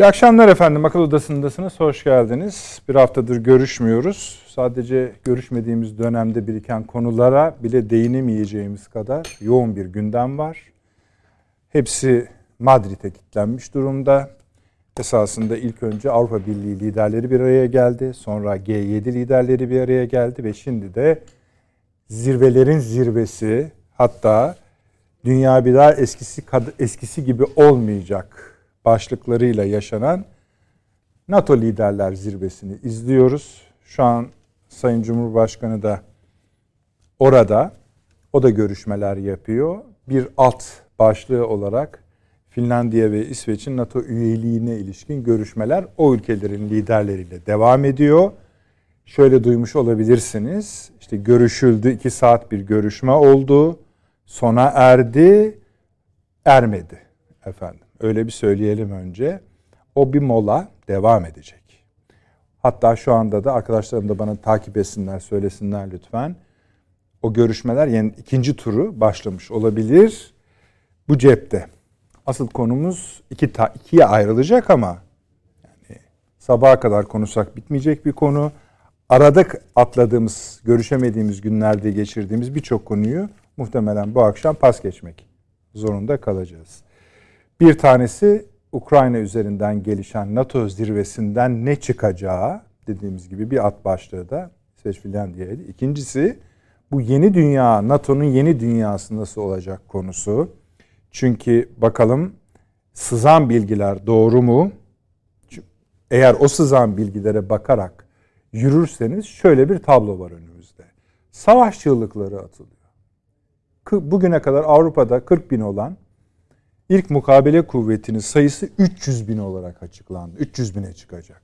İyi akşamlar efendim. Akıl Odası'ndasınız. Hoş geldiniz. Bir haftadır görüşmüyoruz. Sadece görüşmediğimiz dönemde biriken konulara bile değinemeyeceğimiz kadar yoğun bir gündem var. Hepsi Madrid'e kilitlenmiş durumda. Esasında ilk önce Avrupa Birliği liderleri bir araya geldi. Sonra G7 liderleri bir araya geldi ve şimdi de zirvelerin zirvesi hatta dünya bir daha eskisi eskisi gibi olmayacak başlıklarıyla yaşanan NATO liderler zirvesini izliyoruz. Şu an Sayın Cumhurbaşkanı da orada. O da görüşmeler yapıyor. Bir alt başlığı olarak Finlandiya ve İsveç'in NATO üyeliğine ilişkin görüşmeler o ülkelerin liderleriyle devam ediyor. Şöyle duymuş olabilirsiniz. İşte görüşüldü, iki saat bir görüşme oldu. Sona erdi, ermedi efendim. Öyle bir söyleyelim önce. O bir mola devam edecek. Hatta şu anda da arkadaşlarım da bana takip etsinler, söylesinler lütfen. O görüşmeler yani ikinci turu başlamış olabilir. Bu cepte. Asıl konumuz iki ta, ikiye ayrılacak ama yani sabaha kadar konuşsak bitmeyecek bir konu. Arada atladığımız, görüşemediğimiz günlerde geçirdiğimiz birçok konuyu muhtemelen bu akşam pas geçmek zorunda kalacağız. Bir tanesi Ukrayna üzerinden gelişen NATO zirvesinden ne çıkacağı dediğimiz gibi bir at başlığı da İsveç Finlandiya'ydı. İkincisi bu yeni dünya, NATO'nun yeni dünyası nasıl olacak konusu. Çünkü bakalım sızan bilgiler doğru mu? Eğer o sızan bilgilere bakarak yürürseniz şöyle bir tablo var önümüzde. Savaş çığlıkları atılıyor. Bugüne kadar Avrupa'da 40 bin olan ilk mukabele kuvvetinin sayısı 300 bin olarak açıklandı. 300 bine çıkacak.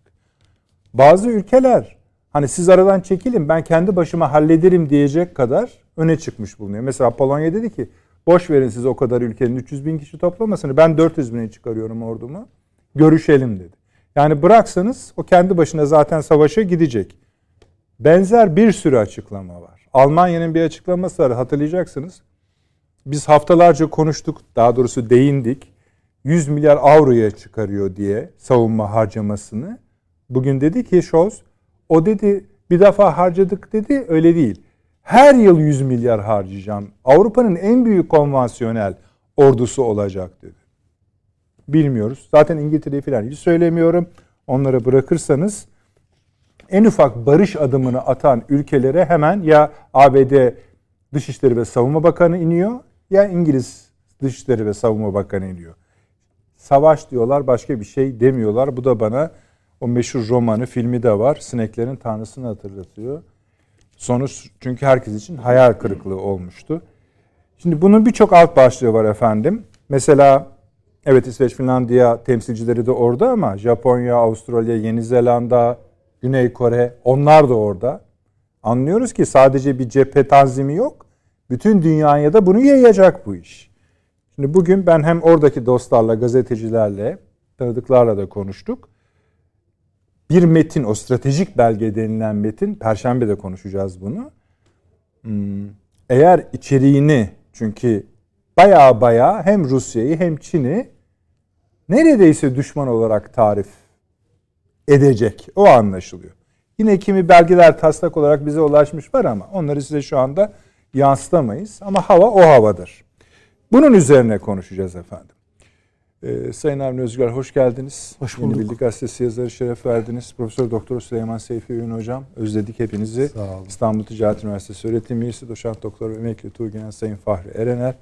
Bazı ülkeler hani siz aradan çekilin ben kendi başıma hallederim diyecek kadar öne çıkmış bulunuyor. Mesela Polonya dedi ki boş verin siz o kadar ülkenin 300 bin kişi toplamasını ben 400 bine çıkarıyorum ordumu. Görüşelim dedi. Yani bıraksanız o kendi başına zaten savaşa gidecek. Benzer bir sürü açıklama var. Almanya'nın bir açıklaması var hatırlayacaksınız. Biz haftalarca konuştuk, daha doğrusu değindik. 100 milyar avroya çıkarıyor diye savunma harcamasını. Bugün dedi ki Scholz, o dedi bir defa harcadık dedi, öyle değil. Her yıl 100 milyar harcayacağım. Avrupa'nın en büyük konvansiyonel ordusu olacak dedi. Bilmiyoruz. Zaten İngiltere'yi falan hiç söylemiyorum. Onlara bırakırsanız en ufak barış adımını atan ülkelere hemen ya ABD Dışişleri ve Savunma Bakanı iniyor ya İngiliz Dışişleri ve Savunma Bakanı iniyor. Savaş diyorlar başka bir şey demiyorlar. Bu da bana o meşhur romanı, filmi de var. Sineklerin Tanrısını hatırlatıyor. Sonuç çünkü herkes için hayal kırıklığı olmuştu. Şimdi bunun birçok alt başlığı var efendim. Mesela evet İsveç, Finlandiya temsilcileri de orada ama Japonya, Avustralya, Yeni Zelanda, Güney Kore onlar da orada. Anlıyoruz ki sadece bir cephe tanzimi yok. Bütün dünyaya da bunu yayacak bu iş. Şimdi bugün ben hem oradaki dostlarla, gazetecilerle, tanıdıklarla da konuştuk. Bir metin, o stratejik belge denilen metin, Perşembe de konuşacağız bunu. Hmm, eğer içeriğini, çünkü baya baya hem Rusya'yı hem Çin'i neredeyse düşman olarak tarif edecek. O anlaşılıyor. Yine kimi belgeler taslak olarak bize ulaşmış var ama onları size şu anda yansıtamayız ama hava o havadır. Bunun üzerine konuşacağız efendim. Ee, Sayın Avni Özgür hoş geldiniz. Hoş bulduk. Yeni Birlik Gazetesi yazarı şeref verdiniz. Profesör Doktor Süleyman Seyfi Ün hocam. Özledik hepinizi. Sağ olun. İstanbul Ticaret Üniversitesi öğretim üyesi, doçent doktor ve emekli Tuğgenel Sayın Fahri Erener.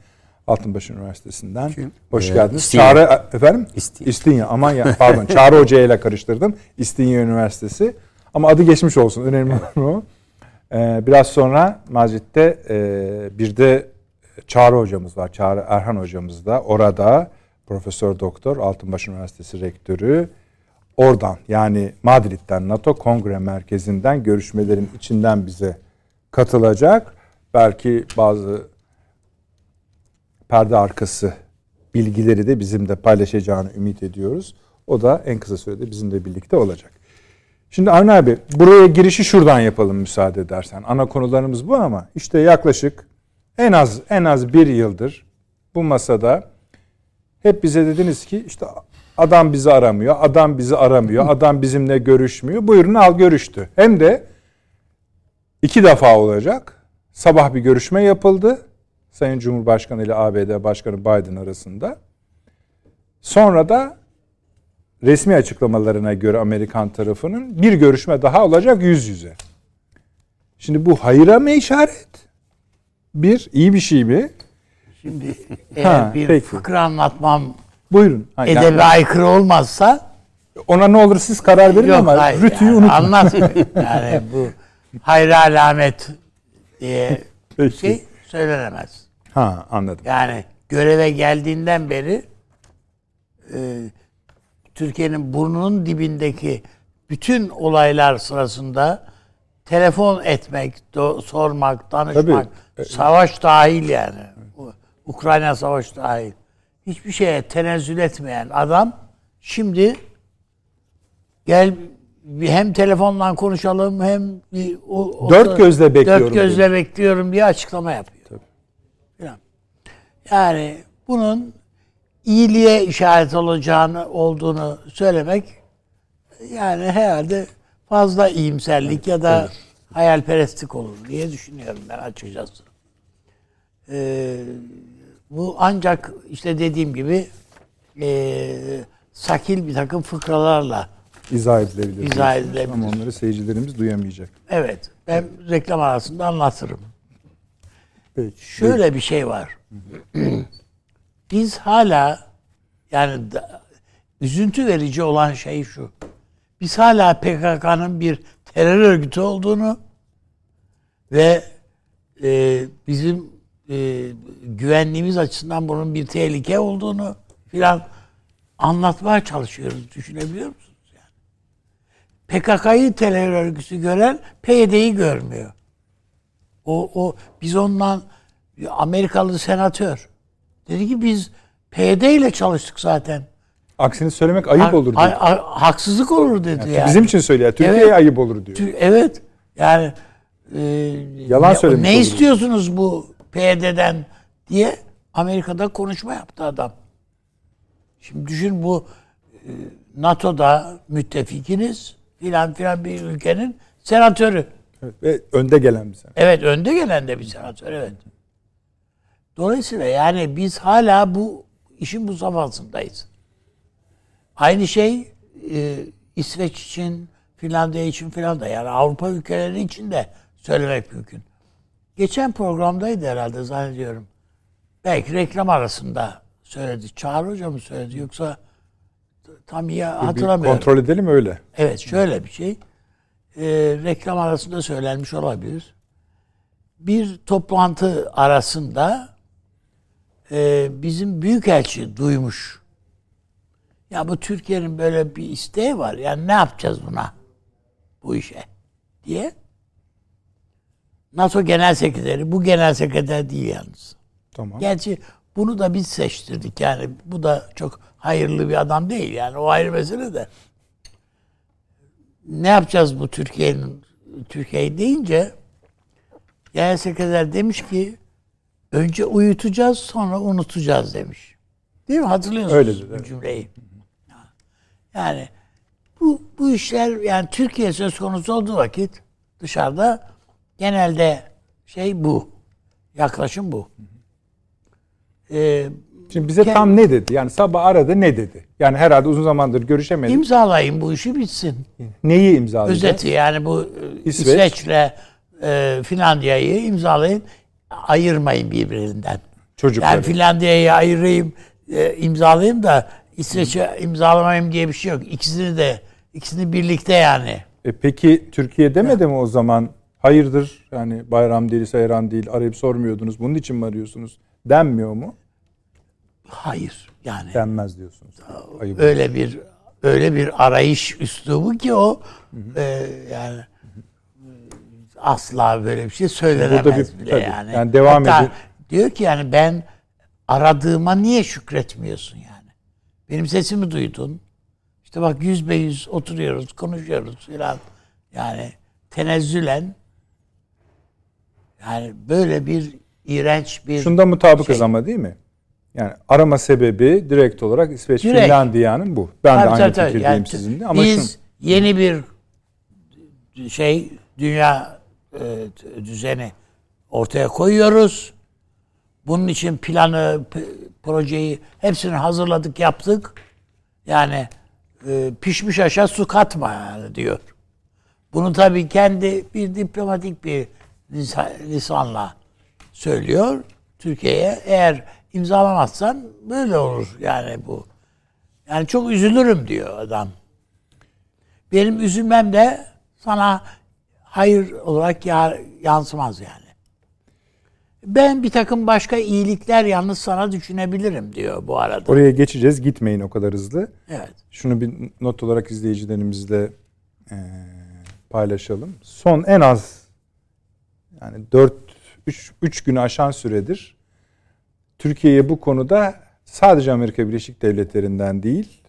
Altınbaşı Üniversitesi'nden. Kim? Hoş ee, geldiniz. İstinye. Çağrı efendim? İstinye. İstinye. Aman ya pardon. Çağrı Hoca ile karıştırdım. İstinye Üniversitesi. Ama adı geçmiş olsun. Önemli o. Ee, biraz sonra Mazit'te e, bir de Çağrı hocamız var. Çağrı Erhan hocamız da orada Profesör Doktor Altınbaş Üniversitesi Rektörü oradan yani Madrid'den NATO Kongre Merkezi'nden görüşmelerin içinden bize katılacak. Belki bazı perde arkası bilgileri de bizim de paylaşacağını ümit ediyoruz. O da en kısa sürede bizimle birlikte olacak. Şimdi Avni abi buraya girişi şuradan yapalım müsaade edersen. Ana konularımız bu ama işte yaklaşık en az en az bir yıldır bu masada hep bize dediniz ki işte Adam bizi aramıyor, adam bizi aramıyor, adam bizimle görüşmüyor. Buyurun al görüştü. Hem de iki defa olacak. Sabah bir görüşme yapıldı. Sayın Cumhurbaşkanı ile ABD Başkanı Biden arasında. Sonra da resmi açıklamalarına göre Amerikan tarafının bir görüşme daha olacak yüz yüze. Şimdi bu hayıra mı işaret? Bir, iyi bir şey mi? Şimdi eğer bir peki. fıkra anlatmam Buyurun. Ha, edebe yani, aykırı olmazsa ona ne olur siz karar verin yok, ama hayır, rütüyü yani, unutmayın. Anlat. yani bu hayra alamet diye Peki. şey söylenemez. Ha anladım. Yani göreve geldiğinden beri e, Türkiye'nin burnunun dibindeki bütün olaylar sırasında telefon etmek, do, sormak, danışmak, Tabii. savaş dahil yani. Ukrayna savaş dahil. Hiçbir şeye tenezzül etmeyen adam şimdi gel hem telefonla konuşalım hem bir o, o dört gözle bekliyorum. Dört gözle diyor. bekliyorum diye açıklama yapıyor. Tabii. Yani bunun iyiliğe işaret olacağını olduğunu söylemek yani herhalde fazla iyimserlik evet, ya da evet. hayalperestlik olur diye düşünüyorum ben açıkçası. Ee, bu ancak işte dediğim gibi e, sakil bir takım fıkralarla izah edilebilir. İzah edilebilir. Ama onları seyircilerimiz duyamayacak. Evet. Ben reklam arasında anlatırım. Peki. Şöyle bir şey var. Biz hala yani da, üzüntü verici olan şey şu. Biz hala PKK'nın bir terör örgütü olduğunu ve e, bizim e, güvenliğimiz açısından bunun bir tehlike olduğunu filan anlatmaya çalışıyoruz. Düşünebiliyor musunuz? Yani? PKK'yı terör örgütü gören PYD'yi görmüyor. O, o biz ondan Amerikalı senatör dedi ki biz PYD ile çalıştık zaten. Aksini söylemek ayıp ha, olur diyor. haksızlık olur dedi yani. yani. Bizim için söylüyor. Türkiye'ye evet, ayıp olur diyor. Evet. Yani e, yalan ne, söylemiş. Ne olur. istiyorsunuz bu PYD'den diye Amerika'da konuşma yaptı adam. Şimdi düşün bu e, NATO'da müttefikiniz filan filan bir ülkenin senatörü. Evet, ve önde gelen bir senatör. Evet önde gelen de bir senatör evet. Dolayısıyla yani biz hala bu işin bu safhasındayız. Aynı şey e, İsveç için, Finlandiya için filan da yani Avrupa ülkeleri için de söylemek mümkün. Geçen programdaydı herhalde zannediyorum. Belki reklam arasında söyledi. Çağrı Hoca mı söyledi yoksa tam iyi hatırlamıyorum. Bir kontrol edelim öyle. Evet şöyle bir şey. Ee, reklam arasında söylenmiş olabilir. Bir toplantı arasında e, bizim büyükelçi duymuş. Ya bu Türkiye'nin böyle bir isteği var. Yani ne yapacağız buna? Bu işe diye. NATO Genel Sekreteri. Bu Genel Sekreter değil yalnız. Tamam. Gerçi bunu da biz seçtirdik. Yani bu da çok hayırlı bir adam değil. Yani o ayrı mesele de. Ne yapacağız bu Türkiye'nin Türkiye deyince Genel Sekreter demiş ki önce uyutacağız sonra unutacağız demiş. Değil mi? Hatırlıyorsunuz Öyledir, bu evet. cümleyi. Yani bu, bu işler yani Türkiye söz konusu olduğu vakit dışarıda Genelde şey bu. Yaklaşım bu. Ee, Şimdi bize kend- tam ne dedi? Yani sabah aradı ne dedi? Yani herhalde uzun zamandır görüşemedik. İmzalayın bu işi bitsin. Neyi imzalayacağız? Özeti yani bu e, İsveç. İsveç'le e, Finlandiya'yı imzalayın. Ayırmayın birbirinden. Çocukları. Yani Finlandiya'yı ayırayım, e, imzalayayım da İsveç'i imzalamayayım diye bir şey yok. İkisini de ikisini birlikte yani. E peki Türkiye demedi ya. mi o zaman hayırdır yani bayram değil, seyran değil arayıp sormuyordunuz. Bunun için mi arıyorsunuz? Denmiyor mu? Hayır. Yani denmez diyorsunuz. Ayıp öyle bir öyle bir arayış üslubu ki o E, yani asla böyle bir şey söylenemez Burada bir, bile tabii, yani. Yani devam Hatta edin. diyor ki yani ben aradığıma niye şükretmiyorsun yani? Benim sesimi duydun. İşte bak yüz be yüz oturuyoruz, konuşuyoruz filan. Yani tenezzülen yani böyle bir iğrenç bir Şunda mutabıkız şey. ama değil mi? Yani arama sebebi direkt olarak İsveç Direkt. Finlandiya'nın bu. Ben de Tabii, aynı tabii, fikirdeyim Yani sizinle ama biz şunu yeni bir şey dünya düzeni ortaya koyuyoruz. Bunun için planı, projeyi hepsini hazırladık, yaptık. Yani e, pişmiş aşağı su katma yani diyor. Bunu tabii kendi bir diplomatik bir lisa- lisanla söylüyor Türkiye'ye. Eğer imzalamazsan böyle olur yani bu. Yani çok üzülürüm diyor adam. Benim üzülmem de sana hayır olarak ya- yansımaz yani. Ben bir takım başka iyilikler yalnız sana düşünebilirim diyor bu arada. oraya geçeceğiz. Gitmeyin o kadar hızlı. Evet. Şunu bir not olarak izleyicilerimizle eee, paylaşalım. Son en az yani 4 3 3 günü aşan süredir Türkiye'ye bu konuda sadece Amerika Birleşik Devletleri'nden değil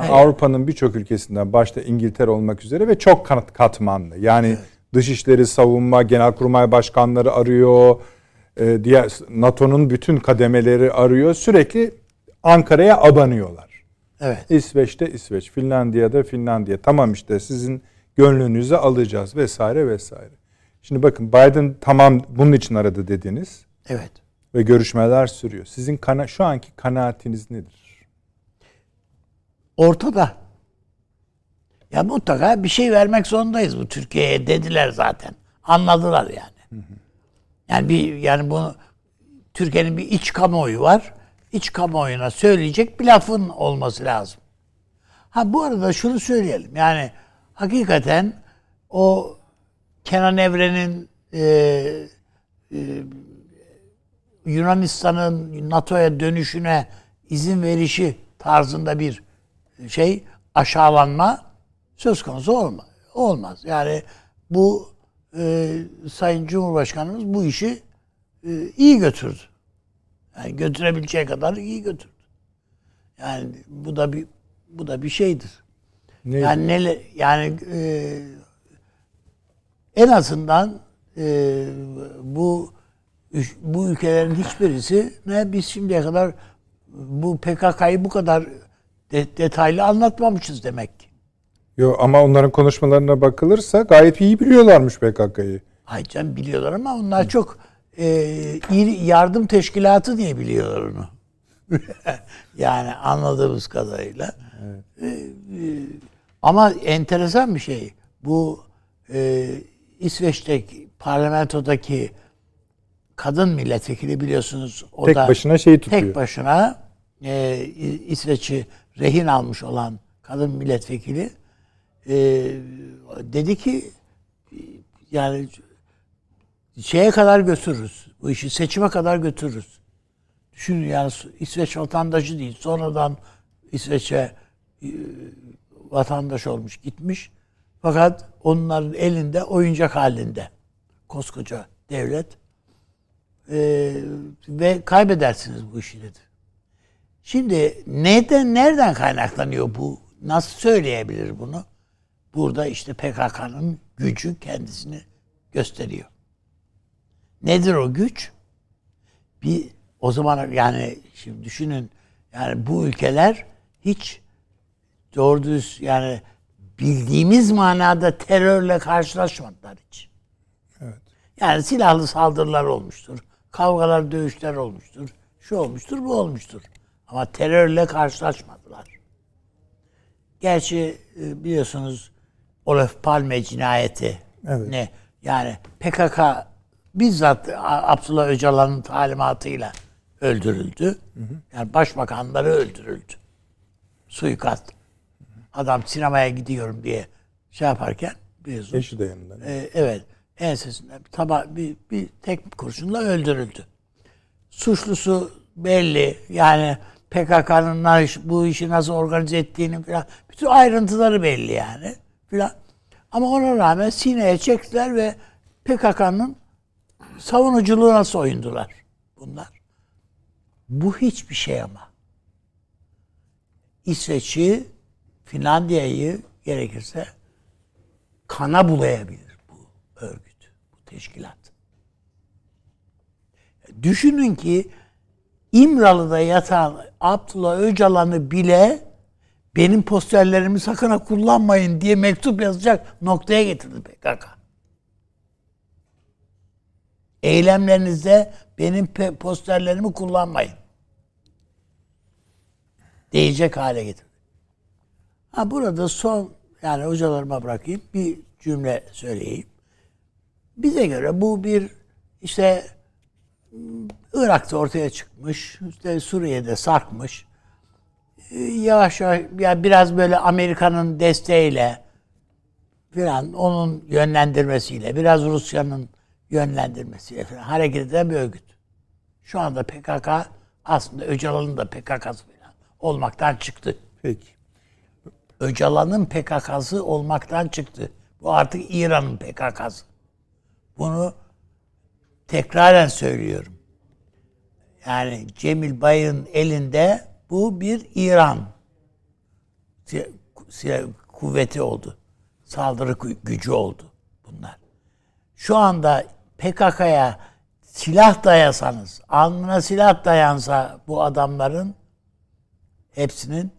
Evet. Avrupa'nın birçok ülkesinden başta İngiltere olmak üzere ve çok kat- katmanlı. Yani dışişleri, savunma, genelkurmay başkanları arıyor. e, diğer NATO'nun bütün kademeleri arıyor. Sürekli Ankara'ya abanıyorlar. Evet. İsveç'te İsveç, Finlandiya'da Finlandiya. Tamam işte sizin gönlünüzü alacağız vesaire vesaire. Şimdi bakın Biden tamam bunun için aradı dediniz Evet. ve görüşmeler sürüyor. Sizin kana şu anki kanaatiniz nedir? Ortada. Ya mutlaka bir şey vermek zorundayız bu Türkiye'ye dediler zaten. Anladılar yani. Yani bir yani bunu Türkiye'nin bir iç kamuoyu var. İç kamuoyuna söyleyecek bir lafın olması lazım. Ha bu arada şunu söyleyelim. Yani hakikaten o Kenan Evren'in e, e, Yunanistan'ın NATO'ya dönüşüne izin verişi tarzında bir şey aşağılanma söz konusu olma, olmaz. Yani bu e, Sayın Cumhurbaşkanımız bu işi e, iyi götürdü. Yani götürebileceği kadar iyi götürdü. Yani bu da bir bu da bir şeydir. Ne? Yani neler yani e, en azından e, bu bu ülkelerin hiçbirisi ne biz şimdiye kadar bu PKK'yı bu kadar de- detaylı anlatmamışız demek ki. Yo, ama onların konuşmalarına bakılırsa gayet iyi biliyorlarmış PKK'yı. Ay canım biliyorlar ama onlar çok e, yardım teşkilatı diye biliyorlar onu. yani anladığımız kadarıyla. E, e, ama enteresan bir şey. Bu e, İsveç'teki parlamentodaki kadın milletvekili biliyorsunuz o Tek da başına şeyi tutuyor. tek başına e, İsveç'i rehin almış olan kadın milletvekili e, dedi ki yani şeye kadar götürürüz. Bu işi seçime kadar götürürüz. Düşünün yani İsveç vatandaşı değil. Sonradan İsveç'e e, vatandaş olmuş gitmiş. Fakat onların elinde oyuncak halinde. Koskoca devlet. E, ve kaybedersiniz bu işi dedi. Şimdi neden nereden kaynaklanıyor bu? Nasıl söyleyebilir bunu? Burada işte PKK'nın gücü kendisini gösteriyor. Nedir o güç? Bir o zaman yani şimdi düşünün yani bu ülkeler hiç doğru düz yani bildiğimiz manada terörle karşılaşmadılar hiç. Evet. Yani silahlı saldırılar olmuştur. Kavgalar, dövüşler olmuştur. Şu olmuştur, bu olmuştur. Ama terörle karşılaşmadılar. Gerçi e, biliyorsunuz Olaf Palme cinayeti Evet. ne? Yani PKK bizzat Abdullah Öcalan'ın talimatıyla öldürüldü. Yani başbakanları öldürüldü. Suikast. Adam sinemaya gidiyorum diye şey yaparken biliyorsunuz. Eşi de yanında. Ee, evet. Ensesinden bir, taba, bir, bir tek kurşunla öldürüldü. Suçlusu belli. Yani PKK'nın bu işi nasıl organize ettiğini falan. Bütün ayrıntıları belli yani. Falan. Ama ona rağmen sineye çektiler ve PKK'nın savunuculuğuna soyundular bunlar. Bu hiçbir şey ama. İsveç'i, Finlandiya'yı gerekirse kana bulayabilir bu örgüt, bu teşkilat. Düşünün ki İmralı'da yatan Abdullah Öcalan'ı bile benim posterlerimi sakın ha kullanmayın diye mektup yazacak noktaya getirdi PKK. Eylemlerinizde benim posterlerimi kullanmayın. Diyecek hale getirdi. Ha burada son yani hocalarıma bırakayım bir cümle söyleyeyim. Bize göre bu bir işte Irak'ta ortaya çıkmış, işte Suriye'de sarkmış. Yavaş yavaş ya biraz böyle Amerika'nın desteğiyle falan onun yönlendirmesiyle, biraz Rusya'nın yönlendirmesiyle falan hareket eden bir örgüt. Şu anda PKK aslında Öcalan'ın da PKK'sı falan olmaktan çıktı. Peki. Öcalan'ın PKK'sı olmaktan çıktı. Bu artık İran'ın PKK'sı. Bunu tekraren söylüyorum. Yani Cemil Bay'ın elinde bu bir İran kuvveti oldu. Saldırı gücü oldu bunlar. Şu anda PKK'ya silah dayasanız, alnına silah dayansa bu adamların hepsinin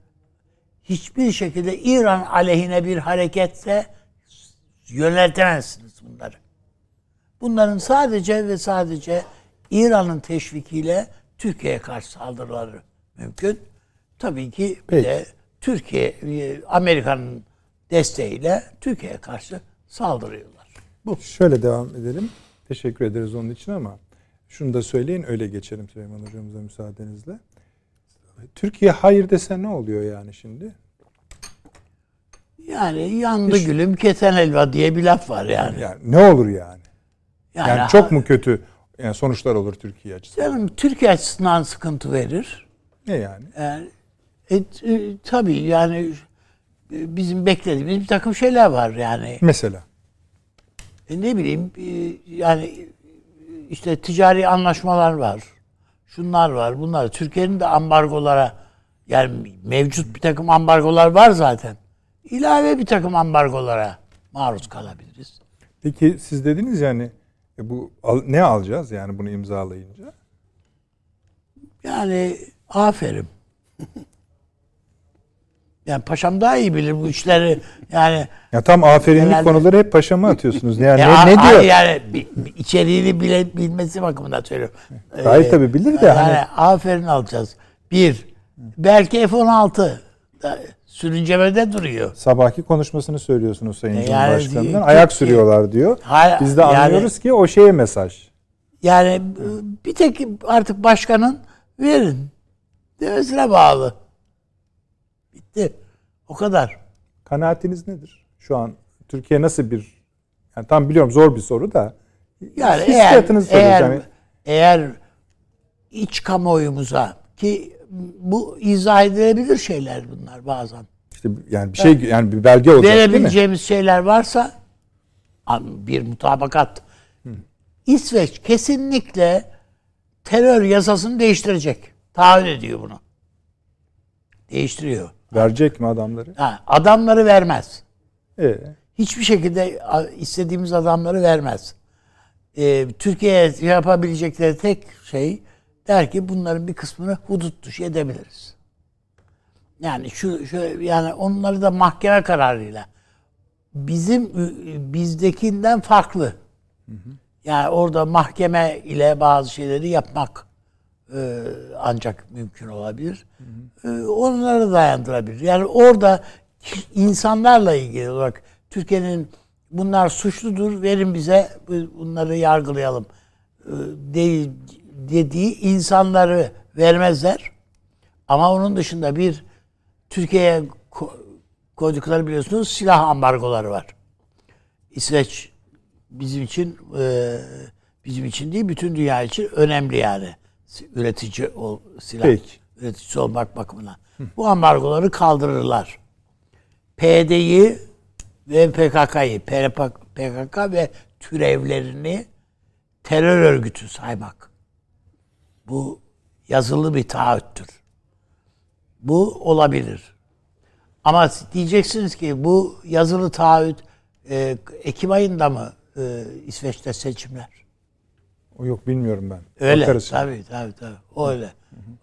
hiçbir şekilde İran aleyhine bir hareketse yöneltemezsiniz bunları. Bunların sadece ve sadece İran'ın teşvikiyle Türkiye'ye karşı saldırıları mümkün. Tabii ki bir de Türkiye, Amerika'nın desteğiyle Türkiye'ye karşı saldırıyorlar. Bu. Şöyle devam edelim. Teşekkür ederiz onun için ama şunu da söyleyin öyle geçelim Süleyman Hocamıza müsaadenizle. Türkiye hayır dese ne oluyor yani şimdi? Yani yandı Hiç, gülüm keten elva diye bir laf var yani. Yani ne olur yani? Yani, yani çok mu kötü yani sonuçlar olur Türkiye açısından? Canım Türkiye açısından sıkıntı verir. Ne yani? yani e, e, tabii yani e, bizim beklediğimiz bir takım şeyler var yani. Mesela? E, ne bileyim e, yani işte ticari anlaşmalar var. Şunlar var, bunlar. Türkiye'nin de ambargolara yani mevcut bir takım ambargolar var zaten. İlave bir takım ambargolara maruz kalabiliriz. Peki siz dediniz yani e bu al, ne alacağız yani bunu imzalayınca? Yani aferin. yani paşam daha iyi bilir bu işleri. Yani ya tam aferinlik herhalde, konuları hep paşama atıyorsunuz. Yani ya, ne, ne diyor? Yani içeriğini bile bilmesi bakımından söylüyorum. Gayet ee, tabii bilir de. Yani hani... aferin alacağız. Bir, belki F-16 sürüncemede duruyor. Sabahki konuşmasını söylüyorsunuz Sayın e yani, Cumhurbaşkanı'nın. Ayak sürüyorlar diyor. Hayır, Biz de anlıyoruz yani, ki o şeye mesaj. Yani bir tek artık başkanın verin demesine bağlı. Bitti. O kadar. Kanaatiniz nedir? Şu an Türkiye nasıl bir yani tam biliyorum zor bir soru da yani eğer, eğer, yani. eğer iç kamuoyumuza ki bu izah edilebilir şeyler bunlar bazen. İşte yani bir şey evet. yani bir belge olacak Verebileceğimiz şeyler varsa bir mutabakat. Hı. İsveç kesinlikle terör yasasını değiştirecek. Taahhüt ediyor bunu. Değiştiriyor. Verecek mi adamları? Ha, adamları vermez. Ee? Hiçbir şekilde istediğimiz adamları vermez. Ee, Türkiye'ye yapabilecekleri tek şey der ki bunların bir kısmını hudut dışı edebiliriz. Yani şu, şu yani onları da mahkeme kararıyla bizim bizdekinden farklı. Yani orada mahkeme ile bazı şeyleri yapmak e, ancak mümkün olabilir. Hı. E, onları dayandırabilir. Yani orada insanlarla ilgili olarak Türkiye'nin bunlar suçludur verin bize bunları yargılayalım e, değil dediği insanları vermezler. Ama onun dışında bir Türkiye'ye koydukları biliyorsunuz silah ambargoları var. İsveç bizim için e, bizim için değil bütün dünya için önemli yani üretici ol, silah Peki. üreticisi olmak bakımından. Bu ambargoları kaldırırlar. PD'yi ve PKK'yı, PKK ve türevlerini terör örgütü saymak. Bu yazılı bir taahhüttür. Bu olabilir. Ama diyeceksiniz ki bu yazılı taahhüt e, Ekim ayında mı e, İsveç'te seçimler? O yok bilmiyorum ben. Öyle. Bakarız. Tabii tabii tabii. Öyle.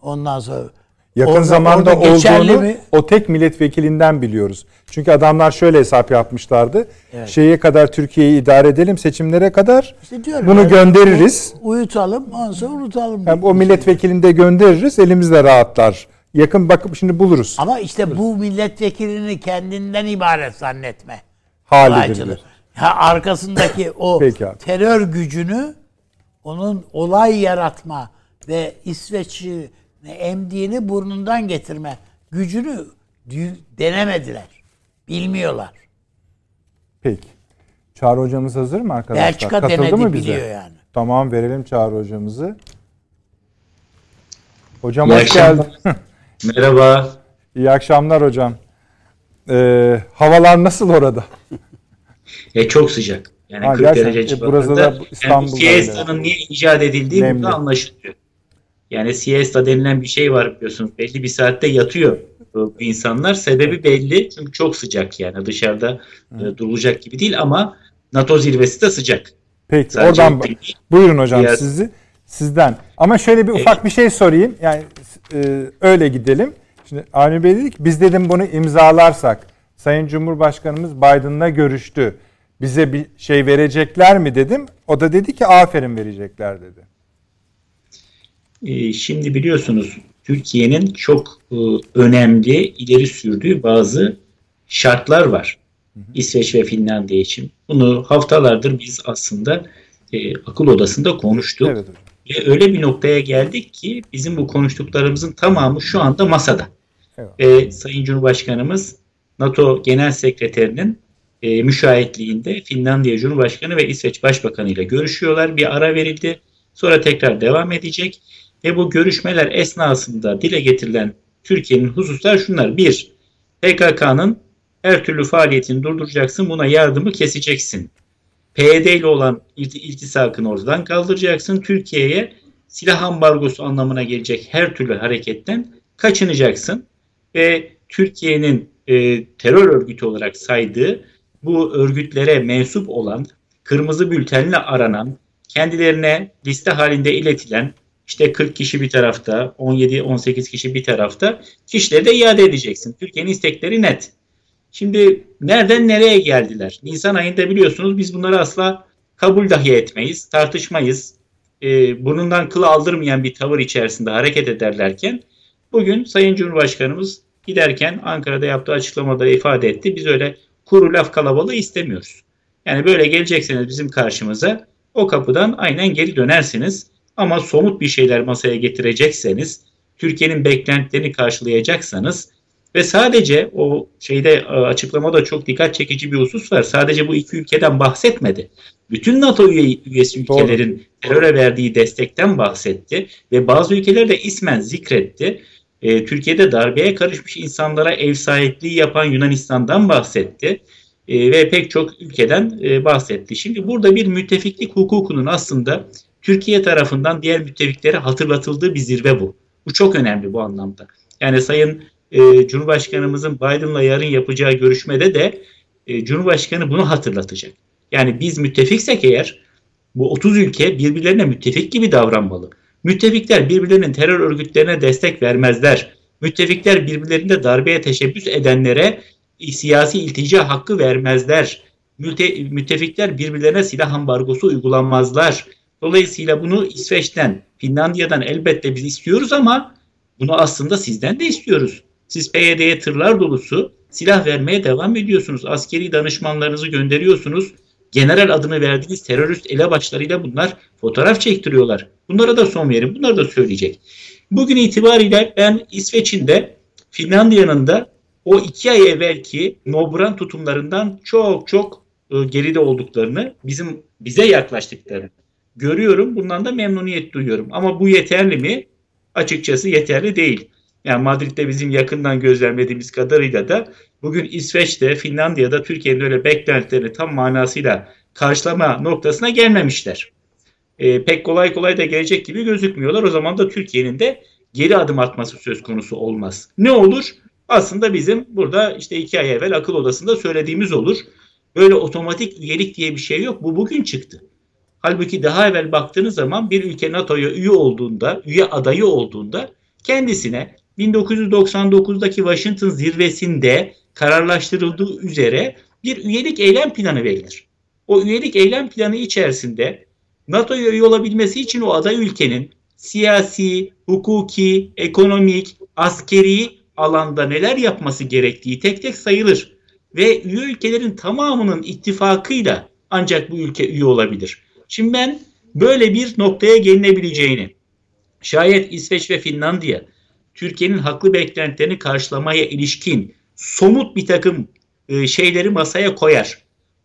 Ondan sonra Yakın Orada- zamanda orada olduğunu mi? o tek milletvekilinden biliyoruz. Çünkü adamlar şöyle hesap yapmışlardı. Evet. Şeye kadar Türkiye'yi idare edelim, seçimlere kadar İşte diyorum bunu yani, göndeririz. Uyutalım, ondan sonra unutalım. Yani o milletvekilini de göndeririz, elimiz de rahatlar. Yakın bakıp şimdi buluruz. Ama işte bu milletvekilini kendinden ibaret zannetme. Hali Olaycılığı. bilir. Ha, arkasındaki o terör gücünü onun olay yaratma ve İsveç'i emdiğini burnundan getirme gücünü denemediler. Bilmiyorlar. Peki. Çağrı hocamız hazır mı arkadaşlar? Belçika Katıldı denedi mı bize? biliyor yani. Tamam verelim Çağrı hocamızı. Hocam İyi hoş akşamlar. geldin. Merhaba. İyi akşamlar hocam. Ee, havalar nasıl orada? E, çok sıcak. Yani Ha, 40 gerçekten. derece E, burası civarında. da Yani İstanbul'da bu siesta'nın niye icat edildiği Nemli. burada anlaşılıyor. Yani siesta denilen bir şey var biliyorsunuz. Belli bir saatte yatıyor bu insanlar. Sebebi belli. Çünkü çok sıcak yani. Dışarıda e, durulacak gibi değil ama NATO zirvesi de sıcak. Peki Sadece oradan değil. buyurun hocam Diğer- sizi sizden. Ama şöyle bir ufak bir şey sorayım. Yani e, öyle gidelim. Şimdi Avni Bey dedik biz dedim bunu imzalarsak Sayın Cumhurbaşkanımız Biden'la görüştü. Bize bir şey verecekler mi dedim. O da dedi ki aferin verecekler dedi. E, şimdi biliyorsunuz Türkiye'nin çok e, önemli ileri sürdüğü bazı şartlar var. İsveç ve Finlandiya için. Bunu haftalardır biz aslında e, akıl odasında konuştuk. Evet. Ve öyle bir noktaya geldik ki bizim bu konuştuklarımızın tamamı şu anda masada. Evet. Ve Sayın Cumhurbaşkanımız NATO Genel Sekreterinin e, müşahitliğinde Finlandiya Cumhurbaşkanı ve İsveç Başbakanı ile görüşüyorlar. Bir ara verildi. Sonra tekrar devam edecek. Ve bu görüşmeler esnasında dile getirilen Türkiye'nin hususlar şunlar. Bir, PKK'nın her türlü faaliyetini durduracaksın, buna yardımı keseceksin. PYD ile olan ilti- iltisakını ortadan kaldıracaksın. Türkiye'ye silah ambargosu anlamına gelecek her türlü hareketten kaçınacaksın. Ve Türkiye'nin e, terör örgütü olarak saydığı bu örgütlere mensup olan, kırmızı bültenle aranan, kendilerine liste halinde iletilen işte 40 kişi bir tarafta, 17-18 kişi bir tarafta kişileri de iade edeceksin. Türkiye'nin istekleri net. Şimdi nereden nereye geldiler? Nisan ayında biliyorsunuz biz bunları asla kabul dahi etmeyiz, tartışmayız. Ee, burnundan kıl aldırmayan bir tavır içerisinde hareket ederlerken bugün Sayın Cumhurbaşkanımız giderken Ankara'da yaptığı açıklamada ifade etti. Biz öyle kuru laf kalabalığı istemiyoruz. Yani böyle gelecekseniz bizim karşımıza o kapıdan aynen geri dönersiniz. Ama somut bir şeyler masaya getirecekseniz, Türkiye'nin beklentilerini karşılayacaksanız ve sadece o şeyde e, açıklamada çok dikkat çekici bir husus var. Sadece bu iki ülkeden bahsetmedi. Bütün NATO üye, üyesi Doğru. ülkelerin teröre verdiği destekten bahsetti ve bazı ülkeler de ismen zikretti. E, Türkiye'de darbeye karışmış insanlara ev sahipliği yapan Yunanistan'dan bahsetti E, ve pek çok ülkeden e, bahsetti. Şimdi burada bir müttefiklik hukukunun aslında Türkiye tarafından diğer müttefiklere hatırlatıldığı bir zirve bu. Bu çok önemli bu anlamda. Yani Sayın e, Cumhurbaşkanımızın Biden'la yarın yapacağı görüşmede de e, Cumhurbaşkanı bunu hatırlatacak. Yani biz müttefiksek eğer bu 30 ülke birbirlerine müttefik gibi davranmalı. Müttefikler birbirlerinin terör örgütlerine destek vermezler. Müttefikler birbirlerinde darbeye teşebbüs edenlere siyasi iltica hakkı vermezler. Müttefikler birbirlerine silah ambargosu uygulanmazlar. Dolayısıyla bunu İsveç'ten, Finlandiya'dan elbette biz istiyoruz ama bunu aslında sizden de istiyoruz. Siz PYD'ye tırlar dolusu silah vermeye devam ediyorsunuz. Askeri danışmanlarınızı gönderiyorsunuz. General adını verdiğiniz terörist elebaşlarıyla bunlar fotoğraf çektiriyorlar. Bunlara da son verin. Bunları da söyleyecek. Bugün itibariyle ben İsveç'in de Finlandiya'nın da o iki ay evvelki Nobran tutumlarından çok çok e, geride olduklarını, bizim bize yaklaştıklarını görüyorum. Bundan da memnuniyet duyuyorum. Ama bu yeterli mi? Açıkçası yeterli değil. Yani Madrid'de bizim yakından gözlemlediğimiz kadarıyla da bugün İsveç'te, Finlandiya'da Türkiye'nin öyle beklentilerini tam manasıyla karşılama noktasına gelmemişler. E, pek kolay kolay da gelecek gibi gözükmüyorlar. O zaman da Türkiye'nin de geri adım atması söz konusu olmaz. Ne olur? Aslında bizim burada işte iki ay evvel akıl odasında söylediğimiz olur. Böyle otomatik üyelik diye bir şey yok. Bu bugün çıktı. Halbuki daha evvel baktığınız zaman bir ülke NATO'ya üye olduğunda, üye adayı olduğunda kendisine 1999'daki Washington zirvesinde kararlaştırıldığı üzere bir üyelik eylem planı verilir. O üyelik eylem planı içerisinde NATO'ya üye olabilmesi için o aday ülkenin siyasi, hukuki, ekonomik, askeri alanda neler yapması gerektiği tek tek sayılır. Ve üye ülkelerin tamamının ittifakıyla ancak bu ülke üye olabilir. Şimdi ben böyle bir noktaya gelinebileceğini, şayet İsveç ve Finlandiya Türkiye'nin haklı beklentilerini karşılamaya ilişkin somut bir takım e, şeyleri masaya koyar.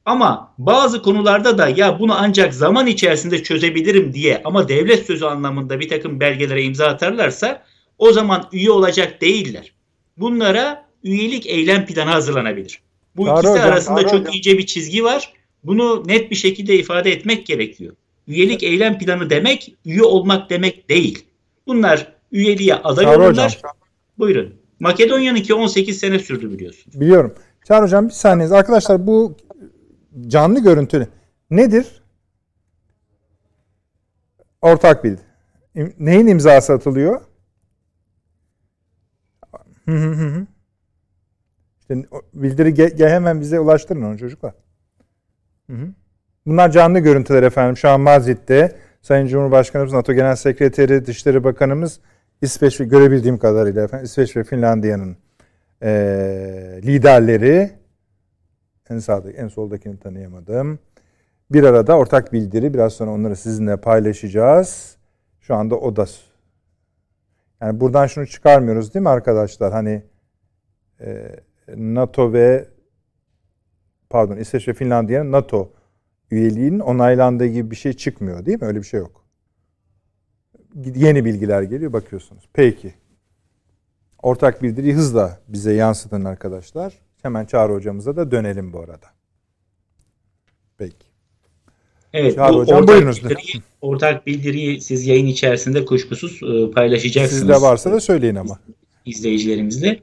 Ama bazı konularda da ya bunu ancak zaman içerisinde çözebilirim diye ama devlet sözü anlamında bir takım belgelere imza atarlarsa o zaman üye olacak değiller. Bunlara üyelik eylem planı hazırlanabilir. Bu Doğru ikisi hocam, arasında doğru çok hocam. ince bir çizgi var. Bunu net bir şekilde ifade etmek gerekiyor. Üyelik eylem planı demek üye olmak demek değil. Bunlar üyeliğe aday Doğru olurlar. hocam. Buyurun. Makedonya'nınki 18 sene sürdü biliyorsunuz. Biliyorum. Çağrı Hocam bir saniye. Arkadaşlar bu canlı görüntü nedir? Ortak. İm- Neyin imzası atılıyor? Hı hı hı. İşte bildiri ge- ge- hemen bize ulaştırın onu çocuklar. Bunlar canlı görüntüler efendim. Şu an Mazit'te Sayın Cumhurbaşkanımız, NATO Genel Sekreteri, Dışişleri Bakanımız İsveç ve görebildiğim kadarıyla efendim İsveç ve Finlandiya'nın eee, liderleri en sağdaki, en soldakini tanıyamadım. Bir arada ortak bildiri. Biraz sonra onları sizinle paylaşacağız. Şu anda o da yani buradan şunu çıkarmıyoruz değil mi arkadaşlar? Hani e, NATO ve pardon İsveç ve Finlandiya'nın NATO üyeliğinin onaylandığı gibi bir şey çıkmıyor değil mi? Öyle bir şey yok. Yeni bilgiler geliyor bakıyorsunuz. Peki. Ortak bildiriyi hızla bize yansıtın arkadaşlar. Hemen Çağrı hocamıza da dönelim bu arada. Peki. Evet, Çağrı bu hocam, ortak bildiriyi, ortak bildiriyi siz yayın içerisinde kuşkusuz e, paylaşacaksınız. Sizde varsa da söyleyin ama. izleyicilerimizle.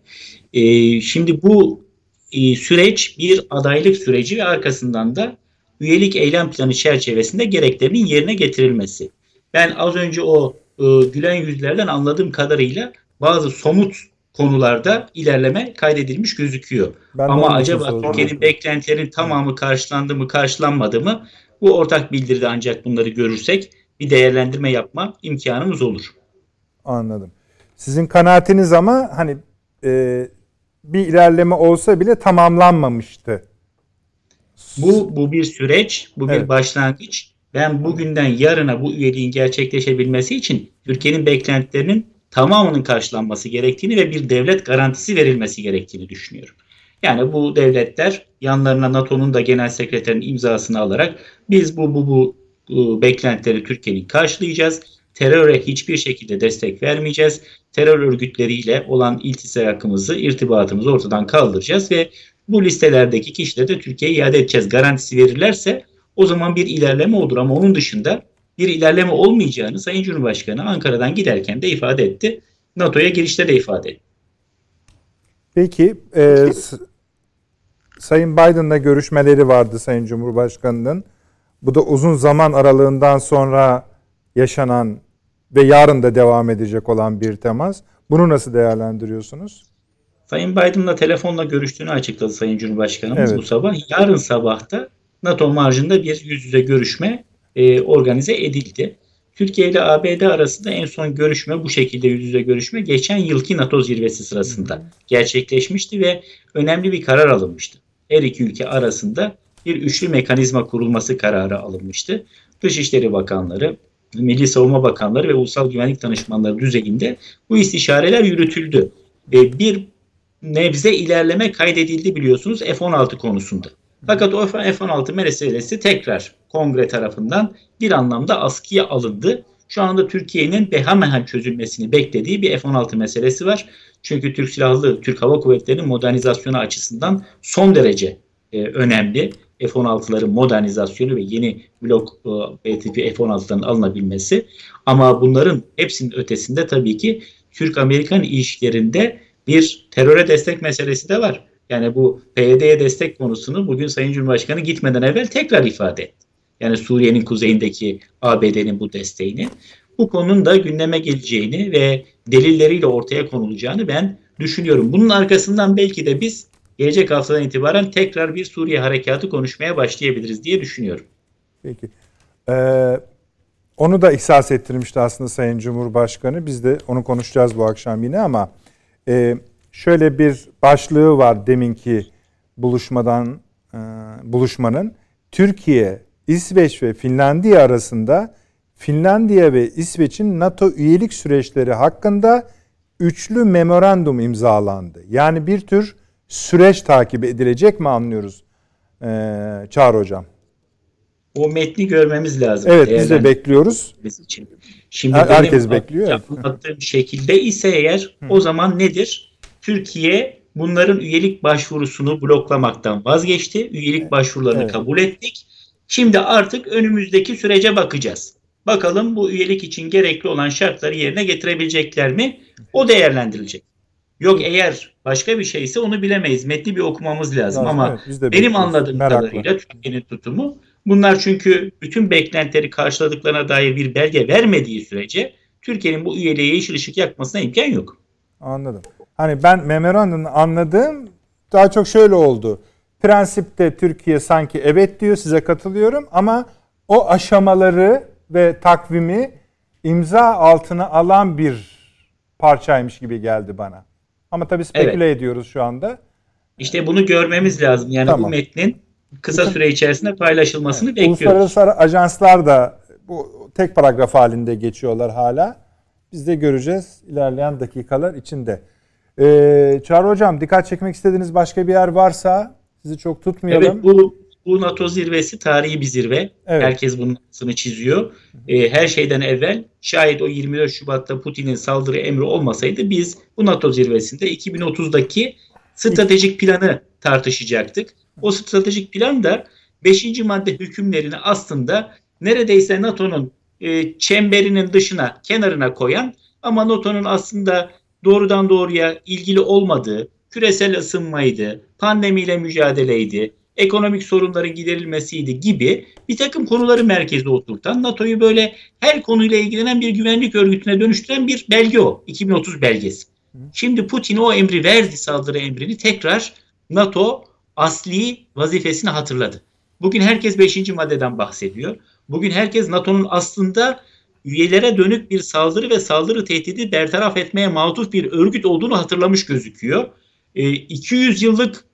E, şimdi bu e, süreç bir adaylık süreci ve arkasından da üyelik eylem planı çerçevesinde gereklerinin yerine getirilmesi. Ben az önce o e, gülen yüzlerden anladığım kadarıyla bazı somut konularda ilerleme kaydedilmiş gözüküyor. Ben Ama acaba. Türkiye'nin beklentilerin tamamı karşılandı mı karşılanmadı mı bu ortak bildiride ancak bunları görürsek bir değerlendirme yapma imkanımız olur. Anladım. Sizin kanaatiniz ama hani e, bir ilerleme olsa bile tamamlanmamıştı. Bu bu bir süreç, bu bir Evet. başlangıç. Ben bugünden yarına bu üyeliğin gerçekleşebilmesi için Türkiye'nin beklentilerinin tamamının karşılanması gerektiğini ve bir devlet garantisi verilmesi gerektiğini düşünüyorum. Yani bu devletler yanlarına NATO'nun da genel sekreterinin imzasını alarak biz bu bu bu e, beklentileri Türkiye'nin karşılayacağız. Teröre hiçbir şekilde destek vermeyeceğiz. Terör örgütleriyle olan iltisakımızı, irtibatımızı ortadan kaldıracağız ve bu listelerdeki kişileri de Türkiye'ye iade edeceğiz garantisi verirlerse o zaman bir ilerleme olur ama onun dışında bir ilerleme olmayacağını Sayın Cumhurbaşkanı Ankara'dan giderken de ifade etti. NATO'ya girişte de ifade etti. Peki e, Sayın Biden'la görüşmeleri vardı Sayın Cumhurbaşkanı'nın. Bu da uzun zaman aralığından sonra yaşanan ve yarın da devam edecek olan bir temas. Bunu nasıl değerlendiriyorsunuz? Sayın Biden'la telefonla görüştüğünü açıkladı Sayın Cumhurbaşkanımız Evet. bu sabah. Yarın sabah da NATO marjında bir yüz yüze görüşme e, organize edildi. Türkiye ile ABD arasında en son görüşme bu şekilde yüz yüze görüşme geçen yılki NATO zirvesi sırasında gerçekleşmişti ve önemli bir karar alınmıştı. Her iki ülke arasında bir üçlü mekanizma kurulması kararı alınmıştı. Dışişleri Bakanları, Milli Savunma Bakanları ve Ulusal Güvenlik Danışmanları düzeyinde bu istişareler yürütüldü. Ve bir nebze ilerleme kaydedildi biliyorsunuz F-16 konusunda. Fakat o F-16 meselesi tekrar kongre tarafından bir anlamda askıya alındı. Şu anda Türkiye'nin hemen çözülmesini beklediği bir F-16 meselesi var. Çünkü Türk Silahlı, Türk Hava Kuvvetleri'nin modernizasyonu açısından son derece e, önemli. F-16'ların modernizasyonu ve yeni blok e, B tipi F-16'ların alınabilmesi. Ama bunların hepsinin ötesinde tabii ki Türk-Amerikan ilişkilerinde bir teröre destek meselesi de var. Yani bu PYD'ye destek konusunu bugün Sayın Cumhurbaşkanı gitmeden evvel tekrar ifade etti. Yani Suriye'nin kuzeyindeki ABD'nin bu desteğini. Bu konunun da gündeme geleceğini ve delilleriyle ortaya konulacağını ben düşünüyorum. Bunun arkasından belki de biz gelecek haftadan itibaren tekrar bir Suriye harekatı konuşmaya başlayabiliriz diye düşünüyorum. Peki. Ee, onu da ihsas ettirmişti aslında Sayın Cumhurbaşkanı. Biz de onu konuşacağız bu akşam yine ama e, şöyle bir başlığı var deminki buluşmadan e, buluşmanın. Türkiye, İsveç ve Finlandiya arasında Finlandiya ve İsveç'in NATO üyelik süreçleri hakkında üçlü memorandum imzalandı. Yani bir tür süreç takip edilecek mi anlıyoruz ee, Çağrı Hocam? O metni görmemiz lazım. Evet biz de bekliyoruz. Için. Şimdi Her, herkes bekliyor. Anlattığım şekilde ise eğer o zaman nedir? Türkiye bunların üyelik başvurusunu bloklamaktan vazgeçti. Üyelik başvurularını Evet. kabul ettik. Şimdi artık önümüzdeki sürece bakacağız. Bakalım bu üyelik için gerekli olan şartları yerine getirebilecekler mi? O değerlendirilecek. Yok eğer başka bir şeyse onu bilemeyiz. Metni bir okumamız lazım Lazım, ama evet, benim bekliyoruz. anladığım Merakla. kadarıyla Türkiye'nin tutumu bunlar çünkü bütün beklentileri karşıladıklarına dair bir belge vermediği sürece Türkiye'nin bu üyeliğe yeşil ışık yakmasına imkan yok. Anladım. Hani ben memorandum'u anladığım daha çok şöyle oldu. Prensipte Türkiye sanki evet diyor size katılıyorum ama o aşamaları ve takvimi imza altına alan bir parçaymış gibi geldi bana. Ama tabii speküle ediyoruz şu anda. İşte bunu görmemiz lazım. Yani Tamam. bu metnin kısa süre içerisinde paylaşılmasını bekliyoruz. Uluslararası ajanslar da bu tek paragraf halinde geçiyorlar hala. Biz de göreceğiz ilerleyen dakikalar içinde. Ee, Çağrı Hocam dikkat çekmek istediğiniz başka bir yer varsa sizi çok tutmayalım. Evet bu bu NATO zirvesi tarihi bir zirve. Evet. Herkes bunun altını çiziyor. Ee, her şeyden evvel şayet o 24 Şubat'ta Putin'in saldırı emri olmasaydı biz bu NATO zirvesinde 2030'daki stratejik planı tartışacaktık. O stratejik plan da 5. madde hükümlerini aslında neredeyse NATO'nun e, çemberinin dışına, kenarına koyan ama NATO'nun aslında doğrudan doğruya ilgili olmadığı küresel ısınmaydı, pandemiyle mücadeleydi, ekonomik sorunların giderilmesiydi gibi bir takım konuları merkeze oturtan NATO'yu böyle her konuyla ilgilenen bir güvenlik örgütüne dönüştüren bir belge o. 2030 belgesi. Şimdi Putin o emri verdi saldırı emrini tekrar NATO asli vazifesini hatırladı. Bugün herkes 5. maddeden bahsediyor. Bugün herkes NATO'nun aslında üyelere dönük bir saldırı ve saldırı tehdidi bertaraf etmeye matuf bir örgüt olduğunu hatırlamış gözüküyor. E, 200 yıllık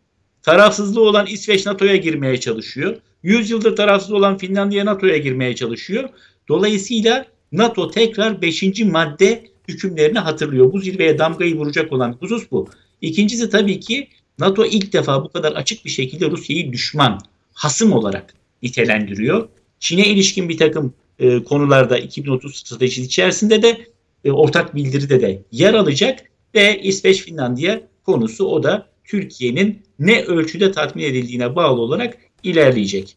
tarafsızlığı olan İsveç NATO'ya girmeye çalışıyor. 100 yıldır tarafsız olan Finlandiya NATO'ya girmeye çalışıyor. Dolayısıyla NATO tekrar 5. madde hükümlerini hatırlıyor. Bu zirveye damgayı vuracak olan husus bu. İkincisi tabii ki NATO ilk defa bu kadar açık bir şekilde Rusya'yı düşman, hasım olarak nitelendiriyor. Çin'e ilişkin bir takım e, konularda 2030 stratejisi içerisinde de e, ortak bildiride de yer alacak ve İsveç Finlandiya konusu o da Türkiye'nin ne ölçüde tatmin edildiğine bağlı olarak ilerleyecek.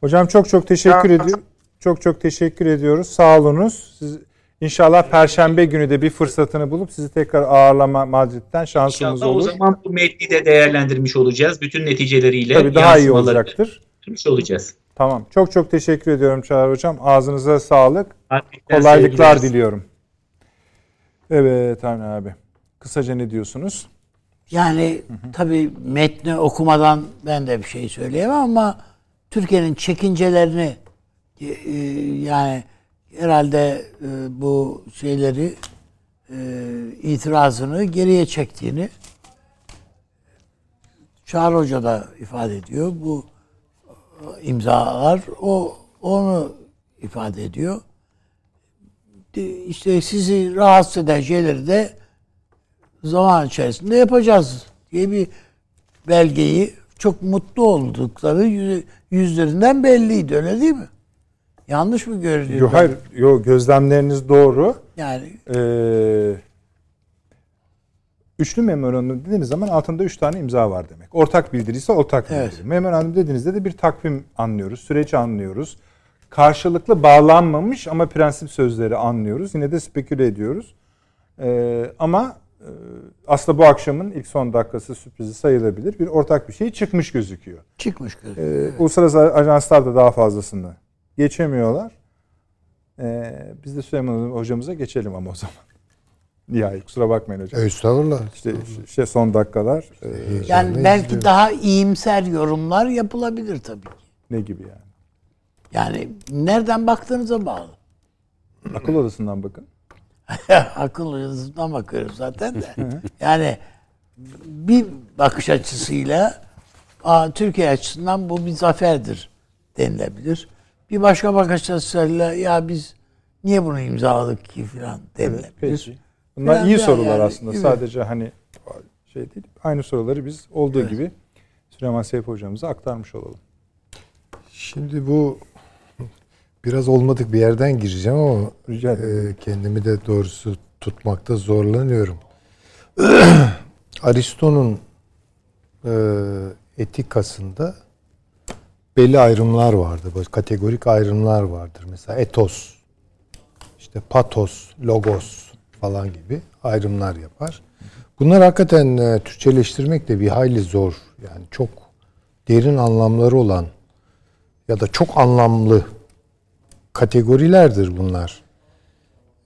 Hocam çok çok teşekkür ediyorum. Çok çok teşekkür ediyoruz. Sağ olunuz. Siz inşallah perşembe günü de bir fırsatını bulup sizi tekrar ağırlama Madrid'den şansımız İnşallah olur. o zaman bu metni de değerlendirmiş olacağız. Bütün neticeleriyle Tabii daha iyi olacaktır. olacağız. Tamam. Çok çok teşekkür ediyorum Çağrı Hocam. Ağzınıza sağlık. Madrid'den Kolaylıklar sevgiler. diliyorum. Evet Avni abi. Kısaca ne diyorsunuz? Yani tabii metni okumadan ben de bir şey söyleyemem ama Türkiye'nin çekincelerini e, e, yani herhalde e, bu şeyleri e, itirazını geriye çektiğini Çağrı Hoca da ifade ediyor. Bu imzalar o onu ifade ediyor. De- İşte sizi rahatsız eden şeyleri de zaman içerisinde yapacağız diye bir belgeyi çok mutlu oldukları yüz- yüzlerinden belliydi öyle değil mi? Yanlış mı görünüyor? Yo, hayır, yo, gözlemleriniz doğru. Yani Ee, üçlü memorandum dediğiniz zaman altında üç tane imza var demek. Ortak bildiri ise ortak bildiri. Evet. Memorandum dediğinizde de bir takvim anlıyoruz, süreç anlıyoruz. Karşılıklı bağlanmamış ama prensip sözleri anlıyoruz. Yine de speküle ediyoruz. Ee, ama e, aslında bu akşamın ilk son dakikası sürprizi sayılabilir. Bir ortak bir şey çıkmış gözüküyor. Çıkmış göz. Ee, uluslararası ajanslar da daha fazlasını geçemiyorlar. Ee, biz de Süleyman hocamıza geçelim ama o zaman. Nihayet kusura bakmayın hocam. Estağfurullah. İşte, işte son dakikalar e, Yani belki izliyorum. daha iyimser yorumlar yapılabilir tabii ki. ne gibi yani? Yani nereden baktığınıza bağlı. Akıl odasından bakın. Akıl hızından bakıyoruz zaten de. yani bir bakış açısıyla Aa, Türkiye açısından bu bir zaferdir denilebilir. Bir başka bakış açısıyla ya biz niye bunu imzaladık ki filan denilebilir. Peki. Bunlar Yani- iyi sorular yani- aslında. evet. Sadece hani şey değil. Aynı soruları biz olduğu gibi Süleyman Seyfi hocamıza aktarmış olalım. Şimdi bu biraz olmadık bir yerden gireceğim ama Rica e, kendimi de doğrusu tutmakta zorlanıyorum. Aristo'nun e, etikasında belli ayrımlar vardır. Böyle kategorik ayrımlar vardır. Mesela etos, işte patos, logos falan gibi ayrımlar yapar. Bunlar hakikaten e, Türkçeleştirmek de bir hayli zor. Yani çok derin anlamları olan ya da çok anlamlı kategorilerdir bunlar.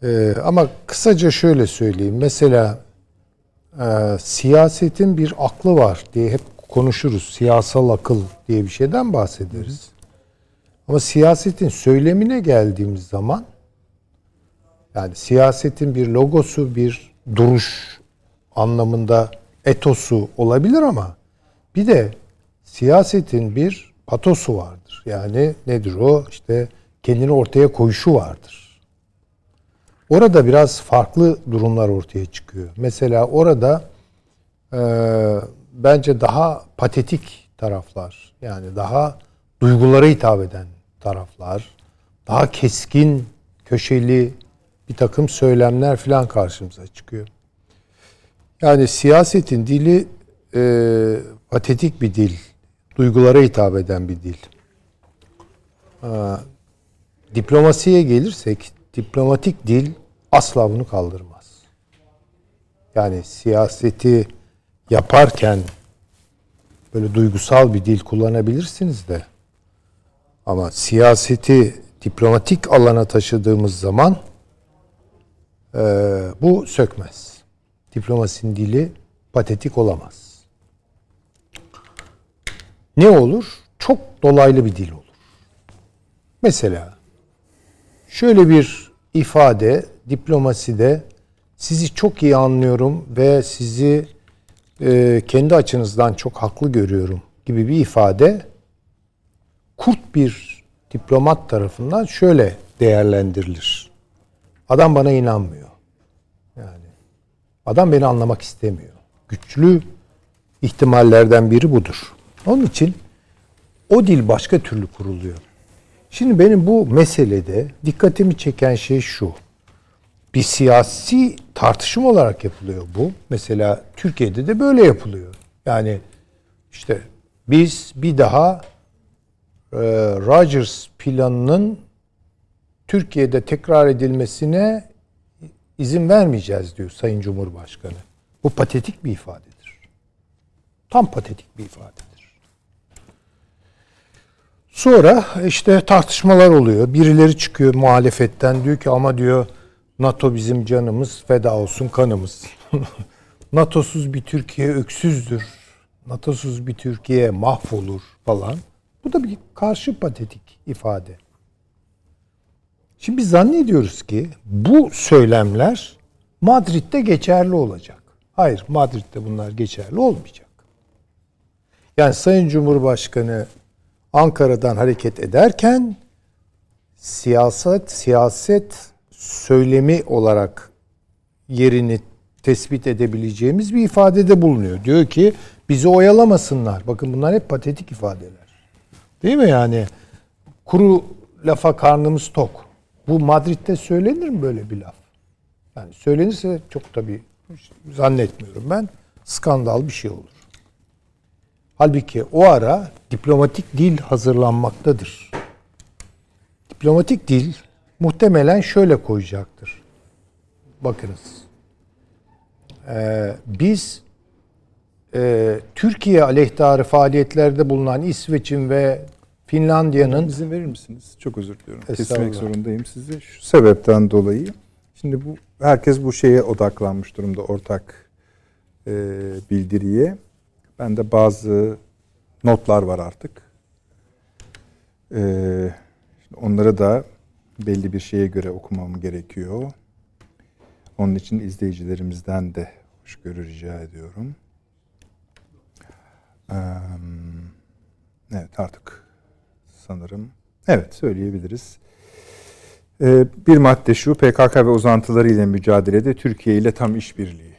Ee, ama kısaca şöyle söyleyeyim. Mesela e, siyasetin bir aklı var diye hep konuşuruz. Siyasal akıl diye bir şeyden bahsederiz. Ama siyasetin söylemine geldiğimiz zaman yani siyasetin bir logosu, bir duruş anlamında etosu olabilir ama bir de siyasetin bir patosu vardır. Yani nedir o? İşte kendini ortaya koyuşu vardır. Orada biraz farklı durumlar ortaya çıkıyor. Mesela orada e, bence daha patetik taraflar, yani daha duygulara hitap eden taraflar, daha keskin, köşeli bir takım söylemler falan karşımıza çıkıyor. Yani siyasetin dili e, patetik bir dil, duygulara hitap eden bir dil. Aa, diplomasiye gelirsek, diplomatik dil asla bunu kaldırmaz. Yani siyaseti yaparken böyle duygusal bir dil kullanabilirsiniz de ama siyaseti diplomatik alana taşıdığımız zaman e, bu sökmez. Diplomasinin dili patetik olamaz. Ne olur? Çok dolaylı bir dil olur. Mesela şöyle bir ifade diplomaside sizi çok iyi anlıyorum ve sizi e, kendi açınızdan çok haklı görüyorum gibi bir ifade kurt bir diplomat tarafından şöyle değerlendirilir. Adam bana inanmıyor. Yani adam beni anlamak istemiyor. Güçlü ihtimallerden biri budur. Onun için o dil başka türlü kuruluyor. Şimdi benim bu meselede dikkatimi çeken şey şu. Bir siyasi tartışma olarak yapılıyor bu. Mesela Türkiye'de de böyle yapılıyor. Yani işte biz bir daha e, Rogers planının Türkiye'de tekrar edilmesine izin vermeyeceğiz diyor Sayın Cumhurbaşkanı. Bu patetik bir ifadedir. Tam patetik bir ifadedir. Sonra işte tartışmalar oluyor. Birileri çıkıyor muhalefetten diyor ki ama diyor NATO bizim canımız feda olsun kanımız. NATO'suz bir Türkiye öksüzdür. NATO'suz bir Türkiye mahvolur falan. Bu da bir karşı patetik ifade. Şimdi biz zannediyoruz ki bu söylemler Madrid'de geçerli olacak. Hayır, Madrid'de bunlar geçerli olmayacak. Yani Sayın Cumhurbaşkanı Ankara'dan hareket ederken siyaset siyaset söylemi olarak yerini tespit edebileceğimiz bir ifadede bulunuyor. Diyor ki bizi oyalamasınlar. Bakın bunlar hep patetik ifadeler. Değil mi yani? Kuru lafa karnımız tok. Bu Madrid'de söylenir mi böyle bir laf? Yani söylenirse çok tabii zannetmiyorum ben. Skandal bir şey olur. Halbuki o ara diplomatik dil hazırlanmaktadır. Diplomatik dil muhtemelen şöyle koyacaktır. Bakınız. Ee, biz e, Türkiye aleyhtarı faaliyetlerde bulunan İsveç'in ve Finlandiya'nın İzin verir misiniz? Çok özür diliyorum. Kesmek zorundayım sizi. Şu sebepten dolayı. Şimdi bu herkes bu şeye odaklanmış durumda ortak e, bildiriye. Ben de bazı notlar var artık. E, şimdi onları da belli bir şeye göre okumam gerekiyor. Onun için izleyicilerimizden de hoşgörü rica ediyorum. Eee, Evet artık sanırım. Evet söyleyebiliriz. Ee, bir madde şu PKK ve uzantıları ile mücadelede Türkiye ile tam işbirliği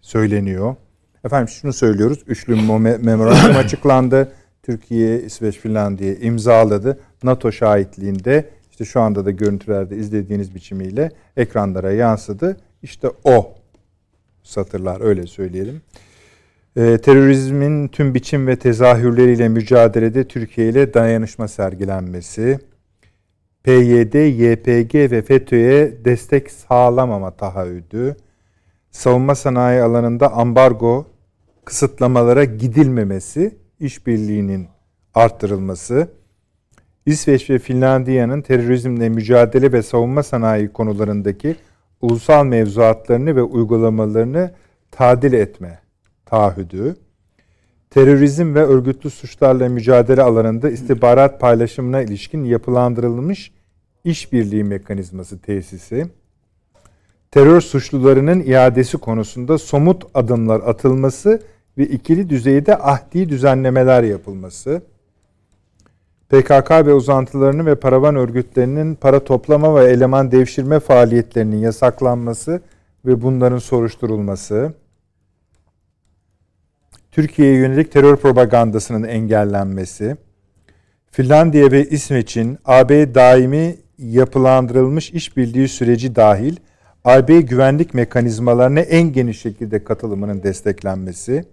söyleniyor. Efendim şunu söylüyoruz. Üçlü memorandum açıklandı. Türkiye, İsveç, Finlandiya imzaladı. NATO şahitliğinde işte şu anda da görüntülerde izlediğiniz biçimiyle ekranlara yansıdı. İşte o satırlar öyle söyleyelim. Ee, terörizmin tüm biçim ve tezahürleriyle mücadelede Türkiye ile dayanışma sergilenmesi, PYD, YPG ve FETÖ'ye destek sağlamama taahhüdü, savunma sanayi alanında ambargo kısıtlamalara gidilmemesi, işbirliğinin arttırılması, İsveç ve Finlandiya'nın terörizmle mücadele ve savunma sanayi konularındaki ulusal mevzuatlarını ve uygulamalarını tadil etme taahhüdü, terörizm ve örgütlü suçlarla mücadele alanında istihbarat paylaşımına ilişkin yapılandırılmış işbirliği mekanizması tesisi, terör suçlularının iadesi konusunda somut adımlar atılması ve ikili düzeyde ahdi düzenlemeler yapılması, PKK ve uzantılarını ve paravan örgütlerinin para toplama ve eleman devşirme faaliyetlerinin yasaklanması ve bunların soruşturulması, Türkiye'ye yönelik terör propagandasının engellenmesi, Finlandiya ve İsveç'in AB daimi yapılandırılmış işbirliği süreci dahil AB güvenlik mekanizmalarına en geniş şekilde katılımının desteklenmesi,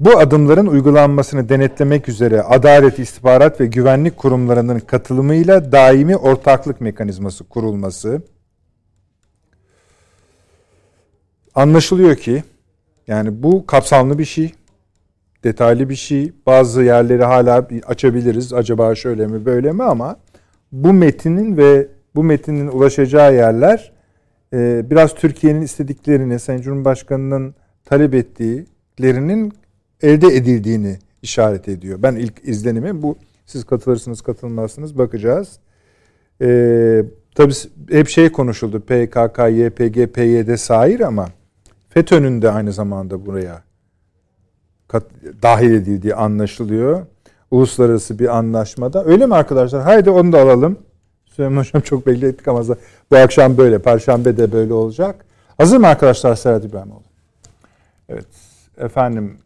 bu adımların uygulanmasını denetlemek üzere Adalet, İstihbarat ve Güvenlik Kurumlarının katılımıyla daimi ortaklık mekanizması kurulması, anlaşılıyor ki yani bu kapsamlı bir şey, detaylı bir şey. Bazı yerleri hala açabiliriz. Acaba şöyle mi böyle mi ama bu metinin ve bu metinin ulaşacağı yerler e, biraz Türkiye'nin istediklerini, Sayın Cumhurbaşkanı'nın talep ettiklerinin elde edildiğini işaret ediyor. Ben ilk izlenimi bu. Siz katılırsınız, katılmazsınız bakacağız. E, tabii hep şey konuşuldu. PKK, YPG, PYD sair ama FETÖ'nün de aynı zamanda buraya kat, dahil edildiği anlaşılıyor. Uluslararası bir anlaşmada. Öyle mi arkadaşlar? Haydi onu da alalım. Süleyman Hocam çok belli ettik ama bu akşam böyle. Perşembe de böyle olacak. Hazır mı arkadaşlar Serhat İbrahimoğlu? Evet. Efendim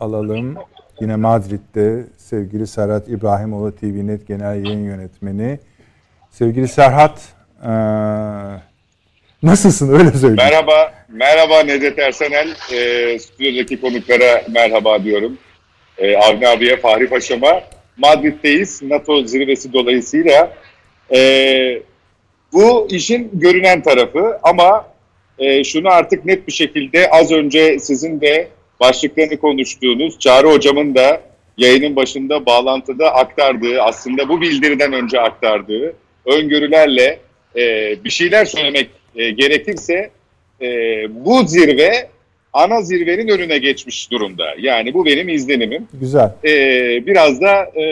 alalım. Yine Madrid'de sevgili Serhat İbrahimoğlu TVNet Genel Yayın Yönetmeni. Sevgili Serhat, ee, Nasılsın öyle söyleyeyim. Merhaba, merhaba Necdet Ersenel. E, stüdyodaki konuklara merhaba diyorum. E, Avni abiye, Fahri Paşa'ma. Madrid'deyiz. NATO zirvesi dolayısıyla. E, bu işin görünen tarafı ama e, şunu artık net bir şekilde az önce sizin de başlıklarını konuştuğunuz Çağrı Hocam'ın da yayının başında bağlantıda aktardığı, aslında bu bildiriden önce aktardığı öngörülerle e, bir şeyler söylemek e, gerekirse e, bu zirve ana zirvenin önüne geçmiş durumda. Yani bu benim izlenimim. Güzel. E, biraz da e,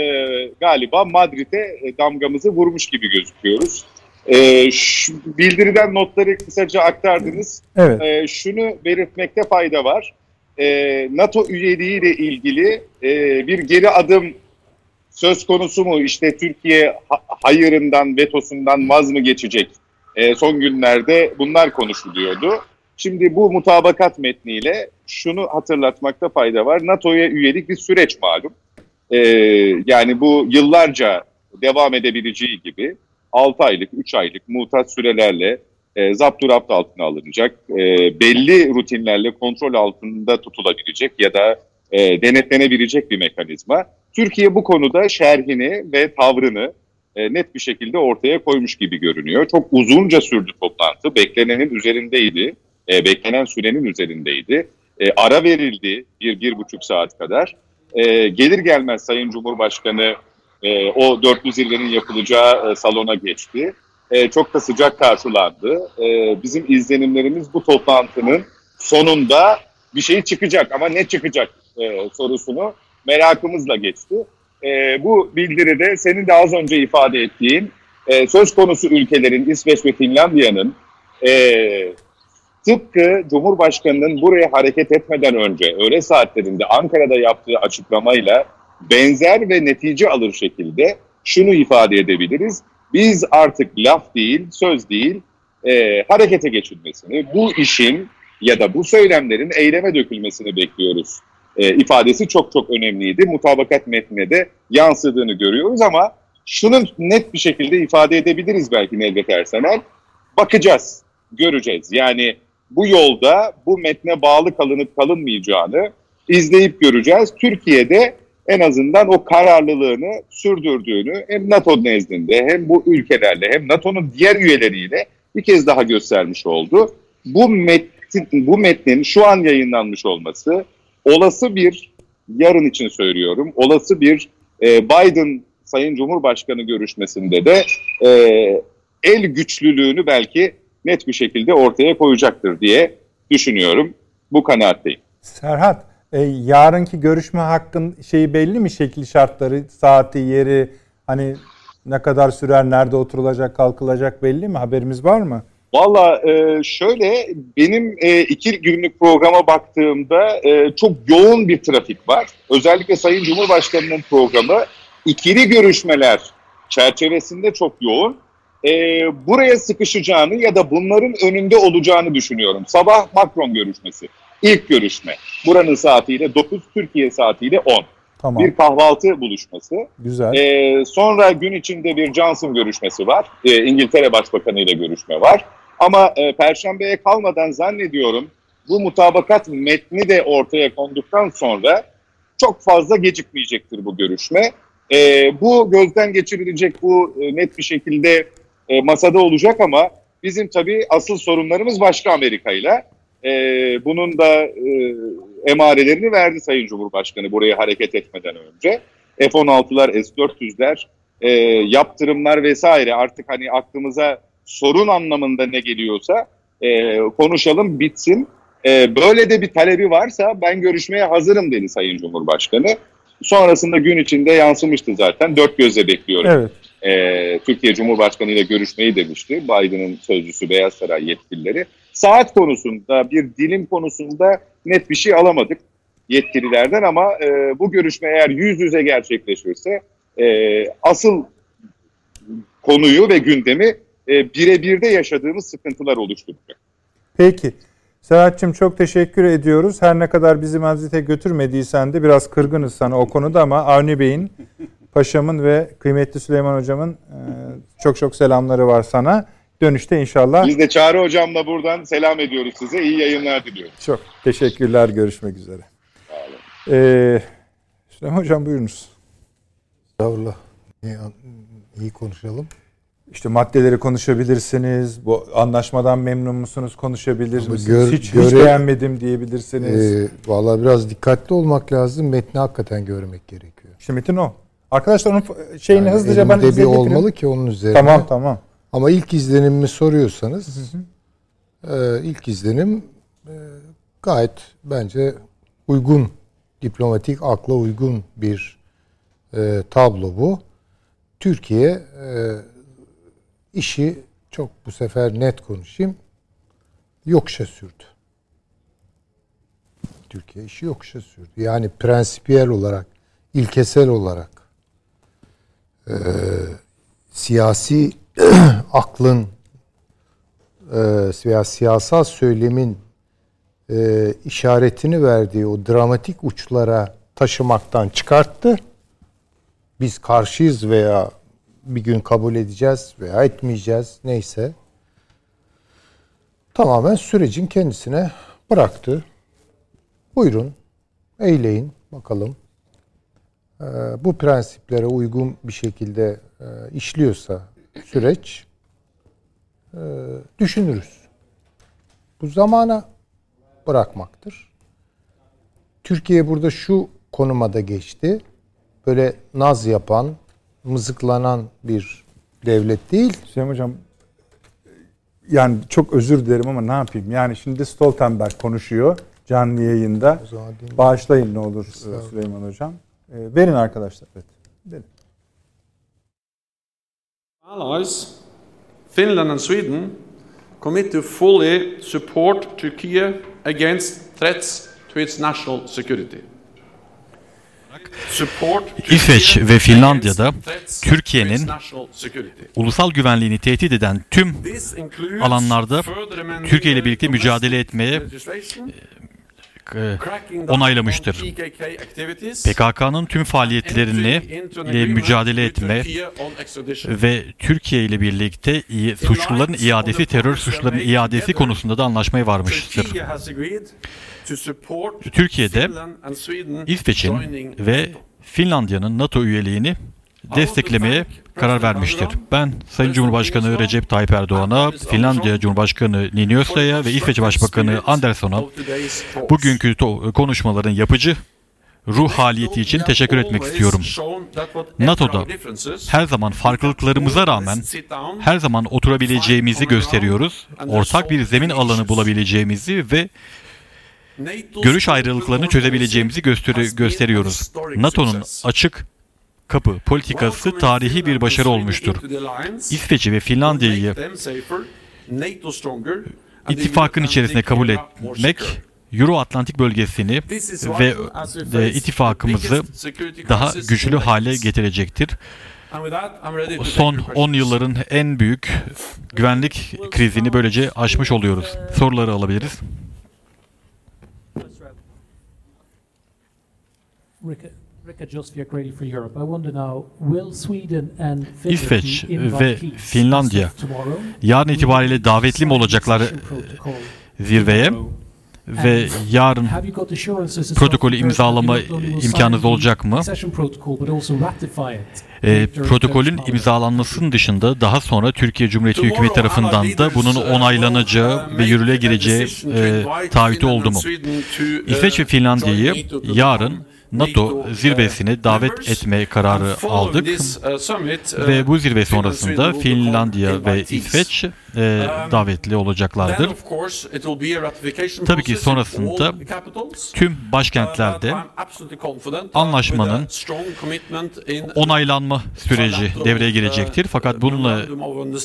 galiba Madrid'e e, damgamızı vurmuş gibi gözüküyoruz. E, şu, bildiriden notları kısaca aktardınız. Evet. E, şunu belirtmekte fayda var. E, NATO üyeliği ile ilgili e, bir geri adım söz konusu mu? İşte Türkiye hayırından, vetosundan vaz mı geçecek? E, son günlerde bunlar konuşuluyordu. Şimdi bu mutabakat metniyle şunu hatırlatmakta fayda var. NATO'ya üyelik bir süreç malum. E, yani bu yıllarca devam edebileceği gibi 6 aylık, 3 aylık mutat sürelerle e, zapturapt altına alınacak, e, belli rutinlerle kontrol altında tutulabilecek ya da e, denetlenebilecek bir mekanizma. Türkiye bu konuda şerhini ve tavrını e, net bir şekilde ortaya koymuş gibi görünüyor. Çok uzunca sürdü toplantı. Beklenenin üzerindeydi. E, beklenen sürenin üzerindeydi. E, ara verildi bir, bir buçuk saat kadar. E, gelir gelmez Sayın Cumhurbaşkanı e, o dörtlü zirvenin yapılacağı e, salona geçti. E, çok da sıcak karşılandı. E, bizim izlenimlerimiz bu toplantının sonunda bir şey çıkacak ama ne çıkacak e, sorusunu merakımızla geçti. E, bu bildiride senin de az önce ifade ettiğin e, söz konusu ülkelerin İsveç ve Finlandiya'nın e, tıpkı Cumhurbaşkanı'nın buraya hareket etmeden önce öğle saatlerinde Ankara'da yaptığı açıklamayla benzer ve netice alır şekilde şunu ifade edebiliriz. Biz artık laf değil, söz değil, e, harekete geçilmesini, bu işin ya da bu söylemlerin eyleme dökülmesini bekliyoruz. E, ifadesi çok çok önemliydi. Mutabakat metnine de yansıdığını görüyoruz ama şunu net bir şekilde ifade edebiliriz belki Nevdet Ersenel. Bakacağız, göreceğiz. Yani bu yolda bu metne bağlı kalınıp kalınmayacağını izleyip göreceğiz. Türkiye'de en azından o kararlılığını sürdürdüğünü hem NATO nezdinde hem bu ülkelerle hem NATO'nun diğer üyeleriyle bir kez daha göstermiş oldu. Bu metnin, bu metnin şu an yayınlanmış olması olası bir yarın için söylüyorum olası bir e, Biden Sayın Cumhurbaşkanı görüşmesinde de e, el güçlülüğünü belki net bir şekilde ortaya koyacaktır diye düşünüyorum. Bu kanaatteyim. Serhat, e, yarınki görüşme hakkın şeyi belli mi? Şekil şartları, saati, yeri, hani ne kadar sürer, nerede oturulacak, kalkılacak belli mi? Haberimiz var mı? Valla e, şöyle benim e, iki günlük programa baktığımda e, çok yoğun bir trafik var. Özellikle Sayın Cumhurbaşkanı'nın programı ikili görüşmeler çerçevesinde çok yoğun. E, buraya sıkışacağını ya da bunların önünde olacağını düşünüyorum. Sabah Macron görüşmesi, ilk görüşme. Buranın saatiyle 9, Türkiye saatiyle 10. Tamam. Bir kahvaltı buluşması. Güzel. Ee, sonra gün içinde bir Johnson görüşmesi var. Ee, İngiltere Başbakanı ile görüşme var. Ama e, Perşembe'ye kalmadan zannediyorum bu mutabakat metni de ortaya konduktan sonra çok fazla gecikmeyecektir bu görüşme. Ee, bu gözden geçirilecek, bu e, net bir şekilde e, masada olacak ama bizim tabii asıl sorunlarımız başka Amerika ile. Ee, bunun da e, emarelerini verdi Sayın Cumhurbaşkanı buraya hareket etmeden önce. F-16'lar, S-400'ler, e, yaptırımlar vesaire artık hani aklımıza sorun anlamında ne geliyorsa e, konuşalım bitsin. E, böyle de bir talebi varsa ben görüşmeye hazırım dedi Sayın Cumhurbaşkanı. Sonrasında gün içinde yansımıştı zaten. Dört gözle bekliyorum. Evet. E, Türkiye Cumhurbaşkanı ile görüşmeyi demişti. Biden'ın sözcüsü Beyaz Saray yetkilileri. Saat konusunda, bir dilim konusunda net bir şey alamadık yetkililerden ama e, bu görüşme eğer yüz yüze gerçekleşirse e, asıl konuyu ve gündemi e, birebir de yaşadığımız sıkıntılar oluşturacak. Peki. Serhat'cığım çok teşekkür ediyoruz. Her ne kadar bizi Mazit'e götürmediysen de biraz kırgınız sana o konuda ama Avni Bey'in, Paşam'ın ve kıymetli Süleyman Hocam'ın e, çok çok selamları var sana. Dönüşte inşallah. Biz de Çağrı Hocam'la buradan selam ediyoruz size. İyi yayınlar diliyoruz. Çok teşekkürler. Görüşmek üzere. Ee, Süleyman Hocam buyurunuz. Estağfurullah. İyi, iyi konuşalım. İşte maddeleri konuşabilirsiniz. Bu anlaşmadan memnun musunuz? Konuşabilir Ama misiniz? gör- hiç, hiç beğenmedim diyebilirsiniz. Ee, Valla biraz dikkatli olmak lazım. Metni hakikaten görmek gerekiyor. işte Metin o. Arkadaşlar onun şeyini Yani hızlıca ben bir olmalı ki onun üzerine. Tamam tamam. Ama ilk izlenimimi soruyorsanız e, ilk izlenim e, gayet bence uygun, diplomatik akla uygun bir e, tablo bu. Türkiye e, işi çok bu sefer net konuşayım yokuşa sürdü. Türkiye işi yokuşa sürdü. Yani prensipiyel olarak, ilkesel olarak e, siyasi aklın veya siyasal söylemin e, işaretini verdiği o dramatik uçlara taşımaktan çıkarttı. Biz karşıyız veya bir gün kabul edeceğiz veya etmeyeceğiz neyse. Tamamen sürecin kendisine bıraktı. Buyurun, eyleyin bakalım. Ee, bu prensiplere uygun bir şekilde e, işliyorsa süreç e, düşünürüz. Bu zamana bırakmaktır. Türkiye burada şu konuma da geçti. Böyle naz yapan, mızıklanan bir devlet değil. Hüseyin Hocam yani çok özür dilerim ama ne yapayım? Yani şimdi Stoltenberg konuşuyor canlı yayında. Bağışlayın ne olur Süleyman Hocam. E, verin arkadaşlar. Evet. Verin. allies, Finland and Sweden, commit to fully support Turkey against threats to its national security. Support İsveç ve Finlandiya'da Türkiye'nin. Ulusal güvenliğini tehdit eden tüm alanlarda Türkiye ile birlikte mücadele etmeye e, onaylamıştır. PKK'nın tüm faaliyetlerini ile mücadele etme ve Türkiye ile birlikte suçluların iadesi, terör suçlularının iadesi konusunda da anlaşmaya varmıştır. Türkiye'de İsveç'in ve. Finlandiya'nın NATO üyeliğini desteklemeye karar vermiştir. Ben Sayın Cumhurbaşkanı Recep Tayyip Erdoğan'a, Finlandiya Cumhurbaşkanı Niinistö'ye ve İsveç Başbakanı Andersson'a bugünkü konuşmaların yapıcı ruh haliyeti için teşekkür etmek istiyorum. NATO'da Her zaman farklılıklarımıza rağmen her zaman oturabileceğimizi gösteriyoruz. Ortak bir zemin alanı bulabileceğimizi ve görüş ayrılıklarını çözebileceğimizi gösteri- gösteriyoruz. NATO'nun açık kapı politikası tarihi bir başarı olmuştur. İsveç'i ve Finlandiya'yı ittifakın içerisine kabul etmek Euro-Atlantik bölgesini ve e, ittifakımızı daha güçlü hale getirecektir. Son 10 yılların en büyük güvenlik krizini böylece aşmış oluyoruz. Soruları alabiliriz. Rika, İsveç ve Finlandiya. yarın itibariyle davetli mi olacaklar zirveye? ve yarın protokolü imzalama imkanınız olacak mı? E, protokolün imzalanmasının dışında daha sonra Türkiye Cumhuriyeti hükümeti tarafından da bunun onaylanacağı ve yürürlüğe gireceği e, taahhütü oldu mu? İsveç ve Finlandiya'yı yarın NATO zirvesine davet etme kararı aldık ve bu zirve sonrasında Finlandiya ve İsveç e, davetli olacaklardır. Tabii ki sonrasında Tüm başkentlerde anlaşmanın onaylanma süreci devreye girecektir. Fakat bununla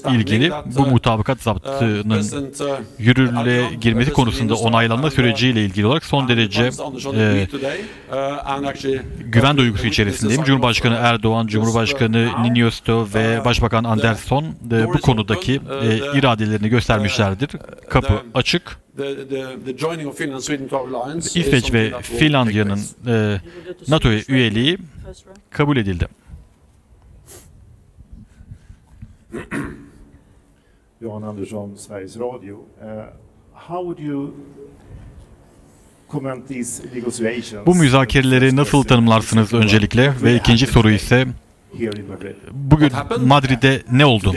ilgili bu mutabakat zaptının yürürlüğe girmesi konusunda onaylanma süreciyle ilgili olarak son derece e, güven duygusu içerisindeyim. Cumhurbaşkanı Erdoğan, Cumhurbaşkanı Niinistö ve Başbakan Andersson e, bu konudaki e, iradelerini göstermişlerdir. Kapı açık. İsveç ve Finlandiya'nın e, NATO'ya üyeliği kabul edildi. Jan Andersson, Sveriges Radio. How would you? Bu müzakereleri nasıl tanımlarsınız öncelikle ve ikinci soru ise bugün Madrid'de ne oldu?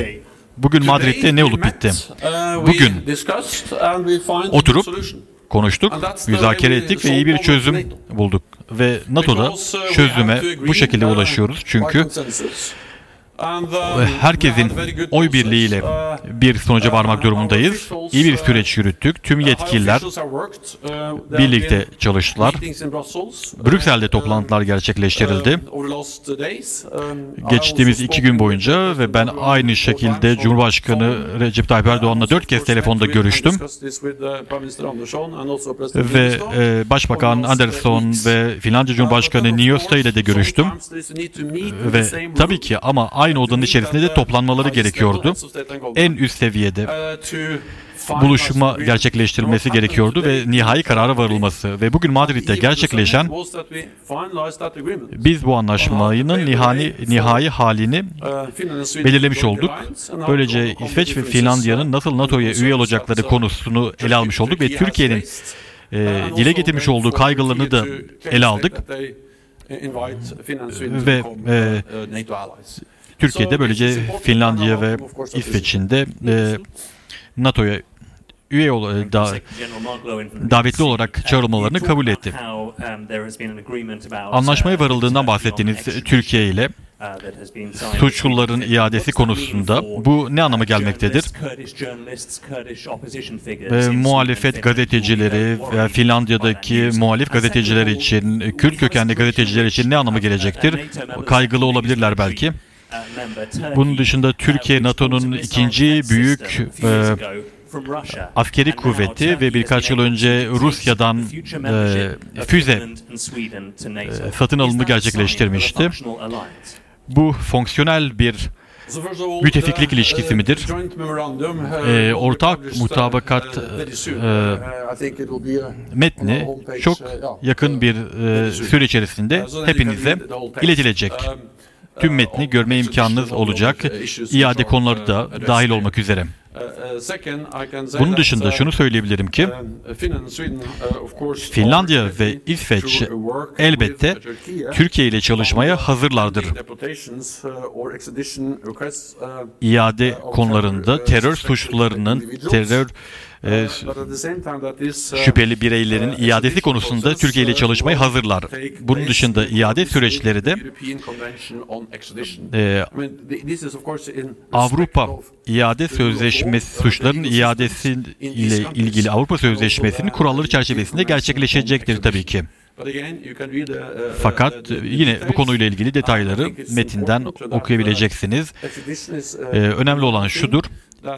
Bugün Madrid'de ne olup bitti? Bugün oturup konuştuk, müzakere ettik ve iyi bir çözüm bulduk. Ve NATO'da çözüme bu şekilde ulaşıyoruz. Çünkü herkesin oy birliğiyle bir sonuca varmak durumundayız. İyi bir süreç yürüttük. Tüm yetkililer birlikte çalıştılar. Brüksel'de toplantılar gerçekleştirildi. Geçtiğimiz iki gün boyunca ve ben aynı şekilde Cumhurbaşkanı Recep Tayyip Erdoğan'la dört kez telefonda görüştüm. Ve e, Başbakan Andersson ve Finlandiya Cumhurbaşkanı Niinistö ile de görüştüm. Ve tabii ki ama aynı odanın içerisinde de toplanmaları gerekiyordu. En üst seviyede buluşma gerçekleştirilmesi gerekiyordu ve nihai karara varılması. Ve bugün Madrid'de gerçekleşen biz bu anlaşmanın nihai, nihai halini belirlemiş olduk. Böylece İsveç ve Finlandiya'nın nasıl NATO'ya üye olacakları konusunu ele almış olduk ve Türkiye'nin e, dile getirmiş olduğu kaygılarını da ele aldık. Ve e, Türkiye'de böylece Finlandiya ve İsveç'in de e, NATO'ya üye ol, e, da, davetli olarak çağrılmalarını kabul etti. Anlaşmaya varıldığından bahsettiğiniz Türkiye ile suçluların iadesi konusunda bu ne anlama gelmektedir? E, muhalefet gazetecileri ve Finlandiya'daki muhalif gazeteciler için, Kürt kökenli gazeteciler için ne anlamı gelecektir? Kaygılı olabilirler belki. Bunun dışında Türkiye NATO'nun ikinci büyük e, askeri kuvveti ve birkaç yıl önce Rusya'dan e, füze e, satın alımı gerçekleştirmişti. Bu fonksiyonel bir müttefiklik ilişkisi midir? E, ortak mutabakat e, metni çok yakın bir e, süre içerisinde hepinize iletilecek. Tüm metni görme imkanınız olacak. İade konuları da dahil olmak üzere. Bunun dışında şunu söyleyebilirim ki Finlandiya ve İsveç elbette Türkiye ile çalışmaya hazırlardır. İade konularında terör suçlularının terör e, şüpheli bireylerin iadesi konusunda Türkiye ile çalışmayı hazırlar. Bunun dışında iade süreçleri de e, Avrupa iade sözleşmesi suçların iadesi ile ilgili Avrupa Sözleşmesi'nin kuralları çerçevesinde gerçekleşecektir tabii ki. Fakat yine bu konuyla ilgili detayları metinden okuyabileceksiniz. Ee, önemli olan şudur.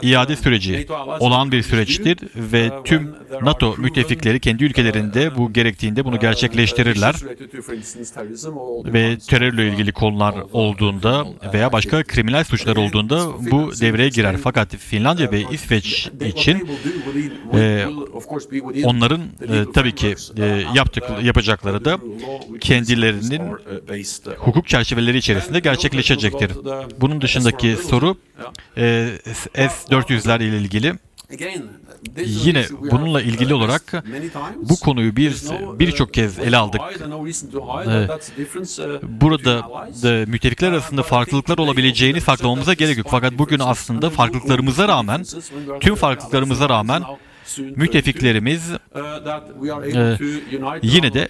İade süreci olağan bir süreçtir ve tüm NATO müttefikleri kendi ülkelerinde bu gerektiğinde bunu gerçekleştirirler ve terörle ilgili konular olduğunda veya başka kriminal suçlar olduğunda bu devreye girer. Fakat Finlandiya ve İsveç için e, onların e, tabii ki e, yaptık, yapacakları da kendilerinin hukuk çerçeveleri içerisinde gerçekleşecektir. Bunun dışındaki soru e, S-400'ler ile ilgili. Yine bununla ilgili olarak bu konuyu biz birçok kez ele aldık. Burada da müttefikler arasında farklılıklar olabileceğini saklamamıza gerek yok. Fakat bugün aslında farklılıklarımıza rağmen, tüm farklılıklarımıza rağmen müttefiklerimiz e, yine de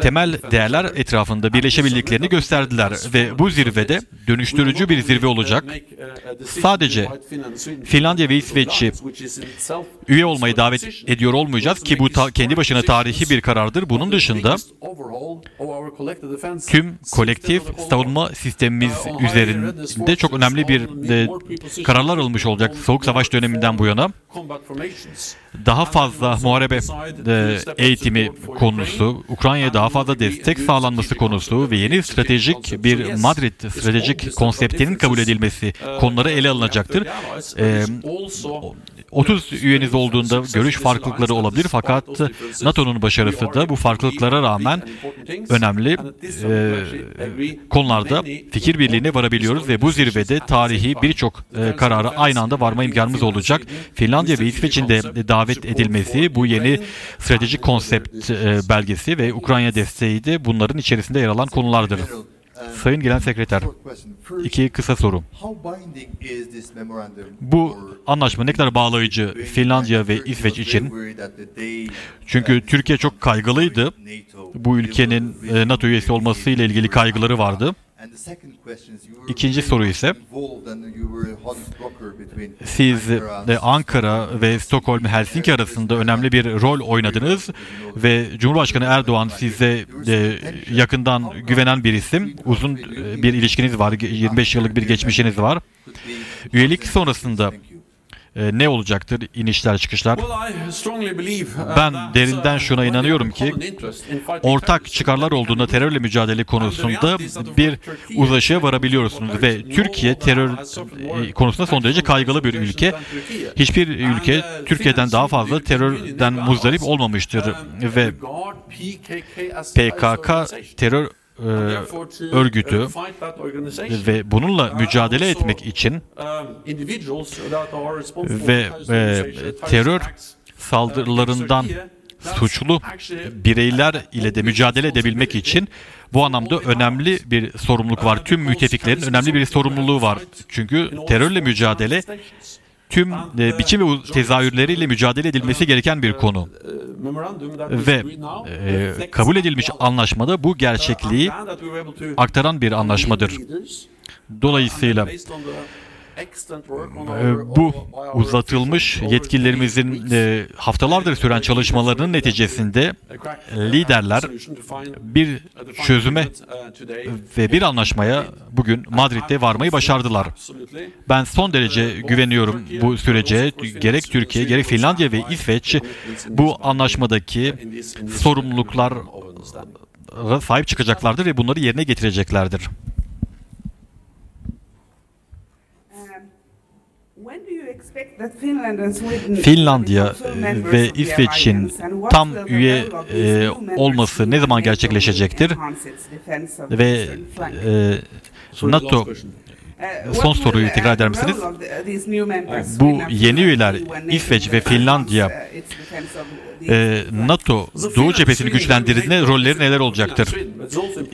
temel değerler etrafında birleşebildiklerini gösterdiler ve bu zirvede dönüştürücü bir zirve olacak. Sadece Finlandiya ve İsveç'i üye olmayı davet ediyor olmayacağız ki bu kendi başına tarihi bir karardır. Bunun dışında tüm kolektif savunma sistemimiz üzerinde çok önemli bir e, kararlar alınmış olacak Soğuk Savaş döneminden bu yana daha fazla muharebe e, eğitimi konusu, Ukrayna'ya daha fazla destek sağlanması konusu ve yeni stratejik bir Madrid stratejik konseptinin kabul edilmesi konuları ele alınacaktır. E, 30 üyeniz olduğunda görüş farklılıkları olabilir fakat NATO'nun başarısı da bu farklılıklara rağmen önemli e, konularda fikir birliğine varabiliyoruz ve bu zirvede tarihi birçok e, karara aynı anda varma imkanımız olacak. Finlandiya ve İsveç'in de davet edilmesi bu yeni stratejik konsept e, belgesi ve Ukrayna desteği de bunların içerisinde yer alan konulardır. Sayın Genel Sekreter, iki kısa soru. Bu anlaşma ne kadar bağlayıcı Finlandiya ve İsveç için? Çünkü Türkiye çok kaygılıydı. Bu ülkenin NATO üyesi olması ile ilgili kaygıları vardı. İkinci soru ise siz de Ankara ve Stockholm Helsinki arasında önemli bir rol oynadınız ve Cumhurbaşkanı Erdoğan size yakından güvenen bir isim. Uzun bir ilişkiniz var. 25 yıllık bir geçmişiniz var. Üyelik sonrasında ne olacaktır inişler çıkışlar? Ben derinden şuna inanıyorum ki ortak çıkarlar olduğunda terörle mücadele konusunda bir uzlaşıya varabiliyorsunuz ve Türkiye terör konusunda son derece kaygılı bir ülke. Hiçbir ülke Türkiye'den daha fazla terörden muzdarip olmamıştır ve PKK terör e, örgütü ve bununla mücadele etmek için ve e, terör saldırılarından suçlu bireyler ile de mücadele edebilmek için bu anlamda önemli bir sorumluluk var. Tüm müttefiklerin önemli bir sorumluluğu var. Çünkü terörle mücadele tüm e, biçim ve tezahürleriyle mücadele edilmesi gereken bir konu. Ve e, kabul edilmiş anlaşmada bu gerçekliği aktaran bir anlaşmadır. Dolayısıyla e, bu uzatılmış yetkililerimizin e, haftalardır süren çalışmalarının neticesinde liderler bir çözüme ve bir anlaşmaya bugün Madrid'de varmayı başardılar. Ben son derece güveniyorum bu sürece. Gerek Türkiye, gerek Finlandiya ve İsveç bu anlaşmadaki sorumluluklar sahip çıkacaklardır ve bunları yerine getireceklerdir. Finlandiya ve İsveç'in tam üye e, olması ne zaman gerçekleşecektir? Ve e, NATO son soruyu tekrar eder misiniz? Bu yeni üyeler İsveç ve Finlandiya e, NATO Doğu cephesini güçlendirdiğinde rolleri neler olacaktır?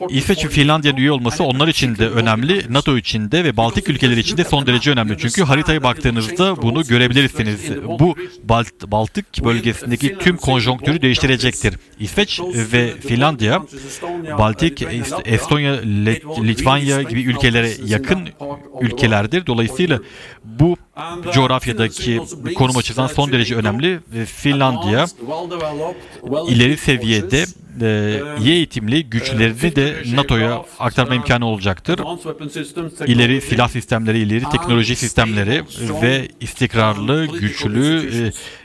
İsveç ve Finlandiya'nın üye olması onlar için de önemli, NATO için de ve Baltık ülkeleri için de son derece önemli. Çünkü haritaya baktığınızda bunu görebilirsiniz. Bu Balt Baltık bölgesindeki tüm konjonktürü değiştirecektir. İsveç ve Finlandiya, Baltik, Estonya, Litvanya gibi ülkelere yakın ülkelerdir. Dolayısıyla bu coğrafyadaki konum açısından son derece önemli. Finlandiya ileri seviyede e, iyi eğitimli güçlerini de NATO'ya aktarma imkanı olacaktır. İleri silah sistemleri, ileri teknoloji sistemleri ve istikrarlı, güçlü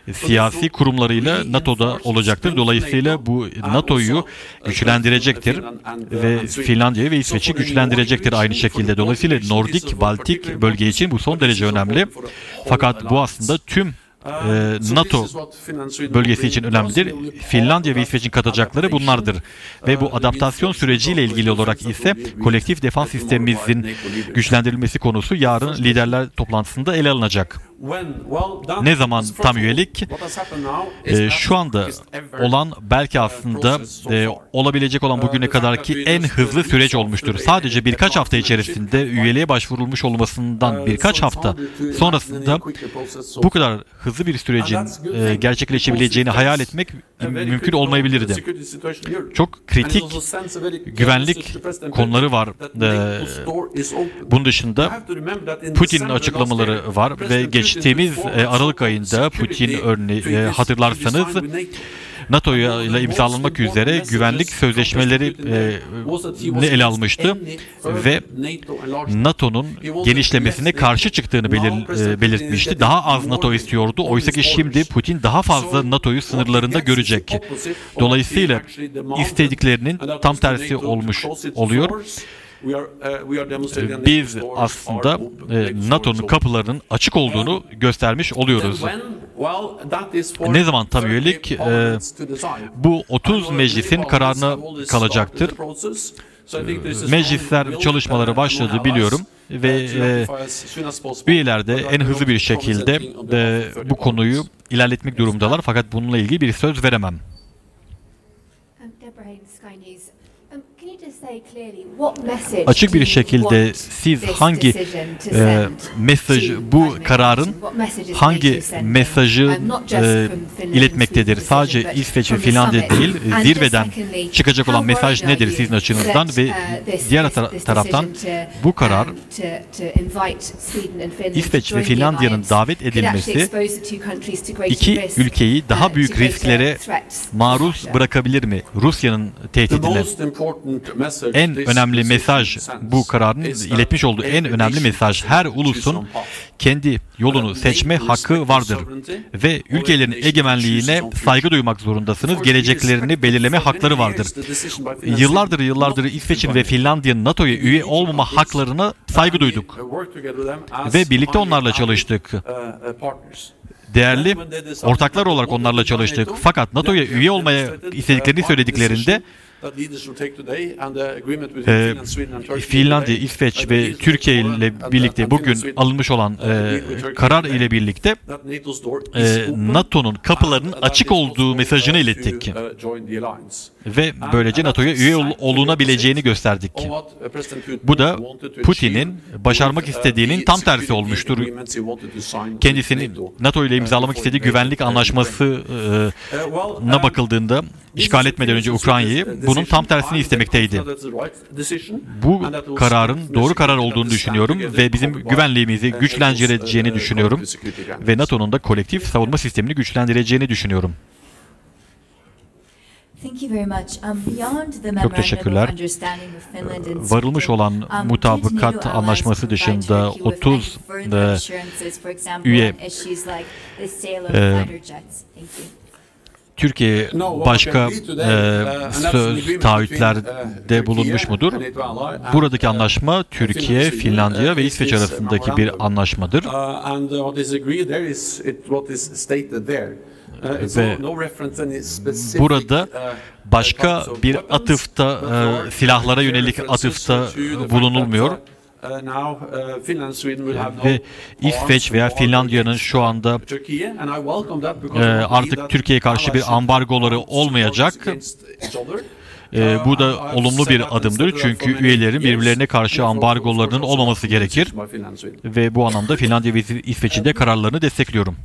e, siyasi kurumlarıyla NATO'da olacaktır. Dolayısıyla bu NATO'yu güçlendirecektir ve Finlandiya ve İsveç'i güçlendirecektir aynı şekilde. Dolayısıyla Nordik, Baltik bölge için bu son derece önemli. Fakat bu aslında tüm e, NATO bölgesi için önemlidir. Finlandiya ve İsveç'in katacakları bunlardır. Ve bu adaptasyon süreciyle ilgili olarak ise kolektif defans sistemimizin güçlendirilmesi konusu yarın liderler toplantısında ele alınacak. Ne zaman tam üyelik? E, şu anda olan belki aslında e, olabilecek olan bugüne kadarki en hızlı süreç olmuştur. Sadece birkaç hafta içerisinde üyeliğe başvurulmuş olmasından birkaç hafta sonrasında bu kadar hızlı bir sürecin e, gerçekleşebileceğini hayal etmek mümkün olmayabilirdi. Çok kritik güvenlik konuları var. E, bunun dışında Putin'in açıklamaları var ve geç geçtiğimiz e, Aralık ayında Putin örneği e, hatırlarsanız NATO ile imzalanmak üzere güvenlik sözleşmeleri e, ele almıştı ve NATO'nun genişlemesine karşı çıktığını e, belirtmişti. Daha az NATO istiyordu. Oysa ki şimdi Putin daha fazla NATO'yu sınırlarında görecek. Dolayısıyla istediklerinin tam tersi olmuş oluyor. Biz aslında e, NATO'nun kapılarının açık olduğunu göstermiş oluyoruz. Ne zaman tam üyelik? E, bu 30 meclisin kararına kalacaktır. Meclisler çalışmaları başladı biliyorum ve e, üyeler de en hızlı bir şekilde e, bu konuyu ilerletmek durumdalar fakat bununla ilgili bir söz veremem. Açık bir şekilde siz hangi e, mesaj, bu kararın hangi mesajı e, iletmektedir? Sadece İsveç ve Finlandiya değil, zirveden çıkacak olan mesaj nedir sizin açınızdan? ve diğer tar- taraftan bu karar İsveç ve Finlandiya'nın davet edilmesi iki ülkeyi daha büyük risklere maruz bırakabilir mi? Rusya'nın tehdidine en önemli mesaj bu kararın iletmiş olduğu en önemli mesaj her ulusun kendi yolunu seçme hakkı vardır ve ülkelerin egemenliğine saygı duymak zorundasınız. Geleceklerini belirleme hakları vardır. Yıllardır yıllardır İsveç'in ve Finlandiya'nın NATO'ya üye olmama haklarına saygı duyduk ve birlikte onlarla çalıştık değerli ortaklar olarak onlarla çalıştık. Fakat NATO'ya üye olmaya istediklerini söylediklerinde Ee, Finlandiya, İsveç uh, ve Türkiye leaders ile and- and birlikte bugün alınmış olan uh, e, karar ile birlikte e, NATO'nun kapılarının açık olduğu mesajını uh, ilettik uh, ve böylece NATO'ya üye ol- olunabileceğini gösterdik. Uh, Bu da Putin'in başarmak uh, istediğinin tam tersi olmuştur. Kendisinin NATO. İle imzalamak istediği güvenlik uh, anlaşması e, Uh, bakıldığında işgal etmeden önce Ukrayna'yı bunun tam tersini istemekteydi. Bu kararın doğru karar olduğunu düşünüyorum ve bizim güvenliğimizi güçlendireceğini düşünüyorum ve NATO'nun da kolektif savunma sistemini güçlendireceğini düşünüyorum. Um, Çok memorandum teşekkürler. and Varılmış olan um, mutabakat anlaşması dışında provide Turkey with 30 any further e, üye e, fighter jets? Thank you. Türkiye başka e, söz taahhütlerde bulunmuş mudur? Buradaki anlaşma Türkiye, Finlandiya ve İsveç arasındaki bir anlaşmadır. Uh, uh. Uh, Ve Burada uh, başka bir atıfta, e, silahlara yönelik atıfta bulunulmuyor. Uh, now, uh, Finland, Sweden will have no Ve İsveç veya Finlandiya'nın şu anda uh, Turkey, and I welcome that because e, I believe artık Türkiye'ye karşı bir ambargoları olmayacak. E, bu da olumlu bir adımdır çünkü üyelerin birbirlerine karşı ambargolarının olmaması gerekir. Ve bu anlamda Finlandiya ve İsveç'in de kararlarını destekliyorum.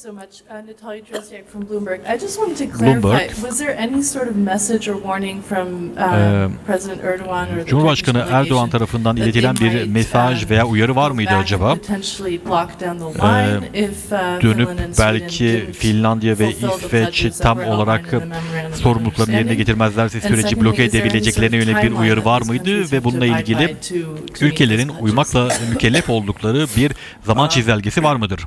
So much. Uh, Natalia Drozdiak from Bloomberg. I just wanted to clarify, Bloomberg. was there any sort of message or warning from uh, Ee, President Erdogan or the Cumhurbaşkanı Erdoğan tarafından iletilen bir mesaj um, veya uyarı var mıydı acaba? Ee, uh, dönüp belki Finlandiya ve İsveç tam olarak sorumluluklarını yerine getirmezlerse süreci bloke edebileceklerine yönelik bir uyarı var mıydı ve bununla ilgili ülkelerin uymakla mükellef oldukları bir zaman çizelgesi var mıdır?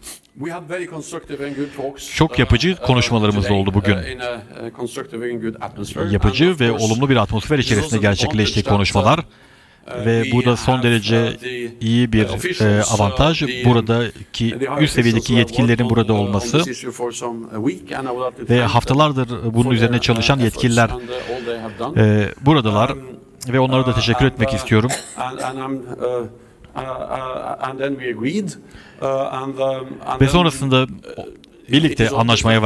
Çok yapıcı konuşmalarımız today, oldu bugün. Yapıcı ve olumlu bir atmosfer içerisinde gerçekleşti konuşmalar ve bu da son derece iyi bir e, avantaj. Buradaki üst seviyedeki yetkililerin burada olması ve haftalardır bunun üzerine çalışan yetkililer e, buradalar ve onlara da teşekkür etmek istiyorum. And, and, I'm, uh, uh, uh, and then we agreed. Uh, and, and Ve sonrasında birlikte anlaşmaya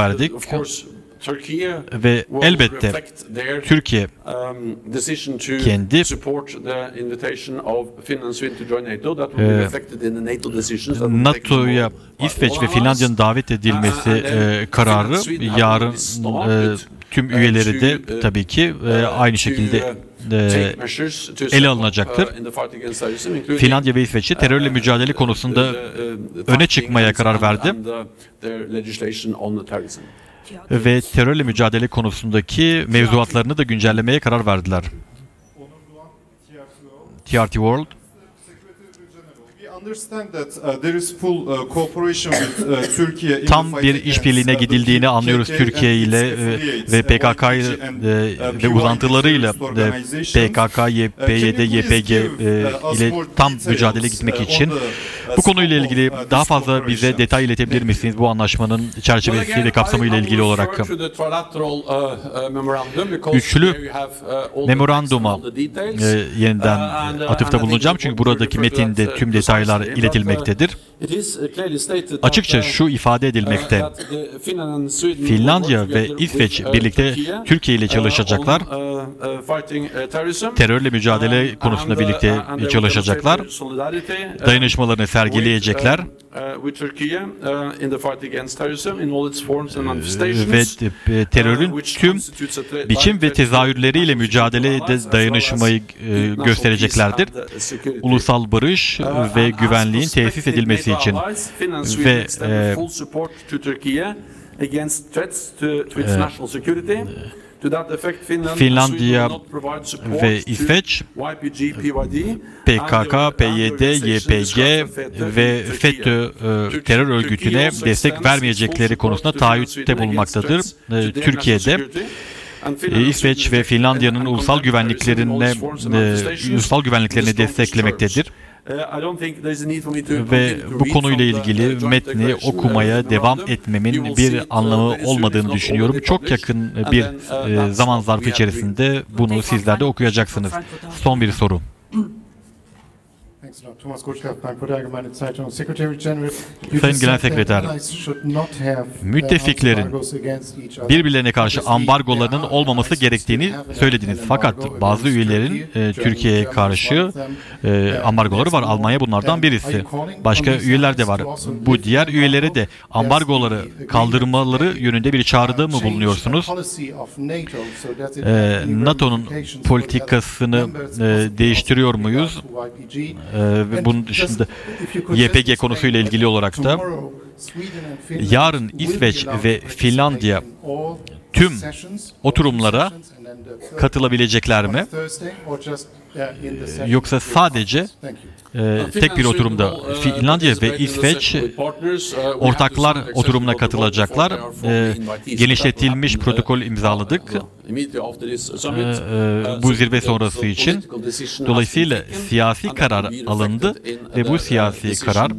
Turkey ve elbette Türkiye um, decision to kendi support the invitation of Finland and Sweden to join NATO. That will be Ee, reflected in the NATO decisions. that will be taken NATO'ya by İsveç ve. Finlandiya'nın davet edilmesi e, kararı yarın e, tüm uh, üyeleri de uh, tabii ki e, uh, aynı şekilde uh, e, step ele alınacaktır. uh, Finlandiya ve terörle uh, mücadele konusunda uh, öne çıkmaya karar verdi ve terörle mücadele konusundaki mevzuatlarını da güncellemeye karar verdiler. TRT World We understand that uh, there is full uh, cooperation with uh, Turkey in the tam bir işbirliğine uh, gidildiğini anlıyoruz Türkiye and ile e, ve uh, PKK ile and, e, uh, ve PYD uzantılarıyla. PKK, Uh, YPG, uh, ile tam mücadele gitmek uh, on için? uh, bu konuyla ilgili uh, daha fazla bize detay iletebilir misiniz bu anlaşmanın çerçevesi ve kapsamıyla I- I ilgili olarak? uh, uh, Üçlü uh, memoranduma e, yeniden Uh, and, uh, atıfta bulunacağım. çünkü buradaki metinde uh, tüm detaylar uh, iletilmektedir. Açıkça şu ifade edilmekte. Finlandiya ve İsveç birlikte Türkiye ile çalışacaklar. Terörle mücadele konusunda birlikte çalışacaklar. Dayanışmalarını sergileyecekler. With, uh, with Turkey uh, in the fight against terrorism in all its forms and ve manifestations. e, terörün uh, tüm biçim ve tezahürleriyle as dayanışmayı e, göstereceklerdir. Ulusal barış Uh, ve güvenliğin tesis edilmesi için ve e, against threats to, to its e, national security. Finlandiya ve İsveç PKK, PYD, YPG ve FETÖ e, terör örgütüne destek vermeyecekleri konusunda taahhütte bulunmaktadır. E, Türkiye'de e, İsveç ve Finlandiya'nın ulusal güvenliklerine e, ulusal güvenliklerini desteklemektedir. Ve bu konuyla ilgili metni okumaya devam etmemin bir anlamı olmadığını düşünüyorum. Çok yakın bir zaman zarfı içerisinde bunu sizler de okuyacaksınız. Son bir soru. Thomas Gottschalk, Frankfurt Allgemeine Zeitung. Secretary General, Sayın Genel Sekreter, uh, müttefiklerin birbirlerine karşı ambargolarının olmaması gerektiğini söylediniz. Fakat bazı üyelerin e, Türkiye'ye karşı e, ambargoları var. Almanya bunlardan birisi. Başka üyeler de var. Bu diğer üyelere de ambargoları kaldırmaları yönünde bir çağrıda mı bulunuyorsunuz? E, NATO'nun politikasını e, değiştiriyor muyuz? E, ve bunun dışında YPG konusuyla ilgili olarak da yarın İsveç ve Finlandiya tüm oturumlara katılabilecekler mi? Yoksa sadece e, tek bir oturumda Finlandiya ve İsveç ortaklar oturumuna katılacaklar. E, genişletilmiş protokol imzaladık e, e, bu zirve sonrası için. Dolayısıyla siyasi karar alındı ve bu siyasi karar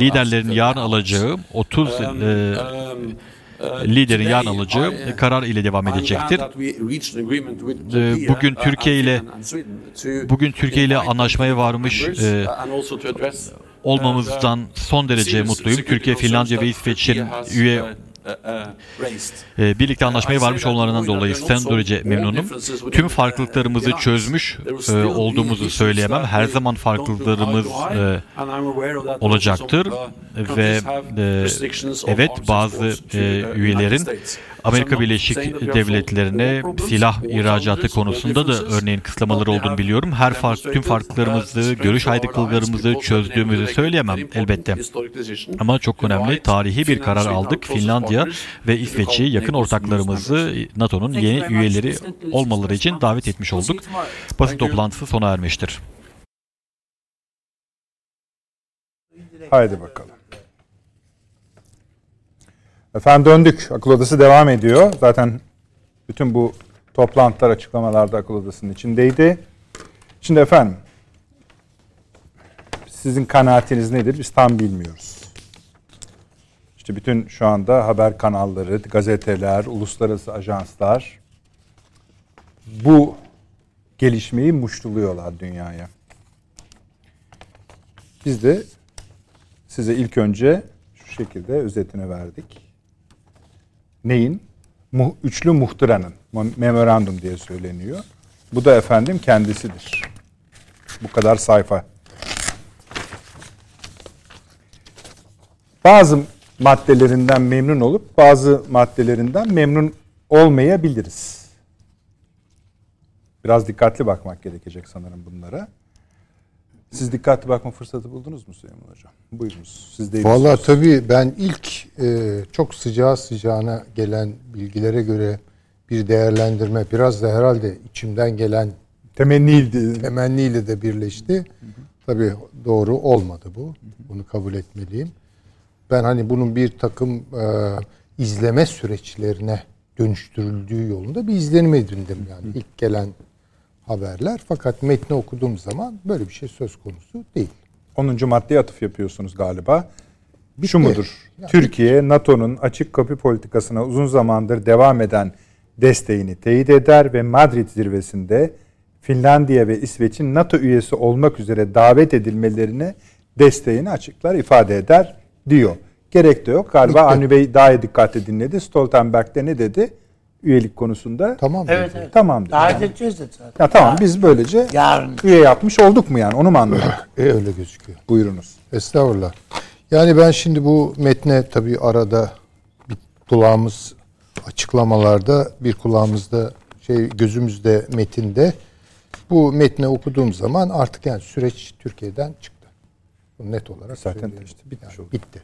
liderlerin yarın alacağı 30 e, liderin yarın alacağı karar ile devam edecektir. E, Bugün Türkiye ile bugün Türkiye ile anlaşmaya varmış e, olmamızdan son derece mutluyum. Türkiye, Finlandiya ve İsveç'in üye birlikte anlaşmaya varmış olmalarından dolayı son derece memnunum. Tüm farklılıklarımızı çözmüş e, olduğumuzu söyleyemem. Her zaman farklılıklarımız e, olacaktır ve e, evet bazı üyelerin Amerika Birleşik Devletleri'ne silah ihracatı konusunda da örneğin kısıtlamaları olduğunu biliyorum. Her fark, tüm farklılıklarımızı, görüş ayrılıklarımızı çözdüğümüzü söyleyemem elbette. Ama çok önemli tarihi bir karar aldık. Finlandiya ve İsveç'i yakın ortaklarımızı NATO'nun yeni üyeleri olmaları için davet etmiş olduk. Basın toplantısı sona ermiştir. Haydi bakalım. Efendim döndük. Akıl Odası devam ediyor. Zaten bütün bu toplantılar, açıklamalarda Akıl Odası'nın içindeydi. Şimdi efendim, sizin kanaatiniz nedir? Biz tam bilmiyoruz. İşte bütün şu anda haber kanalları, gazeteler, uluslararası ajanslar bu gelişmeyi muştuluyorlar dünyaya. Biz de size ilk önce şu şekilde özetini verdik. Neyin? Mu, üçlü muhtıranın, memorandum diye söyleniyor. Bu da efendim kendisidir. Bu kadar sayfa. Bazı maddelerinden memnun olup bazı maddelerinden memnun olmayabiliriz. Biraz dikkatli bakmak gerekecek sanırım bunlara. Siz dikkatli bakma fırsatı buldunuz mu Süleyman Hocam? Buyurunuz. Siz de Valla tabii ben ilk e, çok sıcağı sıcağına gelen bilgilere göre bir değerlendirme biraz da herhalde içimden gelen temenniydi. Temenniyle de birleşti. Hı hı. Tabii doğru olmadı bu. Hı hı. Bunu kabul etmeliyim. Ben hani bunun bir takım e, izleme süreçlerine dönüştürüldüğü yolunda bir izlenim edindim yani. İlk gelen haberler. Fakat metni okuduğum zaman böyle bir şey söz konusu değil. 10. maddeye atıf yapıyorsunuz galiba. Bitti. Şu mudur? Yani Türkiye, NATO'nun açık kapı politikasına uzun zamandır devam eden desteğini teyit eder ve Madrid zirvesinde Finlandiya ve İsveç'in NATO üyesi olmak üzere davet edilmelerine desteğini açıklar, ifade eder diyor. Gerek de yok. Galiba Avni Bey daha dikkatli dinledi. Stoltenberg de ne dedi? Üyelik konusunda. Tamam. Evet, evet. Tamam. Dedi. Davet edeceğiz dedi zaten. Ya tamam biz böylece Yarın. üye yapmış olduk mu yani onu mu anladık? e öyle gözüküyor. Buyurunuz. Estağfurullah. Yani ben şimdi bu metne tabii arada bir kulağımız açıklamalarda bir kulağımızda şey gözümüzde metinde bu metni okuduğum zaman artık yani süreç Türkiye'den çıktı. Bu net olarak zaten işte bitmiş yani oldu. Bitti.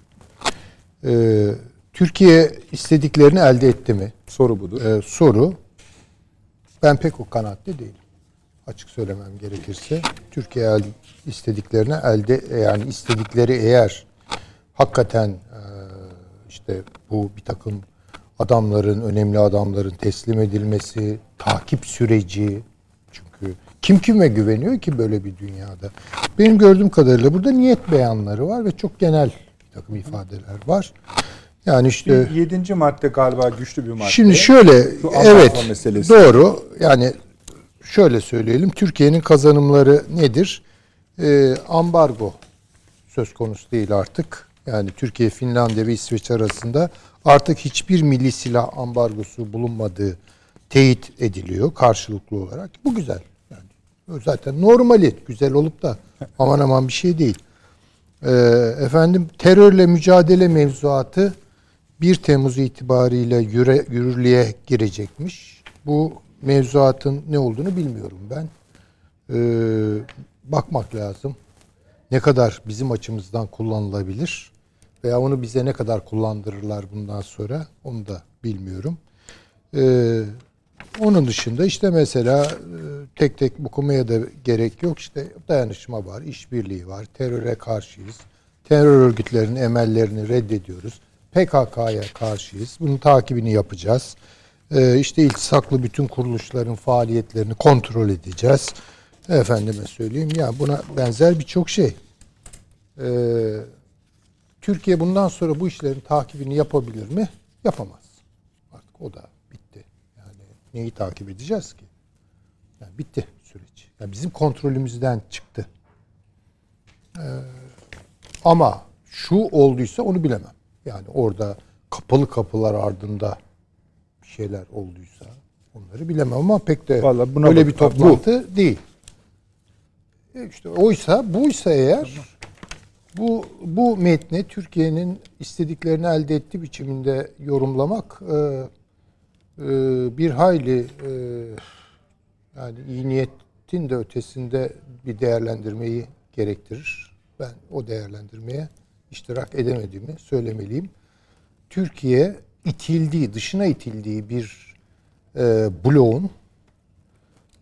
Ee, Türkiye istediklerini elde etti mi? Soru budur. Ee, soru. Ben pek o kanaatte değilim. Açık söylemem gerekirse. Türkiye istediklerini elde yani istedikleri eğer hakikaten e, işte bu bir takım adamların, önemli adamların teslim edilmesi, takip süreci çünkü Kim kime güveniyor ki böyle bir dünyada? Benim gördüğüm kadarıyla burada niyet beyanları var ve çok genel bir takım ifadeler var. Yani işte Bir yedinci madde galiba güçlü bir madde. Şimdi şöyle evet meselesi. doğru yani şöyle söyleyelim Türkiye'nin kazanımları nedir? Ee, ambargo söz konusu değil artık. Yani Türkiye, Finlandiya ve İsveç arasında artık hiçbir milli silah ambargosu bulunmadığı teyit ediliyor karşılıklı olarak. Bu güzel. Yani zaten normali güzel olup da aman aman bir şey değil. Ee, efendim terörle mücadele mevzuatı 1 Temmuz itibariyle yüre, yürürlüğe girecekmiş. Bu mevzuatın ne olduğunu bilmiyorum ben. Ee, bakmak lazım. Ne kadar bizim açımızdan kullanılabilir veya onu bize ne kadar kullandırırlar bundan sonra onu da bilmiyorum. Ee, onun dışında işte mesela e, tek tek okumaya da gerek yok. İşte dayanışma var, işbirliği var, teröre karşıyız. Terör örgütlerinin emellerini reddediyoruz. PKK'ya karşıyız. Bunun takibini yapacağız. Ee, işte iltisaklı bütün kuruluşların faaliyetlerini kontrol edeceğiz. Efendime söyleyeyim ya buna benzer birçok şey. Ee, Türkiye bundan sonra bu işlerin takibini yapabilir mi? Yapamaz. Artık o da bitti. Yani neyi takip edeceğiz ki? Yani bitti süreç. Yani bizim kontrolümüzden çıktı. Ee, ama şu olduysa onu bilemem. Yani orada kapalı kapılar ardında bir şeyler olduysa onları bilemem ama pek de Vallahi buna öyle bak- bir toplantı değil. E işte oysa buysa eğer bu bu metni Türkiye'nin istediklerini elde ettiği biçiminde yorumlamak e, e, bir hayli e, yani iyi niyetin de ötesinde bir değerlendirmeyi gerektirir. Ben o değerlendirmeye iştirak edemediğimi söylemeliyim. Türkiye itildiği, dışına itildiği bir e, bloğun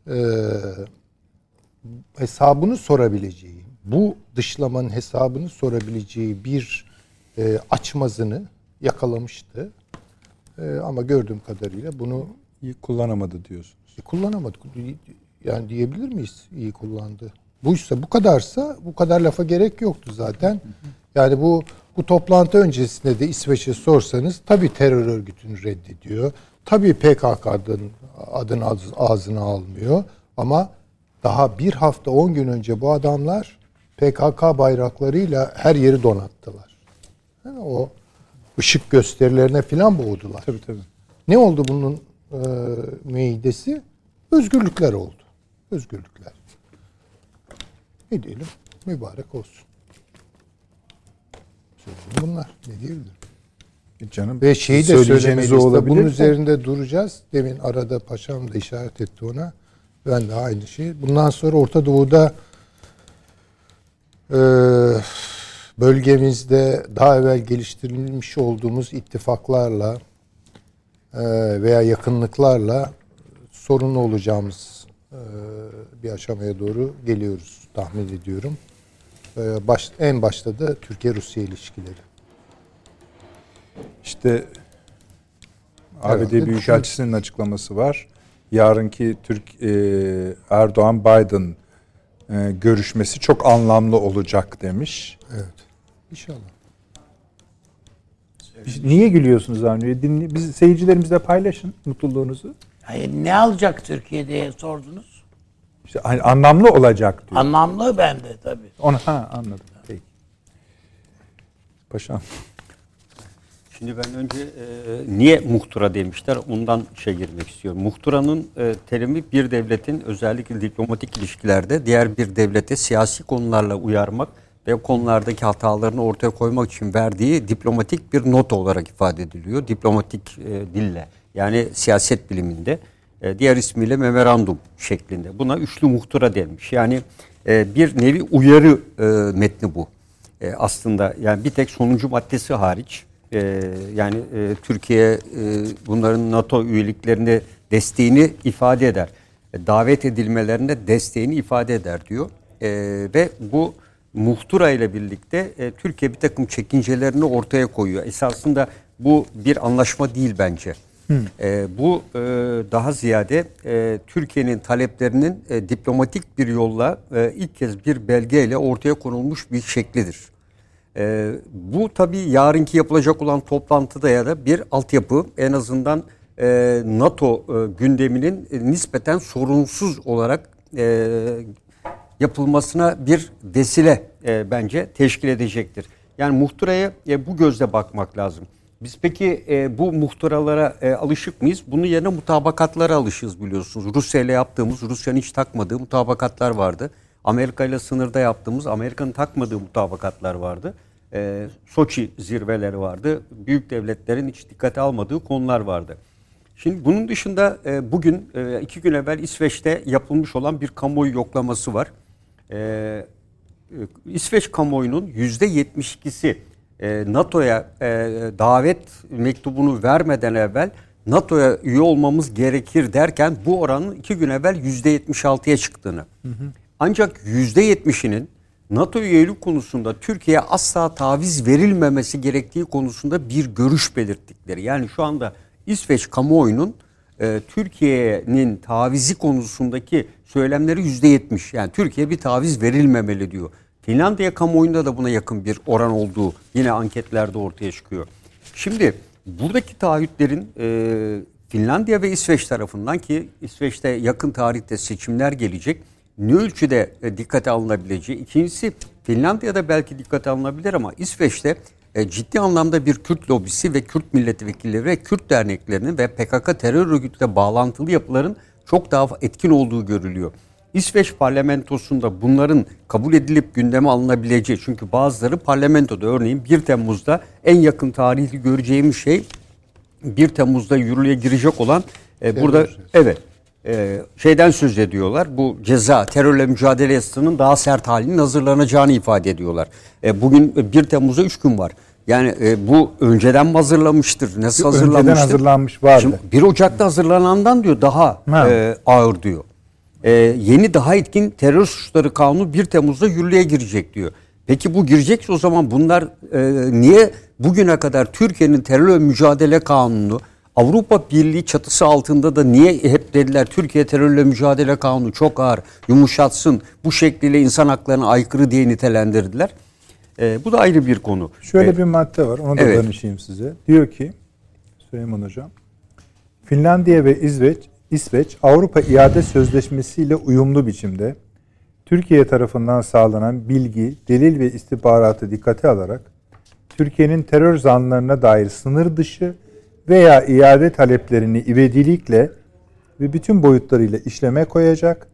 e, hesabını sorabileceği, bu dışlamanın hesabını sorabileceği bir e, açmazını yakalamıştı. E, ama gördüğüm kadarıyla bunu iyi kullanamadı diyorsunuz. E, kullanamadı. Yani diyebilir miyiz iyi kullandı? Buysa bu kadarsa bu kadar lafa gerek yoktu zaten. Yani bu bu toplantı öncesinde de İsveç'e sorsanız tabii terör örgütünü reddediyor. Tabii PKK'nın adını ağz- ağzına almıyor ama daha bir hafta on gün önce bu adamlar PKK bayraklarıyla her yeri donattılar. Yani o ışık gösterilerine filan boğdular. Tabii tabii. Ne oldu bunun e, meydesi? Özgürlükler oldu. Özgürlükler. Ne diyelim? Mübarek olsun. Sözüm bunlar. Ne diyebilirim? E Canım Ve şeyi de de, olabilir Bunun de. üzerinde duracağız. Demin arada paşam da işaret etti ona. Ben de aynı şey. Bundan sonra Orta Doğu'da e, bölgemizde daha evvel geliştirilmiş olduğumuz ittifaklarla e, veya yakınlıklarla sorunlu olacağımız e, bir aşamaya doğru geliyoruz tahmin ediyorum. E, baş, en başta da Türkiye-Rusya ilişkileri. İşte ABD Herhalde Büyükelçisi'nin açıklaması var. Yarınki Türk e, Erdoğan Biden e, görüşmesi çok anlamlı olacak demiş. Evet. İnşallah. Niye gülüyorsunuz Avni? Dinle, biz seyircilerimizle paylaşın mutluluğunuzu. Hayır, ne alacak Türkiye diye sordunuz. İşte hani anlamlı olacak diyor. Anlamlı bende tabii. Onu ha anladım. Peki. Paşam. Şimdi ben önce e, niye muhtıra demişler ondan şey girmek istiyorum. Muhtıranın e, terimi bir devletin özellikle diplomatik ilişkilerde diğer bir devlete siyasi konularla uyarmak ve o konulardaki hatalarını ortaya koymak için verdiği diplomatik bir not olarak ifade ediliyor. Diplomatik e, dille yani siyaset biliminde. E, diğer ismiyle memorandum şeklinde. Buna üçlü muhtıra denmiş. Yani e, bir nevi uyarı e, metni bu. Aslında yani bir tek sonuncu maddesi hariç yani Türkiye bunların NATO üyeliklerine desteğini ifade eder. Davet edilmelerine desteğini ifade eder diyor. Ve bu muhtıra ile birlikte Türkiye bir takım çekincelerini ortaya koyuyor. Esasında bu bir anlaşma değil bence. E, bu e, daha ziyade e, Türkiye'nin taleplerinin e, diplomatik bir yolla e, ilk kez bir belgeyle ortaya konulmuş bir şeklidir. E, bu tabii yarınki yapılacak olan toplantıda ya da bir altyapı en azından e, NATO e, gündeminin e, nispeten sorunsuz olarak e, yapılmasına bir vesile e, bence teşkil edecektir. Yani muhtıraya e, bu gözle bakmak lazım. Biz peki e, bu muhtıralara e, alışık mıyız? Bunun yerine mutabakatlara alışığız biliyorsunuz. Rusya ile yaptığımız, Rusya'nın hiç takmadığı mutabakatlar vardı. Amerika ile sınırda yaptığımız, Amerika'nın takmadığı mutabakatlar vardı. E, Soçi zirveleri vardı. Büyük devletlerin hiç dikkate almadığı konular vardı. Şimdi bunun dışında e, bugün e, iki gün evvel İsveç'te yapılmış olan bir kamuoyu yoklaması var. E, e, İsveç kamuoyunun yüzde 72'si e, NATO'ya e, davet mektubunu vermeden evvel NATO'ya üye olmamız gerekir derken bu oranın iki gün evvel yüzde 76'ya çıktığını. Hı hı. Ancak yüzde 70'inin NATO üyelik konusunda Türkiye'ye asla taviz verilmemesi gerektiği konusunda bir görüş belirttikleri. Yani şu anda İsveç kamuoyunun e, Türkiye'nin tavizi konusundaki söylemleri yüzde yetmiş. Yani Türkiye bir taviz verilmemeli diyor. Finlandiya kamuoyunda da buna yakın bir oran olduğu yine anketlerde ortaya çıkıyor. Şimdi buradaki taahhütlerin e, Finlandiya ve İsveç tarafından ki İsveç'te yakın tarihte seçimler gelecek ne ölçüde e, dikkate alınabileceği. İkincisi Finlandiya'da belki dikkate alınabilir ama İsveç'te e, ciddi anlamda bir Kürt lobisi ve Kürt milletvekilleri ve Kürt derneklerinin ve PKK terör örgütüyle bağlantılı yapıların çok daha etkin olduğu görülüyor. İsveç parlamentosunda bunların kabul edilip gündeme alınabileceği çünkü bazıları parlamentoda örneğin 1 Temmuz'da en yakın tarihli göreceğimiz şey 1 Temmuz'da yürürlüğe girecek olan e, burada evet e, şeyden söz ediyorlar. Bu ceza terörle mücadele yasasının daha sert halinin hazırlanacağını ifade ediyorlar. E, bugün 1 Temmuz'a 3 gün var. Yani e, bu önceden mi hazırlamıştır? Nasıl Önceden hazırlanmıştır? hazırlanmış vardı. Şimdi 1 Ocak'ta hazırlanandan diyor daha e, ağır diyor. E, yeni daha etkin terör suçları kanunu 1 Temmuz'da yürürlüğe girecek diyor. Peki bu girecekse o zaman bunlar e, niye bugüne kadar Türkiye'nin terörle mücadele kanunu Avrupa Birliği çatısı altında da niye hep dediler Türkiye terörle mücadele kanunu çok ağır yumuşatsın bu şekliyle insan haklarına aykırı diye nitelendirdiler. E, bu da ayrı bir konu. Şöyle E, bir madde var onu da evet. danışayım size. Diyor ki Süleyman Hocam Finlandiya ve İsveç, İsveç Avrupa İade Sözleşmesi ile uyumlu biçimde Türkiye tarafından sağlanan bilgi, delil ve istihbaratı dikkate alarak Türkiye'nin terör zanlarına dair sınır dışı veya iade taleplerini ivedilikle ve bütün boyutlarıyla işleme koyacak,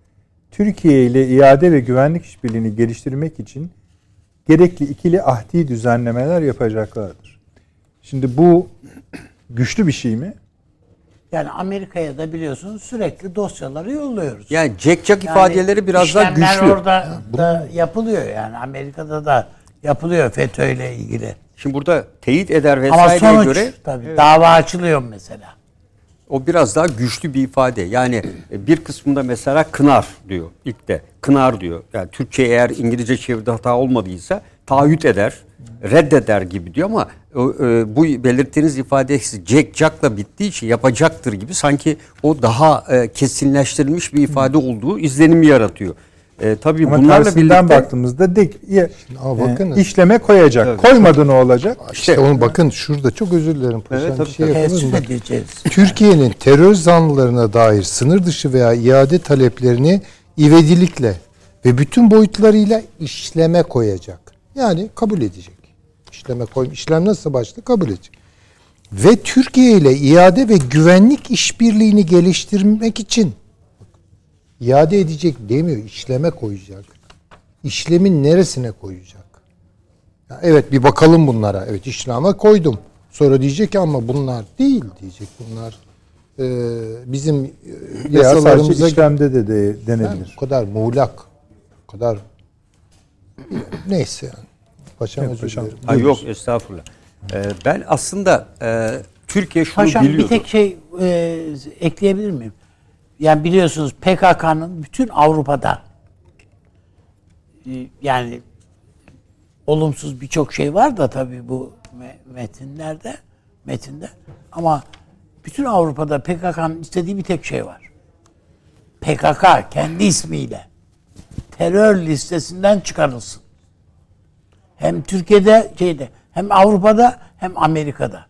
Türkiye ile iade ve güvenlik işbirliğini geliştirmek için gerekli ikili ahdi düzenlemeler yapacaklardır. Şimdi bu güçlü bir şey mi? Yani Amerika'ya da biliyorsunuz sürekli dosyaları yolluyoruz. Yani Jack Jack ifadeleri biraz daha güçlü. orada da yapılıyor yani Amerika'da da yapılıyor FETÖ ile ilgili. Şimdi burada teyit eder Ama vesaireye sonuç göre tabii dava açılıyor mesela. o biraz daha güçlü bir ifade. Yani e, bir kısmında mesela kınar diyor ilk de. Kınar diyor. Yani Türkçe eğer İngilizce çeviride hata olmadıysa taahhüt eder, reddeder gibi diyor ama bu belirttiğiniz ifade Jack Jack'la bittiği için yapacaktır gibi sanki o daha e, kesinleştirilmiş bir ifade olduğu izlenimi yaratıyor. E, tabii Ama bunlarla birlikte baktığımızda dik, Ama e, işleme koyacak. Evet. Koymadı ne olacak? İşte onu bakın şurada çok özür dilerim. Evet, tabii, şey tabii. Türkiye'nin terör zanlılarına dair sınır dışı veya iade taleplerini ivedilikle ve bütün boyutlarıyla işleme koyacak. Yani kabul edecek. İşleme koy, işlem nasıl başladı kabul edecek. Ve Türkiye ile iade ve güvenlik işbirliğini geliştirmek için iade edecek demiyor, işleme koyacak. İşlemin neresine koyacak? Ya evet bir bakalım bunlara. Evet işleme koydum. Sonra diyecek ki ama bunlar değil diyecek. Bunlar e, bizim e, Veya yasalarımıza işlemde de, de denebilir. Yani o kadar muğlak, o kadar neyse yani. Paşam Evet, özür paşam. dilerim. Ha, yok estağfurullah. E, ben aslında e, Türkiye şunu Paşam biliyordu. bir tek şey e, ekleyebilir miyim? Yani biliyorsunuz PKK'nın bütün Avrupa'da e, yani olumsuz birçok şey var da tabii bu me- metinlerde metinde ama bütün Avrupa'da PKK'nın istediği bir tek şey var. PKK kendi ismiyle terör listesinden çıkarılsın. Hem Türkiye'de şeyde hem Avrupa'da hem Amerika'da.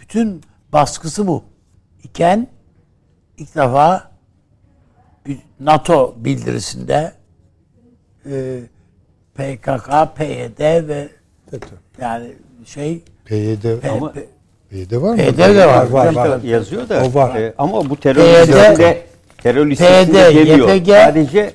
Bütün baskısı bu. İken ilk defa bir NATO bildirisinde e, PKK, PYD ve yani şey PYD P- Ama- P- PYD var mı? PYD de var. Var, var. yazıyor da O var. e, ama bu terör PYD listesinde terör listesinde PYD, demiyor. YPG Sadece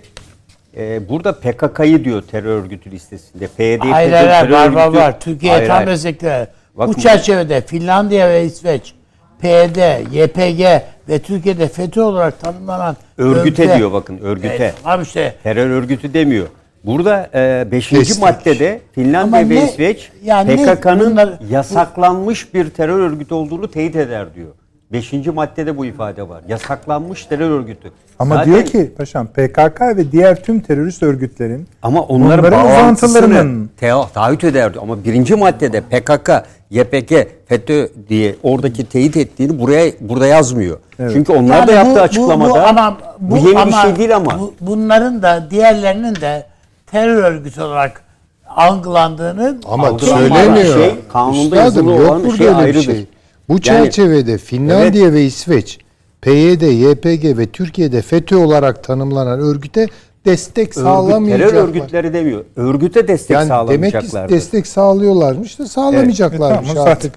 e, burada PKK'yı diyor terör örgütü listesinde. PYD Hayır hayır terör var var örgütü- var. Türkiye Hayır, tam hayır. Bakın Bu çerçevede Finlandiya ve İsveç, PYD, YPG ve Türkiye'de FETÖ olarak tanımlanan Örgüte diyor bakın örgüte. Evet, tamam işte. Terör örgütü demiyor. Burada 5. Destek. maddede Finlandiya Ama ve ne- İsveç yani ne- PKK'nın bunlar- yasaklanmış bir terör örgütü olduğunu teyit eder diyor. 5. maddede bu ifade var. Yasaklanmış terör örgütü. Ama Zaten- diyor ki paşam PKK ve diğer tüm terörist örgütlerin ama onların, onların uzantılarının taahhüt eder diyor. Ama birinci maddede PKK, YPG, FETÖ diye oradaki teyit ettiğini buraya burada yazmıyor. Çünkü onlar Yani da bu- yaptığı bu- açıklamada bu, ama, bu, yeni bir şey değil ama. bu- bunların da diğerlerinin de terör örgütü olarak algılandığını Ama söylemiyor. şey, kanunda Üstadım yazılı yok olan burada şey ayrıdır. şey. Bu Yani- çerçevede Finlandiya ve İsveç PYD, YPG ve Türkiye'de FETÖ olarak tanımlanan örgüte destek Örgüt, sağlamayacaklar. terör örgütleri demiyor. Örgüte destek yani demek ki destek sağlıyorlarmış da sağlamayacaklarmış Evet, e, tamam, artık.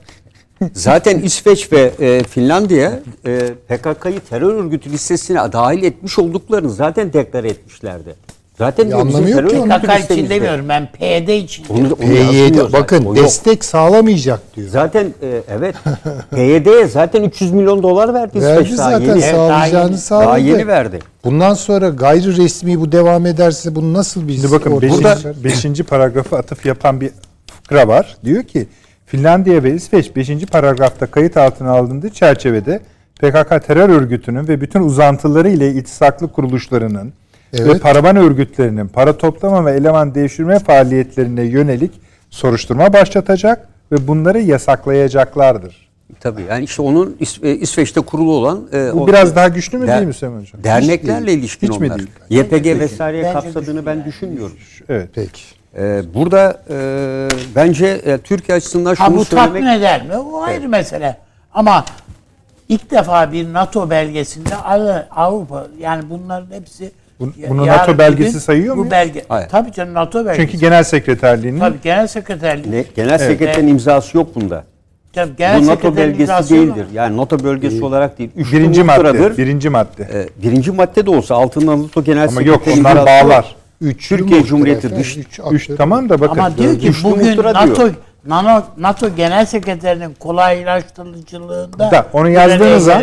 Zaten İsveç ve e, Finlandiya e, PKK'yı terör örgütü listesine dahil etmiş olduklarını zaten deklare etmişlerdi. Zaten bizim anlamı yok ki PKK için demiyorum ben PYD için. Onu, onu PYD bakın o yok. destek sağlamayacak diyor. Zaten e, evet PYD'ye zaten 300 milyon dolar verdi İsveç Verdi daha zaten yeni. sağlayacağını yeni. sağladı. Daha yeni verdi. Bundan sonra gayri resmi bu devam ederse bunu nasıl biz Şimdi bakın ortaya 5. çıkar? 5. paragrafı atıf yapan bir fıkra var. Diyor ki Finlandiya ve İsveç 5. paragrafta kayıt altına alındığı çerçevede PKK terör örgütünün ve bütün uzantıları ile iltisaklı kuruluşlarının ve Evet. paravan örgütlerinin para toplama ve eleman devşirme faaliyetlerine yönelik soruşturma başlatacak ve bunları yasaklayacaklardır. Tabii yani işte onun İs- e, İsveç'te kurulu olan e, Bu o- biraz daha güçlü mü Der- değil mi Süleyman Hocam? Derneklerle ilişkin Hiç mi onlar. değil? YPG vesaireye Bence kapsadığını güçlü ben yani. düşünmüyorum. Evet. Peki. Ee, burada e, bence e, Türkiye açısından şunu Ha bu söylemek... tatmin eder mi? O ayrı mesele. Ama ilk defa bir NATO belgesinde Av- Avrupa yani bunların hepsi Bu- bunu yarın NATO belgesi gün sayıyor bu muyuz? belge. Hayır. Tabii canım NATO belgesi. Çünkü genel sekreterliğinin Tabii genel sekreterliği. Ne, genel sekreterin imzası yok bunda. Tabii genel Bu NATO sekreterin belgesi değildir. Yani NATO bölgesi olarak değil. Üçlü birinci madde. Birinci madde. Ee, birinci madde de olsa altından NATO genel Ama yok onlar bağlar. Üçlü Türkiye Cumhuriyeti dış- üç Üç tamam da bakın. Ama diyor ki bugün NATO diyor. NATO, NATO Genel Sekreterinin kolaylaştırıcılığında Da, onu yazdığınız an-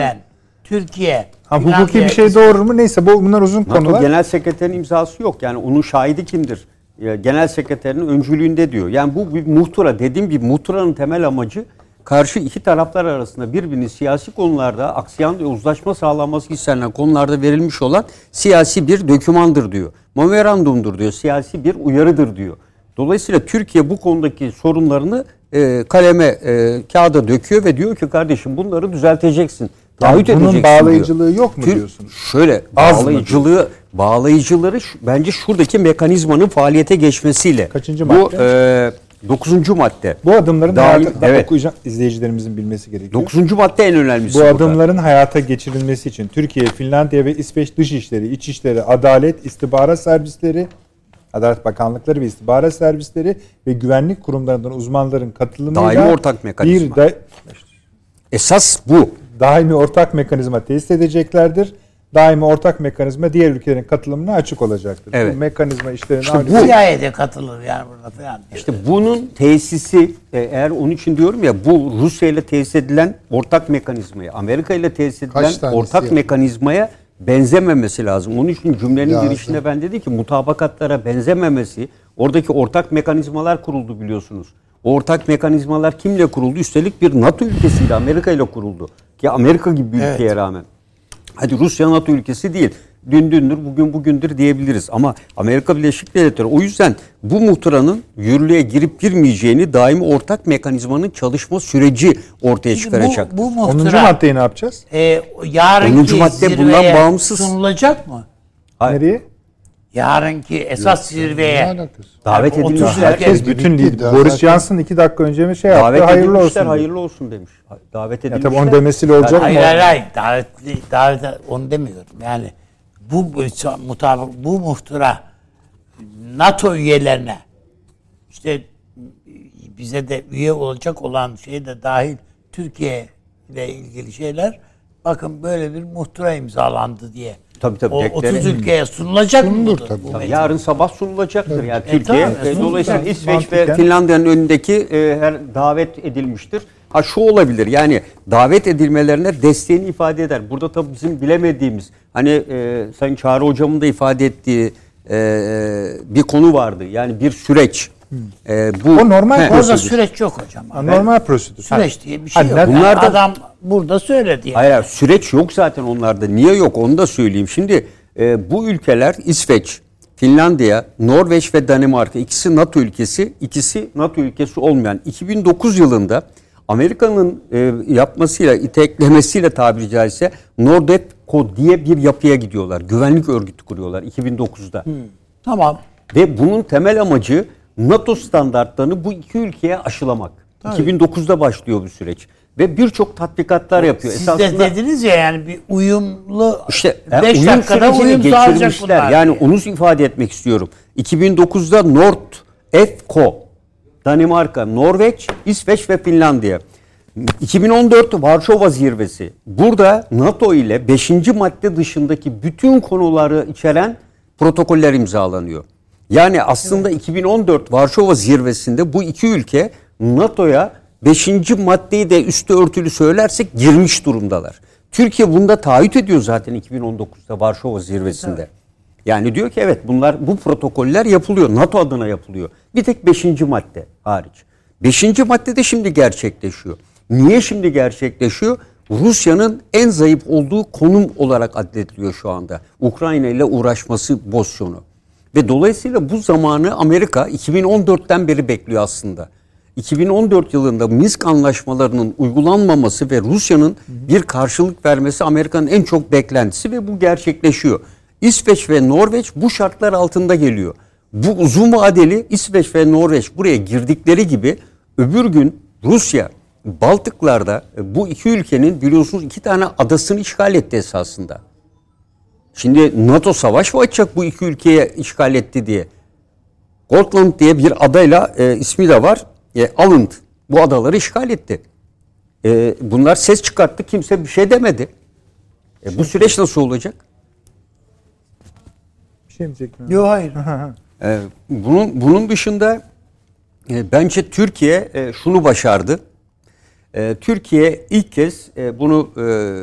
Türkiye, Ha, hukuki bir şey doğru mu? Neyse bu bunlar uzun NATO konular. genel sekreterin imzası yok. Yani onun şahidi kimdir? Genel sekreterinin öncülüğünde diyor. Yani bu bir muhtıra. Dediğim bir muhtıranın temel amacı karşı iki taraflar arasında birbirinin siyasi konularda aksiyan ve uzlaşma sağlanması istenilen konularda verilmiş olan siyasi bir dokümandır diyor. Memorandumdur diyor. Siyasi bir uyarıdır diyor. Dolayısıyla Türkiye bu konudaki sorunlarını e, kaleme, e, kağıda döküyor ve diyor ki kardeşim bunları düzelteceksin. Taahhüt bunun edeceksin diyor. bağlayıcılığı yok mu Tür- diyorsunuz? Şöyle Az mı bağlayıcılığı bağlayıcıları şu- bence şuradaki mekanizmanın faaliyete geçmesiyle. Kaçıncı Bu madde? e, dokuzuncu madde. Bu adımların Daim- hayata, evet. okuyacağım izleyicilerimizin bilmesi gerekiyor. Dokuzuncu madde en önemlisi. Bu burada. adımların hayata geçirilmesi için Türkiye, Finlandiya ve İsveç Dışişleri, İçişleri, Adalet, İstihbarat Servisleri, Adalet Bakanlıkları ve İstihbarat Servisleri ve güvenlik kurumlarından uzmanların katılımıyla Daimi ortak mekanizma. bir da, Esas bu. Daimi ortak mekanizma tesis edeceklerdir. Daimi ortak mekanizma diğer ülkelerin katılımına açık olacaktır. Evet. Bu mekanizma işlerini İşte bu- CIA'de katılır yani burada falan. İşte bunun tesisi e, eğer onun için diyorum ya bu Rusya ile tesis edilen ortak mekanizmaya, Amerika ile tesis edilen ortak ya? mekanizmaya benzememesi lazım. Onun için cümlenin Lazım. girişinde ben dedi ki mutabakatlara benzememesi, oradaki ortak mekanizmalar kuruldu biliyorsunuz. O ortak mekanizmalar kimle kuruldu? Üstelik bir NATO ülkesiyle Amerika ile kuruldu. Ki Amerika gibi bir Evet. ülkeye rağmen. Hadi Rusya NATO ülkesi değil. dün dündür, bugün bugündür diyebiliriz. Ama Amerika Birleşik Devletleri o yüzden bu muhtıranın yürürlüğe girip girmeyeceğini daimi ortak mekanizmanın çalışma süreci ortaya çıkaracak. Bu, bu 10. muhtıra maddeyi ne yapacağız? e, yarınki 10. madde zirveye bundan bağımsız. sunulacak mı? Nereye? Yarınki esas zirveye. Davet Yani edilmişler. 30 Herkes bütün lider. Boris. Johnson iki dakika önce mi şey Davet yaptı? Hayırlı olsun. hayırlı olsun demiş. Davet Ya edilmişler. tabii onun demesiyle olacak mı? Hayır hayır hayır. Davetli, davet, onu demiyorum. Yani bu mutabık bu muhtıra NATO üyelerine işte bize de üye olacak olan şey de dahil Türkiye ile ilgili şeyler bakın böyle bir muhtıra imzalandı diye. Tabii tabii, O dekları- 30 ülkeye sunulacak mı? Sunulur bu- tabii. bu Tabii metin? yarın sabah sunulacaktır yani E, Türkiye. tamam, E, sunulur. dolayısıyla İsveç ve Mantıken. Finlandiya'nın önündeki e, her davet edilmiştir. Ha şu olabilir yani davet edilmelerine desteğini ifade eder. Burada tabii bizim bilemediğimiz hani e, Sayın Çağrı Hocam'ın da ifade ettiği e, bir konu vardı. Yani bir süreç. E, bu O normal He. Orada prosedür. süreç yok hocam. Ha, Normal prosedür. Süreç diye bir şey Ha, yok. neden- Yani Bunlar da- adam burada söyledi. Yani. Hayır, hayır, süreç yok zaten onlarda. Niye yok onu da söyleyeyim. Şimdi e, bu ülkeler İsveç, Finlandiya, Norveç ve Danimarka ikisi NATO ülkesi, ikisi NATO ülkesi olmayan 2009 yılında Amerika'nın e, yapmasıyla, iteklemesiyle tabiri caizse Nordefco diye bir yapıya gidiyorlar. Güvenlik örgütü kuruyorlar 2009'da. Tamam. Ve bunun temel amacı NATO standartlarını bu iki ülkeye aşılamak. 2009'da başlıyor bu süreç. Ve birçok tatbikatlar yapıyor. Siz de dediniz ya yani bir uyumlu İşte e, 5 uyum dakikada uyum sağlayacak bunlar. Yani diye. onu ifade etmek istiyorum. 2009'da Nord EFCO, Danimarka, Norveç, İsveç ve Finlandiya. 2014 Varşova zirvesi. Burada NATO ile 5. madde dışındaki bütün konuları içeren protokoller imzalanıyor. Yani aslında 2014 Varşova zirvesinde bu iki ülke NATO'ya 5. maddeyi de üstü örtülü söylersek girmiş durumdalar. Türkiye bunda taahhüt ediyor zaten 2019'da Varşova zirvesinde. Yani diyor ki evet bunlar bu protokoller yapılıyor. NATO adına yapılıyor. Bir tek 5. madde hariç. 5. madde de şimdi gerçekleşiyor. Niye şimdi gerçekleşiyor? Rusya'nın en zayıf olduğu konum olarak adlediliyor şu anda. Ukrayna ile uğraşması pozisyonu. Ve dolayısıyla bu zamanı Amerika 2014'ten beri bekliyor aslında. 2014 yılında Minsk anlaşmalarının uygulanmaması ve Rusya'nın bir karşılık vermesi Amerika'nın en çok beklentisi ve bu gerçekleşiyor. İsveç ve Norveç bu şartlar altında geliyor. Bu uzun vadeli İsveç ve Norveç buraya girdikleri gibi öbür gün Rusya Baltıklarda e, bu iki ülkenin biliyorsunuz iki tane adasını işgal etti esasında. Şimdi NATO savaş mı açacak bu iki ülkeye işgal etti diye? Gotland diye bir adayla e, ismi de var. E, Alund bu adaları işgal etti. E, bunlar ses çıkarttı kimse bir şey demedi. E, bu süreç nasıl olacak? Bir şey mi diyecektin? Yok hayır. E, bunun bunun dışında e, bence Türkiye e, şunu başardı. E, Türkiye ilk kez e, bunu e,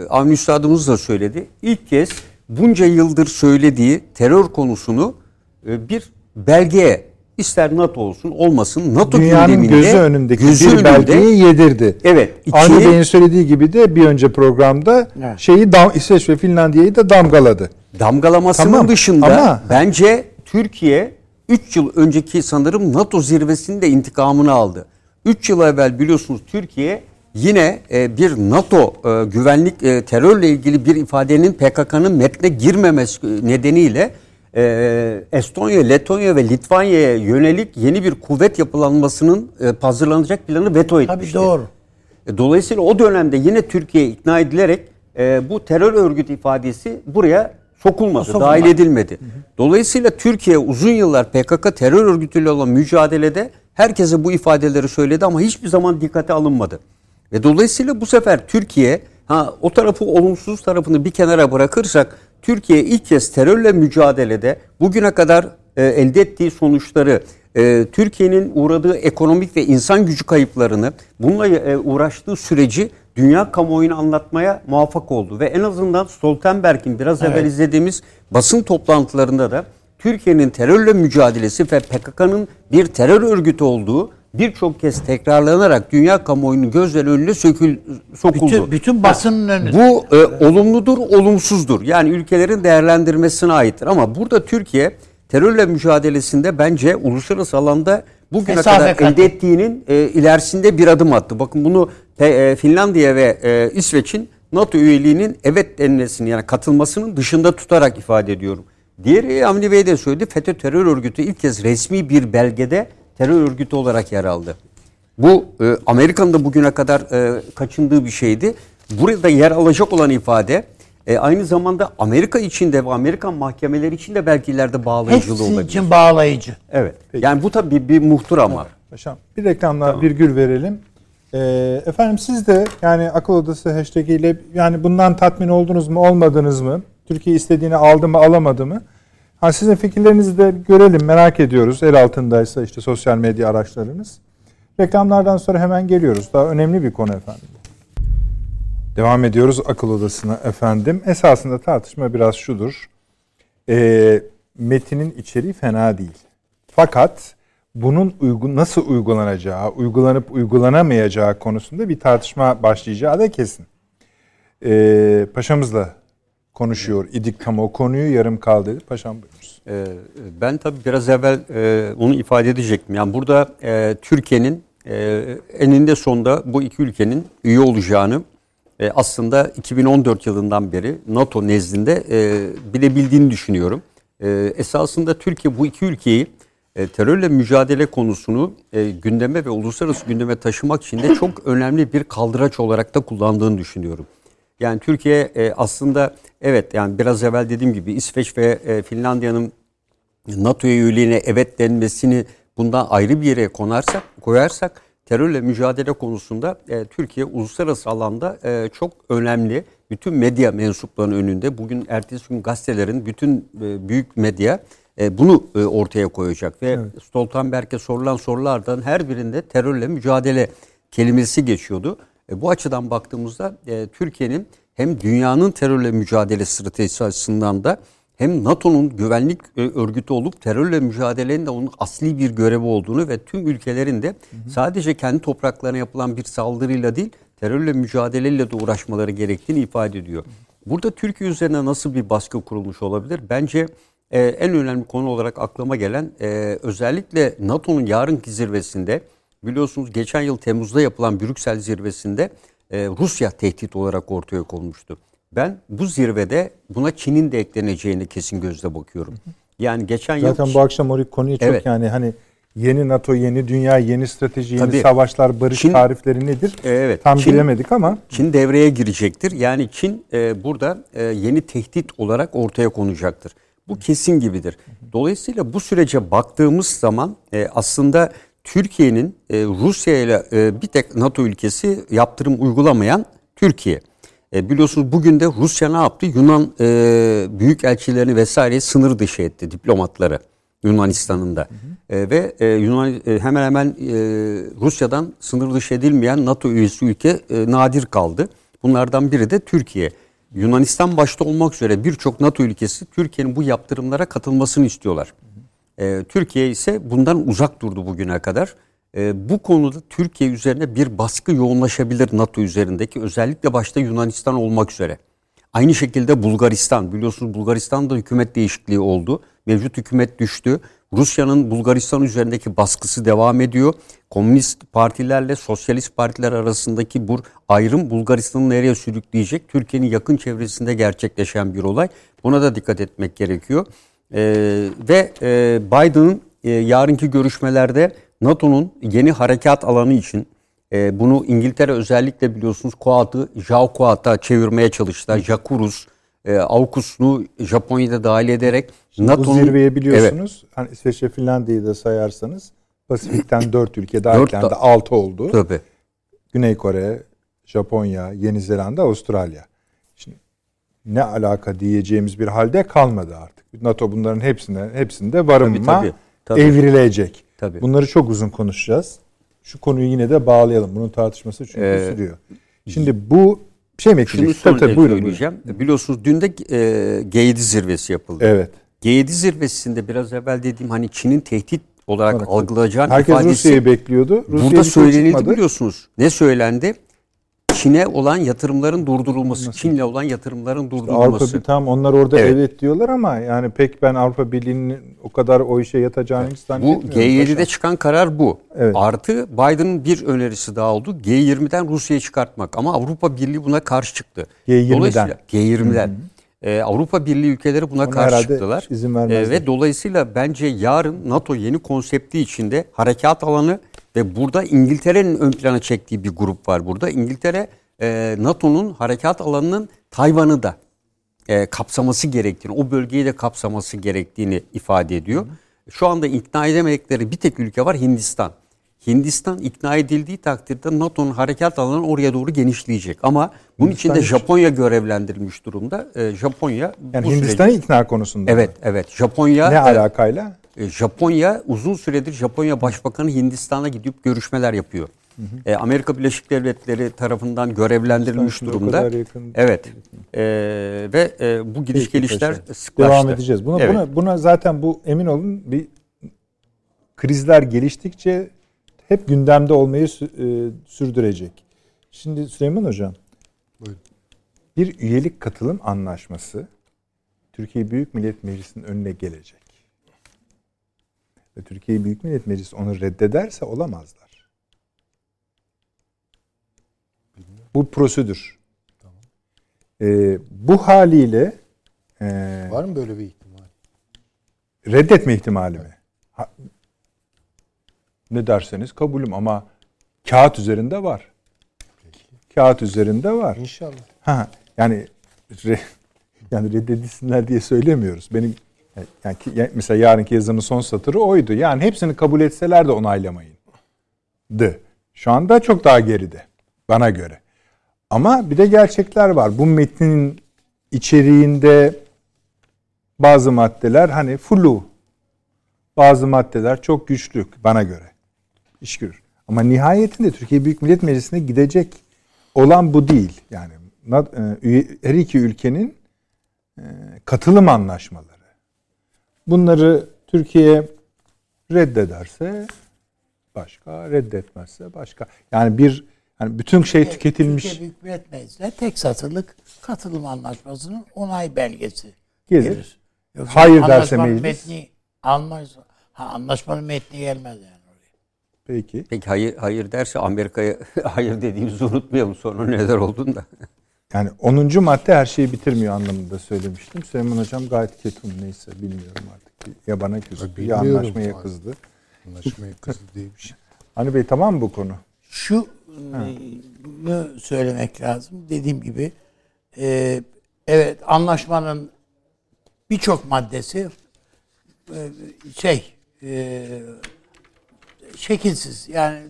Avni Üstadımız da söyledi. İlk kez bunca yıldır söylediği terör konusunu e, bir belgeye ister NATO olsun olmasın NATO Dünyanın gündeminde gözü önündeki gözü bir önünde- belgeyi yedirdi. Evet. Avni ikiye- Bey'in söylediği gibi de bir önce programda Evet. şeyi dam, İsveç ve Finlandiya'yı da damgaladı. damgalamasının Tamam, dışında ama- bence Türkiye 3 yıl önceki sanırım NATO zirvesinde intikamını aldı. 3 yıl evvel biliyorsunuz Türkiye yine e, bir NATO e, güvenlik e, terörle ilgili bir ifadenin PKK'nın metne girmemesi nedeniyle e, Estonya, Letonya ve Litvanya'ya yönelik yeni bir kuvvet yapılanmasının e, hazırlanacak planı veto etmişti. Tabii doğru. E, Dolayısıyla o dönemde yine Türkiye ikna edilerek e, bu terör örgütü ifadesi buraya sokulmadı, Sokulmadı. dahil edilmedi. Dolayısıyla Türkiye uzun yıllar PKK terör örgütüyle olan mücadelede herkese bu ifadeleri söyledi ama hiçbir zaman dikkate alınmadı. Ve dolayısıyla bu sefer Türkiye ha o tarafı olumsuz tarafını bir kenara bırakırsak Türkiye ilk kez terörle mücadelede bugüne kadar e, elde ettiği sonuçları e, Türkiye'nin uğradığı ekonomik ve insan gücü kayıplarını bununla e, uğraştığı süreci dünya kamuoyuna anlatmaya muvaffak oldu. Ve en azından Stoltenberg'in biraz evvel izlediğimiz basın toplantılarında da Türkiye'nin terörle mücadelesi ve PKK'nın bir terör örgütü olduğu birçok kez tekrarlanarak dünya kamuoyunun gözleri önüne sökül, sokuldu. Bütün- bütün basının önünde. Bu e, olumludur, olumsuzdur. Yani ülkelerin değerlendirmesine aittir. Ama burada Türkiye terörle mücadelesinde bence uluslararası alanda bugüne Mesafe kadar kat elde ettiğinin e, ilerisinde bir adım attı. Bakın bunu e, Finlandiya ve e, İsveç'in NATO üyeliğinin evet denmesini yani katılmasının dışında tutarak ifade ediyorum. Diğeri Avni Bey de söyledi. FETÖ terör örgütü ilk kez resmi bir belgede terör örgütü olarak yer aldı. Bu e, Amerika'nın da bugüne kadar e, kaçındığı bir şeydi. Burada yer alacak olan ifade e, aynı zamanda Amerika için de ve Amerikan mahkemeleri için de belki ileride bağlayıcılığı Hepsi olabilir. için bağlayıcı. Evet. Yani bu tabii bir muhtur ama. Paşam bir reklamla virgül verelim. Ee, efendim siz de yani akıl odası hashtag ile yani bundan tatmin oldunuz mu olmadınız mı? Türkiye istediğini aldı mı alamadı mı? Ha, sizin fikirlerinizi de görelim merak ediyoruz. El altındaysa işte sosyal medya araçlarınız. Reklamlardan sonra hemen geliyoruz. Daha önemli bir konu efendim. Devam ediyoruz akıl odasına efendim. Esasında tartışma biraz şudur. Ee, metinin içeriği fena değil. Fakat bunun uygun nasıl uygulanacağı, uygulanıp uygulanamayacağı konusunda bir tartışma başlayacağı da kesin. Ee, paşamızla konuşuyor idik tam o konuyu yarım kaldı. Paşam buyurunuz. Ee, ben tabii biraz evvel e, onu ifade edecektim. Yani burada e, Türkiye'nin e, eninde sonunda bu iki ülkenin üye olacağını aslında 2014 yılından beri NATO nezdinde e, bilebildiğini düşünüyorum. Esasında Türkiye bu iki ülkeyi terörle mücadele konusunu gündeme ve uluslararası gündeme taşımak için de çok önemli bir kaldıraç olarak da kullandığını düşünüyorum. Yani Türkiye e, aslında evet yani biraz evvel dediğim gibi İsveç ve e, Finlandiya'nın NATO üyeliğine evet denmesini bundan ayrı bir yere konarsak koyarsak terörle mücadele konusunda e, Türkiye uluslararası alanda e, çok önemli. Bütün medya mensuplarının önünde bugün ertesi gün gazetelerin bütün e, büyük medya e, bunu e, ortaya koyacak ve Stoltenberg'e sorulan sorulardan her birinde terörle mücadele kelimesi geçiyordu. E, bu açıdan baktığımızda e, Türkiye'nin hem dünyanın terörle mücadele stratejisi açısından da hem NATO'nun güvenlik e, örgütü olup terörle mücadelenin de onun asli bir görevi olduğunu ve tüm ülkelerin de sadece kendi topraklarına yapılan bir saldırıyla değil terörle mücadeleyle de uğraşmaları gerektiğini ifade ediyor. Burada Türkiye üzerine nasıl bir baskı kurulmuş olabilir? Bence e, en önemli konu olarak aklıma gelen e, özellikle NATO'nun yarınki zirvesinde biliyorsunuz geçen yıl Temmuz'da yapılan Brüksel zirvesinde e, Rusya tehdit olarak ortaya konmuştu. Ben bu zirvede buna Çin'in de ekleneceğine kesin gözle bakıyorum. Yani geçen yıl Zaten bu akşam o konuyu çok Evet. yani hani yeni NATO, yeni dünya, yeni strateji, yeni Tabii. savaşlar, barış Çin- tarifleri nedir? Evet. Tam Çin- bilemedik ama Çin devreye girecektir. Yani Çin e, burada e, yeni tehdit olarak ortaya konacaktır. Bu kesin gibidir. Dolayısıyla bu sürece baktığımız zaman e, aslında Türkiye'nin e, Rusya ile e, bir tek NATO ülkesi yaptırım uygulamayan Türkiye. E, biliyorsunuz bugün de Rusya ne yaptı? Yunan e, büyükelçilerini vesaire sınır dışı etti diplomatları Yunanistan'ın da. E, ve e, Yunan e, hemen hemen e, Rusya'dan sınır dışı edilmeyen NATO üyesi ülke e, nadir kaldı. Bunlardan biri de Türkiye. Yunanistan başta olmak üzere birçok NATO ülkesi Türkiye'nin bu yaptırımlara katılmasını istiyorlar. E, Türkiye ise bundan uzak durdu bugüne kadar. E, bu konuda Türkiye üzerine bir baskı yoğunlaşabilir NATO üzerindeki özellikle başta Yunanistan olmak üzere. Aynı şekilde Bulgaristan biliyorsunuz Bulgaristan'da hükümet değişikliği oldu. Mevcut hükümet düştü. Rusya'nın Bulgaristan üzerindeki baskısı devam ediyor. Komünist partilerle sosyalist partiler arasındaki bu ayrım Bulgaristan'ı nereye sürükleyecek? Türkiye'nin yakın çevresinde gerçekleşen bir olay. Buna da dikkat etmek gerekiyor. Ee, ve e, Biden'ın e, yarınki görüşmelerde NATO'nun yeni harekat alanı için e, bunu İngiltere özellikle biliyorsunuz Quad'ı Jauquat'a çevirmeye çalıştılar. Jakurus, e, AUKUS'unu Japonya'da dahil ederek bu NATO'nun zirveye biliyorsunuz. Hani İsveç ve Finlandiya'yı da sayarsanız Pasifik'ten 4 ülke dahilken de da- 6 oldu. Tabii. Güney Kore, Japonya, Yeni Zelanda, Avustralya. Ne alaka diyeceğimiz bir halde kalmadı artık. NATO bunların hepsine hepsinde varım Tabii, tabii, tabii. evrilecek. Tabii. Bunları çok uzun konuşacağız. Şu konuyu yine de bağlayalım. Bunun tartışması çünkü Ee, sürüyor. Şimdi bu şey mi Şunu ekleyeceksiniz? son Tabii, tabii, buyurun, buyurun. Biliyorsunuz dün de e, G7 zirvesi yapıldı. Evet. G7 zirvesinde biraz evvel dediğim hani Çin'in tehdit olarak algılayacağın Herkes ifadesi Rusya'yı bekliyordu. Rusya burada şey söylenildi çıkmadı. biliyorsunuz. Ne söylendi? Çin'e olan yatırımların durdurulması, Çin'le olan yatırımların durdurulması. Avrupa bir tam onlar orada Evet. evet. diyorlar ama yani pek ben Avrupa Birliği'nin o kadar o işe yatacağını Bu zannetmiyorum. G7'de paşam. çıkan karar bu. Evet. Artı Biden'ın bir önerisi daha oldu. G20'den Rusya'yı çıkartmak. Ama Avrupa Birliği buna karşı çıktı. G20'den. Dolayısıyla G20'den. Ee, Avrupa Birliği ülkeleri buna Ona karşı çıktılar. izin. Ee, ve dolayısıyla bence yarın NATO yeni konsepti içinde harekat alanı ve burada İngiltere'nin ön plana çektiği bir grup var burada. İngiltere e, NATO'nun harekat alanının Tayvan'ı da e, kapsaması gerektiğini, o bölgeyi de kapsaması gerektiğini ifade ediyor. Şu anda ikna edemedikleri bir tek ülke var Hindistan. Hindistan ikna edildiği takdirde NATO'nun harekat alanı oraya doğru genişleyecek. Ama bunun için de Hindistan- Japonya görevlendirilmiş durumda. E, Japonya Yani Hindistan'ı süreci- ikna konusunda. Evet, evet. Japonya Ne e, alakayla? E, Japonya uzun süredir Japonya Başbakanı Hindistan'a gidip görüşmeler yapıyor. E, Amerika Birleşik Devletleri tarafından görevlendirilmiş o durumda. Evet. E, ve e, bu gidiş Peki gelişler sıklaştı. Devam edeceğiz. Buna, Evet. buna, buna zaten bu emin olun bir krizler geliştikçe hep gündemde olmayı e, sürdürecek. Şimdi Süleyman Hocam. Bir üyelik katılım anlaşması Türkiye Büyük Millet Meclisi'nin önüne gelecek. Ve Türkiye Büyük Millet Meclisi onu reddederse olamazlar. Bu prosedür. Ee, bu haliyle e, Var mı böyle bir ihtimal? reddetme ihtimali mi? Ha- ne derseniz kabulüm ama kağıt üzerinde var. Kağıt üzerinde var. İnşallah. Ha yani re, yani reddedilsinler diye söylemiyoruz. Benim yani ki- mesela yarınki yazının son satırı oydu. Yani hepsini kabul etseler de onaylamayın. Dı. Şu anda çok daha geride bana göre. Ama bir de gerçekler var. Bu metnin içeriğinde bazı maddeler hani flu. Bazı maddeler çok güçlü bana göre. İş. Ama nihayetinde Türkiye Büyük Millet Meclisi'ne gidecek olan bu değil. Yani e, her iki ülkenin e, katılım anlaşmaları. Bunları Türkiye reddederse başka, reddetmezse başka. Yani bir yani bütün şey tüketilmiş Türkiye Büyük Millet Meclisi'ne tek satırlık katılım anlaşmasının onay belgesi Gelir. Yoksa Hayır derse meclis. Metni almaz. Ha, anlaşmanın metni gelmez yani. Peki. Peki hayır hayır derse Amerika'ya hayır dediğimizi unutmayalım sonra neler olduğunu da. Yani 10. madde her şeyi bitirmiyor anlamında söylemiştim. Süleyman Hocam gayet ketum neyse bilmiyorum artık. Ya bana kızdı ya bilmiyorum. anlaşmaya kızdı. Anlaşmaya kızdı diye bir şey. Hani Bey tamam mı bu konu? Şu e, söylemek lazım. Dediğim gibi e, evet anlaşmanın birçok maddesi e, şey e, şekilsiz yani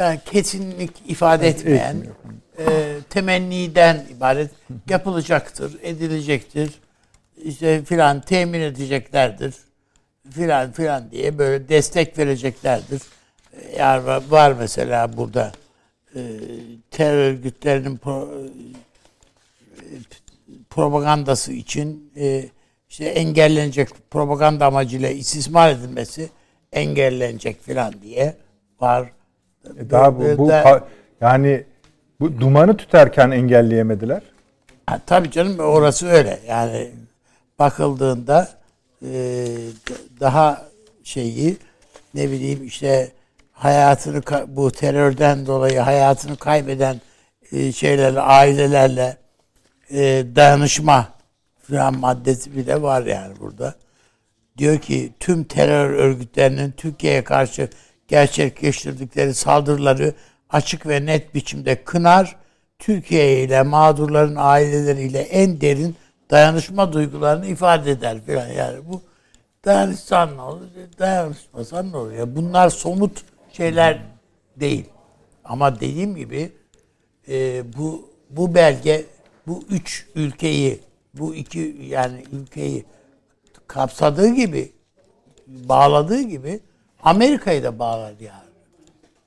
yani kesinlik ifade etmeyen etmiyor. e, temenniden ibaret yapılacaktır, edilecektir. işte filan temin edeceklerdir. Filan filan diye böyle destek vereceklerdir. Yani var, var mesela burada e, terör örgütlerinin pro- e, propagandası için e, işte engellenecek propaganda amacıyla istismar edilmesi engellenecek filan diye var. E daha bu, bu Da- yani bu dumanı tüterken engelleyemediler. Ha, tabii canım orası öyle. Yani bakıldığında e, daha şeyi ne bileyim işte hayatını bu terörden dolayı hayatını kaybeden e, şeylerle ailelerle e, dayanışma filan maddesi bile var yani burada. Diyor ki tüm terör örgütlerinin Türkiye'ye karşı gerçekleştirdikleri saldırıları açık ve net biçimde kınar. Türkiye ile mağdurların aileleriyle en derin dayanışma duygularını ifade eder filan yani bu dayanışsan ne olur, dayanışmasan ne olur? Ya bunlar somut şeyler değil. Ama dediğim gibi e, bu bu belge bu üç ülkeyi bu iki yani ülkeyi kapsadığı gibi bağladığı gibi Amerika'yı da bağlar yani.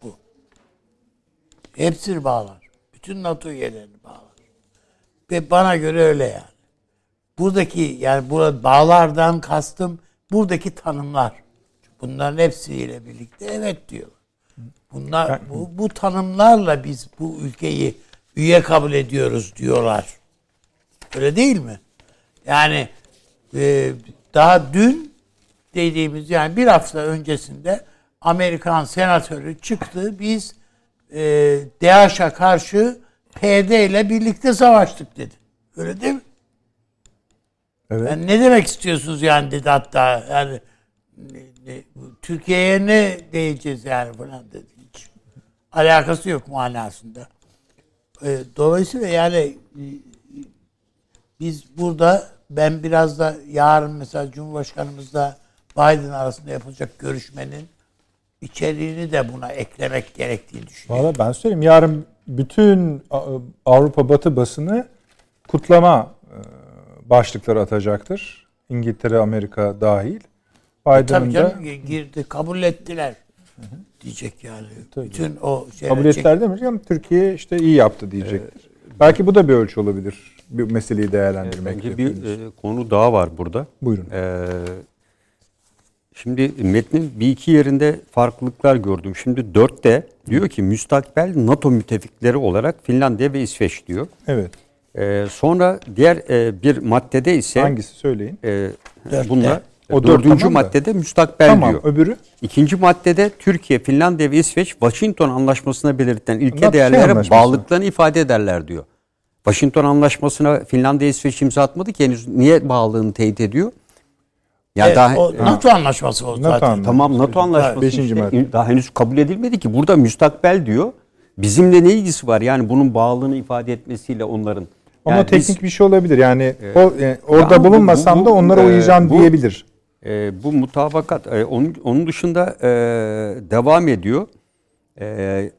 Bu. Hepsini bağlar. Bütün NATO üyelerini bağlar. Ve bana göre öyle yani. Buradaki yani burada bağlardan kastım buradaki tanımlar. Bunların hepsiyle birlikte evet diyor. Bunlar bu, bu tanımlarla biz bu ülkeyi üye kabul ediyoruz diyorlar. Öyle değil mi? Yani e, daha dün dediğimiz yani bir hafta öncesinde Amerikan senatörü çıktı. Biz e, DAEŞ'a karşı PD ile birlikte savaştık dedi. Öyle değil mi? Evet. Yani ne demek istiyorsunuz yani dedi hatta yani Türkiye'ye ne diyeceğiz yani falan dedi. Hiç alakası yok manasında. E, dolayısıyla yani e, biz burada ben biraz da yarın mesela Cumhurbaşkanımızla Biden arasında yapılacak görüşmenin içeriğini de buna eklemek gerektiğini düşünüyorum. Valla ben söyleyeyim yarın bütün Avrupa Batı basını kutlama e, başlıkları atacaktır. İngiltere, Amerika dahil. Tabii Biden'ın da canım girdi, kabul ettiler diyecek yani. Bütün o şeyler kabul ettiler demeyeceğim. Türkiye işte iyi yaptı diyecektir. Belki bu da bir ölçü olabilir. Bir meseleyi değerlendirmek. Bence bir e, konu daha var burada. Buyurun. Ee, şimdi metnin bir iki yerinde farklılıklar gördüm. Şimdi dörtte diyor ki müstakbel NATO müttefikleri olarak Finlandiya ve İsveç diyor. Evet. Ee, sonra diğer e, bir maddede ise Hangisi söyleyin? E, Dörtte. bunlar O dört dördüncü tamam da. maddede müstakbel Tamam, diyor. öbürü? İkinci maddede Türkiye, Finlandiya ve İsveç Washington Anlaşması'na belirtilen ilke Bunlar şey değerlere anlaşması. bağlılıklarını ifade ederler diyor. Washington Anlaşması'na Finlandiya, İsveç imza atmadı ki henüz niye bağlılığını teyit ediyor? Ya Evet, daha o NATO anlaşması o zaten. Tamam NATO anlaşması Beşinci işte, madde. daha henüz kabul edilmedi ki. Burada müstakbel diyor. Bizimle ne ilgisi var? Yani bunun bağlılığını ifade etmesiyle onların. Ama Yani teknik biz- bir şey olabilir. Yani Ee, o e, orada ya bu- bulunmasam bu- da bu- onlara e, uyacağım bu- diyebilir. e, bu mutabakat e, onun, onun dışında e, devam ediyor. E,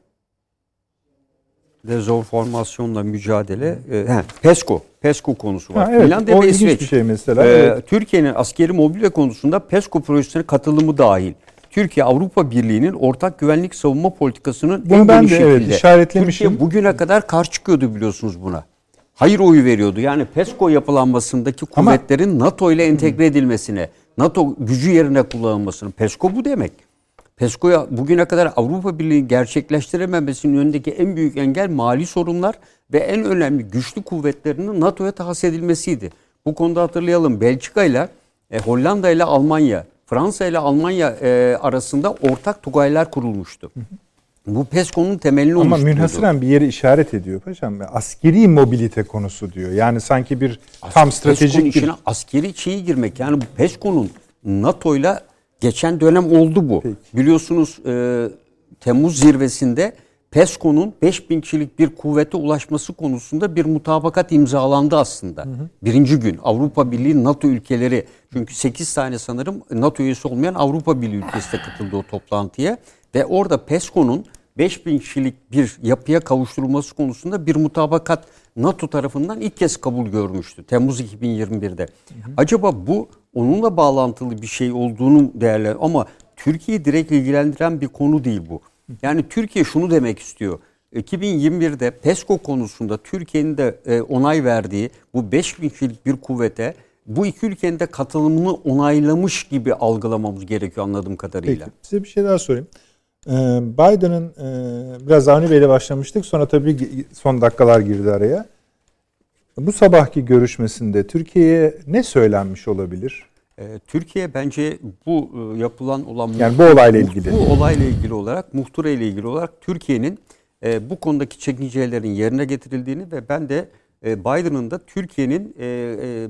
dezenformasyonla mücadele. E, he, PESCO. PESCO konusu var. Ha, evet, Finlandiya ve İsveç. bir şey mesela, E, evet. Türkiye'nin askeri mobilya konusunda PESCO projesine katılımı dahil. Türkiye Avrupa Birliği'nin ortak güvenlik savunma politikasının Bunu en ben de, evet, şekilde. işaretlemişim. Türkiye bugüne kadar karşı çıkıyordu biliyorsunuz buna. Hayır oyu veriyordu. Yani PESCO yapılanmasındaki Ama- kuvvetlerin NATO ile entegre edilmesine, NATO gücü yerine kullanılmasını. PESCO bu demek. PESCO'ya bugüne kadar Avrupa Birliği gerçekleştirememesinin önündeki en büyük engel mali sorunlar ve en önemli güçlü kuvvetlerinin NATO'ya tahsis edilmesiydi. Bu konuda hatırlayalım Belçika ile e, Hollanda ile Almanya, Fransa ile Almanya e, arasında ortak tugaylar kurulmuştu. Bu PESCO'nun temelini Ama oluşturuyordu. münhasıran bir yeri işaret ediyor paşam. Askeri mobilite konusu diyor. Yani sanki bir tam PESCO'nun stratejik bir... içine askeri şeyi girmek. Yani bu PESCO'nun NATO'yla geçen dönem oldu bu. Biliyorsunuz e, Temmuz zirvesinde PESCO'nun 5000 kişilik bir kuvvete ulaşması konusunda bir mutabakat imzalandı aslında. Birinci gün Avrupa Birliği NATO ülkeleri çünkü 8 tane sanırım NATO üyesi olmayan Avrupa Birliği ülkesi de katıldı o toplantıya ve orada PESCO'nun 5000 kişilik bir yapıya kavuşturulması konusunda bir mutabakat NATO tarafından ilk kez kabul görmüştü Temmuz 2021'de. Acaba bu onunla bağlantılı bir şey olduğunu değerler ama Türkiye'yi direkt ilgilendiren bir konu değil bu. Yani Türkiye şunu demek istiyor. 2021'de PESCO konusunda Türkiye'nin de e, onay verdiği bu 5000 kişilik bir kuvvete bu iki ülkenin de katılımını onaylamış gibi algılamamız gerekiyor anladığım kadarıyla. Peki size bir şey daha sorayım. Ee, Biden'ın e, biraz Avni Bey'le başlamıştık. Sonra tabii son dakikalar girdi araya. Bu sabahki görüşmesinde Türkiye'ye ne söylenmiş olabilir? Ee, Türkiye bence bu e, yapılan olan Yani bu olayla ilgili. Bu olayla ilgili olarak, muhtıra ile ilgili olarak Türkiye'nin e, bu konudaki çekincelerin yerine getirildiğini ve ben de e, Biden'ın da Türkiye'nin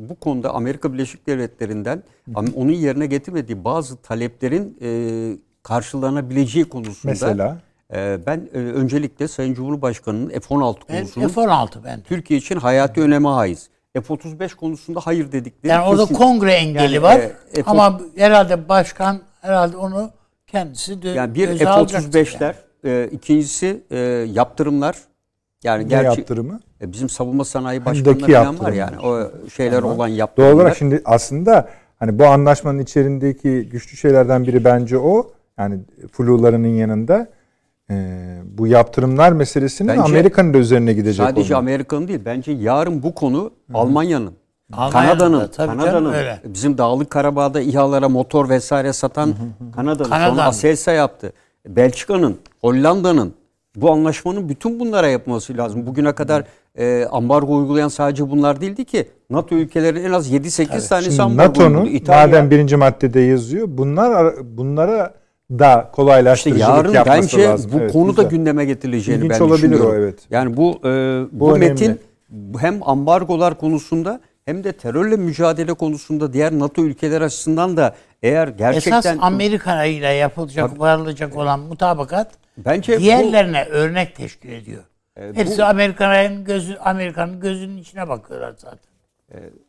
bu konuda Amerika Birleşik Devletleri'nden onun yerine getirmediği bazı taleplerin karşılanabileceği konusunda Mesela? E, ben e, öncelikle Sayın Cumhurbaşkanı'nın F-16 Ben konusunun F-16 ben. Türkiye için hayati öneme haiz. F-35 konusunda hayır dedikleri Yani orada kesin. kongre engeli Yani, var e, F- ama herhalde başkan herhalde onu kendisi dö- Yani bir göze alacaktır F-35'ler, e, ikincisi e, yaptırımlar. Yani Ne gerçi yaptırımı? e, bizim savunma sanayi başkanları falan var yani o şeyler Tamam. olan yaptırımlar. Doğal olarak şimdi aslında hani bu anlaşmanın içerisindeki güçlü şeylerden biri bence o. Yani flularının yanında e, bu yaptırımlar meselesinin Amerika'nın da üzerine gidecek Sadece. Amerika'nın değil bence yarın bu konu Almanya'nın Kanada'nın Kanada'nın öyle. bizim Dağlık Karabağ'da İHA'lara motor vesaire satan Kanada'nın sonra Aselsa yaptı. Belçika'nın, Hollanda'nın bu anlaşmanın bütün bunlara yapması lazım. Bugüne kadar e, ambargo uygulayan sadece bunlar değildi ki. NATO ülkelerinin en az 7-8 tanesi ambargo NATO'nun uyguladı. Madem birinci maddede yazıyor bunlar bunlara da İşte kolaylaştırıcılık yarın yapması bence lazım. bu Evet, konu da gündeme getirileceğini İlginç ben olabilir o, düşünüyorum. evet. Yani bu e, bu, Bu önemli. metin hem ambargolar konusunda hem de terörle mücadele konusunda diğer NATO ülkeler açısından da eğer gerçekten Esas Amerika ile yapılacak, varılacak olan mutabakat Bence bu- diğerlerine örnek teşkil ediyor. E, bu- Hepsi Amerika'nın gözü Amerika'nın gözünün içine bakıyorlar zaten.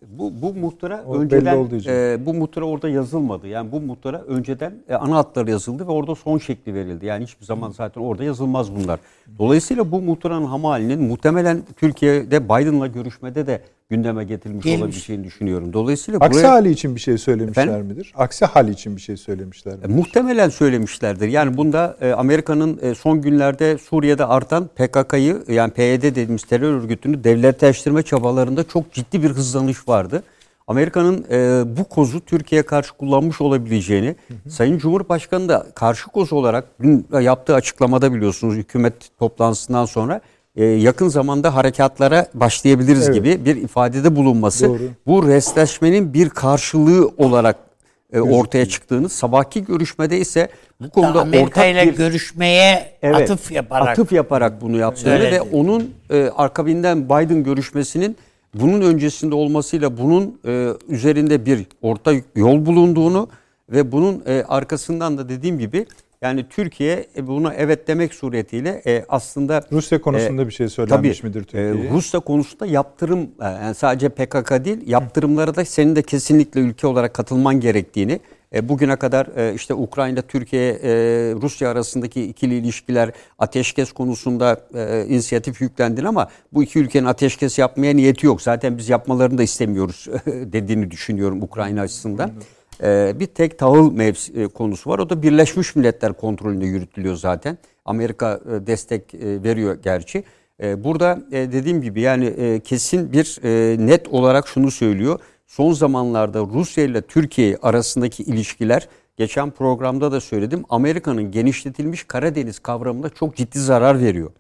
Bu bu muhtıra O önceden e, bu muhtıra orada yazılmadı. Yani bu muhtıra önceden e, ana hatları yazıldı ve orada son şekli verildi. Yani hiçbir zaman zaten orada yazılmaz bunlar. Dolayısıyla bu muhtıranın ham halinin muhtemelen Türkiye'de Biden'la görüşmede de gündeme getirilmiş Gelmiş. olabileceğini düşünüyorum. Dolayısıyla Aksi buraya hali için bir şey söylemişler Efendim? midir? Aksi hal için bir şey söylemişler e, midir? muhtemelen söylemişlerdir. Yani bunda e, Amerika'nın e, son günlerde Suriye'de artan PKK'yı yani PYD dediğimiz terör örgütünü devletleştirme çabalarında çok ciddi bir hızlanış vardı. Amerika'nın e, bu kozu Türkiye'ye karşı kullanmış olabileceğini Sayın Cumhurbaşkanı da karşı koz olarak dün yaptığı açıklamada biliyorsunuz hükümet toplantısından sonra e, yakın zamanda harekatlara başlayabiliriz Evet. gibi bir ifadede bulunması Doğru. bu restleşmenin bir karşılığı olarak e, ortaya çıktığını sabahki görüşmede ise bu konuda Amerika ortak ile bir görüşmeye Evet, atıf yaparak atıf yaparak bunu yaptığını Söyledi. ve onun e, arkabinden Biden görüşmesinin bunun öncesinde olmasıyla bunun e, üzerinde bir orta yol bulunduğunu ve bunun e, arkasından da dediğim gibi yani Türkiye e, buna evet demek suretiyle e, aslında Rusya konusunda bir şey söylenmiş midir Türkiye'ye? e, Rusya konusunda yaptırım e, yani sadece PKK değil yaptırımlara da senin de kesinlikle ülke olarak katılman gerektiğini e, bugüne kadar e, işte Ukrayna Türkiye e, Rusya arasındaki ikili ilişkiler ateşkes konusunda e, inisiyatif yüklendin ama bu iki ülkenin ateşkes yapmaya niyeti yok. Zaten biz yapmalarını da istemiyoruz dediğini düşünüyorum Ukrayna açısından. E, bir tek tahıl mevs- e, konusu var. O da Birleşmiş Milletler kontrolünde yürütülüyor zaten. Amerika e, destek e, veriyor gerçi. E, Burada e, dediğim gibi yani e, kesin bir e, net olarak şunu söylüyor. Son zamanlarda Rusya ile Türkiye arasındaki ilişkiler geçen programda da söyledim. Amerika'nın genişletilmiş Karadeniz kavramına çok ciddi zarar veriyor.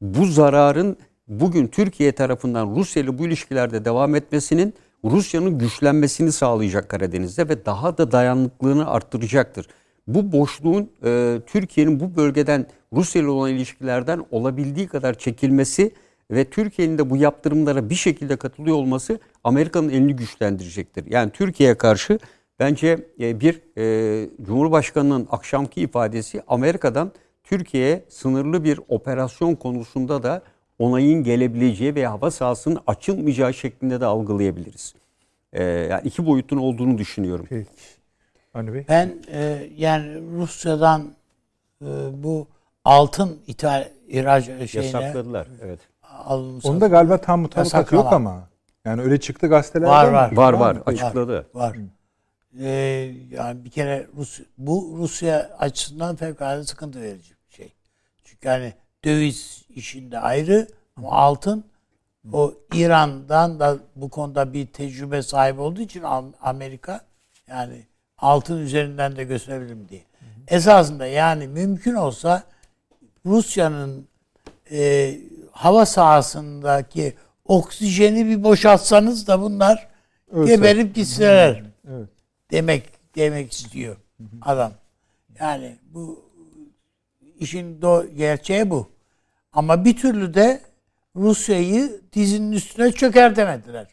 Bu zararın bugün Türkiye tarafından Rusya ile bu ilişkilerde devam etmesinin Rusya'nın güçlenmesini sağlayacak Karadeniz'de ve daha da dayanıklılığını arttıracaktır. Bu boşluğun e, Türkiye'nin bu bölgeden Rusya ile olan ilişkilerden olabildiği kadar çekilmesi ve Türkiye'nin de bu yaptırımlara bir şekilde katılıyor olması Amerika'nın elini güçlendirecektir. Yani Türkiye'ye karşı bence e, bir e, Cumhurbaşkanı'nın akşamki ifadesi Amerika'dan Türkiye'ye sınırlı bir operasyon konusunda da onayın gelebileceği ve hava sahasının açılmayacağı şeklinde de algılayabiliriz. E, yani iki boyutun olduğunu düşünüyorum. Peki. Hani Bey? Ben e, yani Rusya'dan e, bu altın ithal ihraç şeyine Yasakladılar. Evet. alınsa- Onda galiba tam mutabakat yok ama. Yani öyle çıktı gazetelerde. Var mi? var. Var var açıkladı. Var. Ee, yani bir kere Rus, bu Rusya açısından fevkalade sıkıntı verici bir şey. Çünkü hani döviz işinde ayrı ama altın o İran'dan da bu konuda bir tecrübe sahibi olduğu için Am- Amerika yani altın üzerinden de gösterebilirim diye. Esasında yani mümkün olsa Rusya'nın e, hava sahasındaki oksijeni bir boşaltsanız da bunlar Ölse. geberip gitseler Evet. demek demek istiyor adam. Yani bu işin do gerçeği bu. Ama bir türlü de Rusya'yı dizinin üstüne çöker demediler.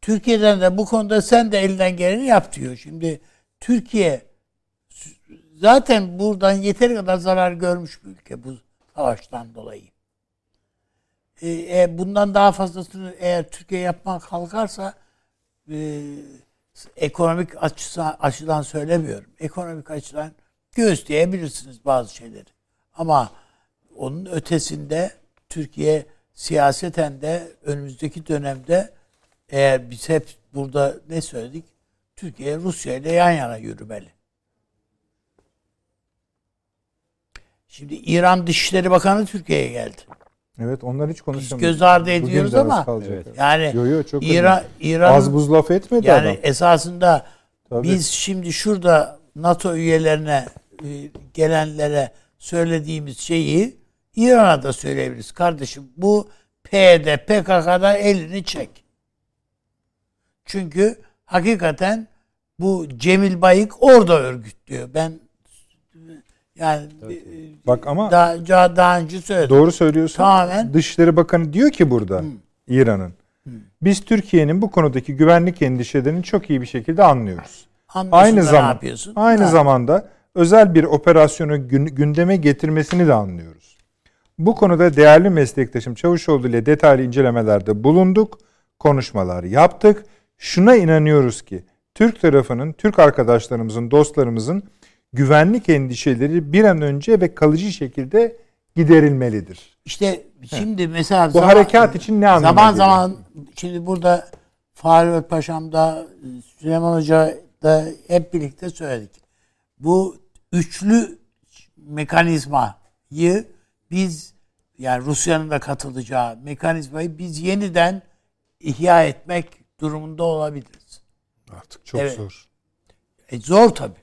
Türkiye'den de bu konuda sen de elinden geleni yap diyor. Şimdi Türkiye zaten buradan yeteri kadar zarar görmüş bir ülke bu savaştan dolayı. Ee, e, bundan daha fazlasını eğer Türkiye yapmak kalkarsa e, ekonomik açıdan, açıdan söylemiyorum. Ekonomik açıdan göğüsleyebilirsiniz bazı şeyleri. Ama onun ötesinde Türkiye siyaseten de önümüzdeki dönemde eğer biz hep burada ne söyledik? Türkiye Rusya ile yan yana yürümeli. Şimdi İran Dışişleri Bakanı Türkiye'ye geldi. Evet onlar hiç Biz konuşamıyoruz. göz ardı ediyoruz ama kalacak. yani Yo, yo, çok İran. İran Az buz laf etmedi yani adam. esasında Tabii. biz şimdi şurada NATO üyelerine e, gelenlere söylediğimiz şeyi İran'a da söyleyebiliriz. Kardeşim bu PYD, PKK'da elini çek. Çünkü hakikaten bu Cemil Bayık orada örgütlüyor. Ben yani e, Bak ama daha, daha, önce söyledim. Doğru söylüyorsun. Tamamen Dışişleri Bakanı diyor ki burada İran'ın. Biz Türkiye'nin bu konudaki güvenlik endişelerini çok iyi bir şekilde anlıyoruz. Anlıyorsun aynı zaman yapıyorsun? aynı Ha. zamanda özel bir operasyonu gün- gündeme getirmesini de anlıyoruz. Bu konuda değerli meslektaşım Çavuşoğlu ile detaylı incelemelerde bulunduk, konuşmalar yaptık. Şuna inanıyoruz ki Türk tarafının, Türk arkadaşlarımızın, dostlarımızın güvenlik endişeleri bir an önce ve kalıcı şekilde giderilmelidir. İşte şimdi mesela Bu harekat için ne anlama Zaman geliyor? zaman şimdi burada Fahri Paşam da Süleyman Hoca da hep birlikte söyledik. Bu üçlü mekanizmayı biz yani Rusya'nın da katılacağı mekanizmayı biz yeniden ihya etmek durumunda olabiliriz. Artık çok Evet. zor. E zor tabii.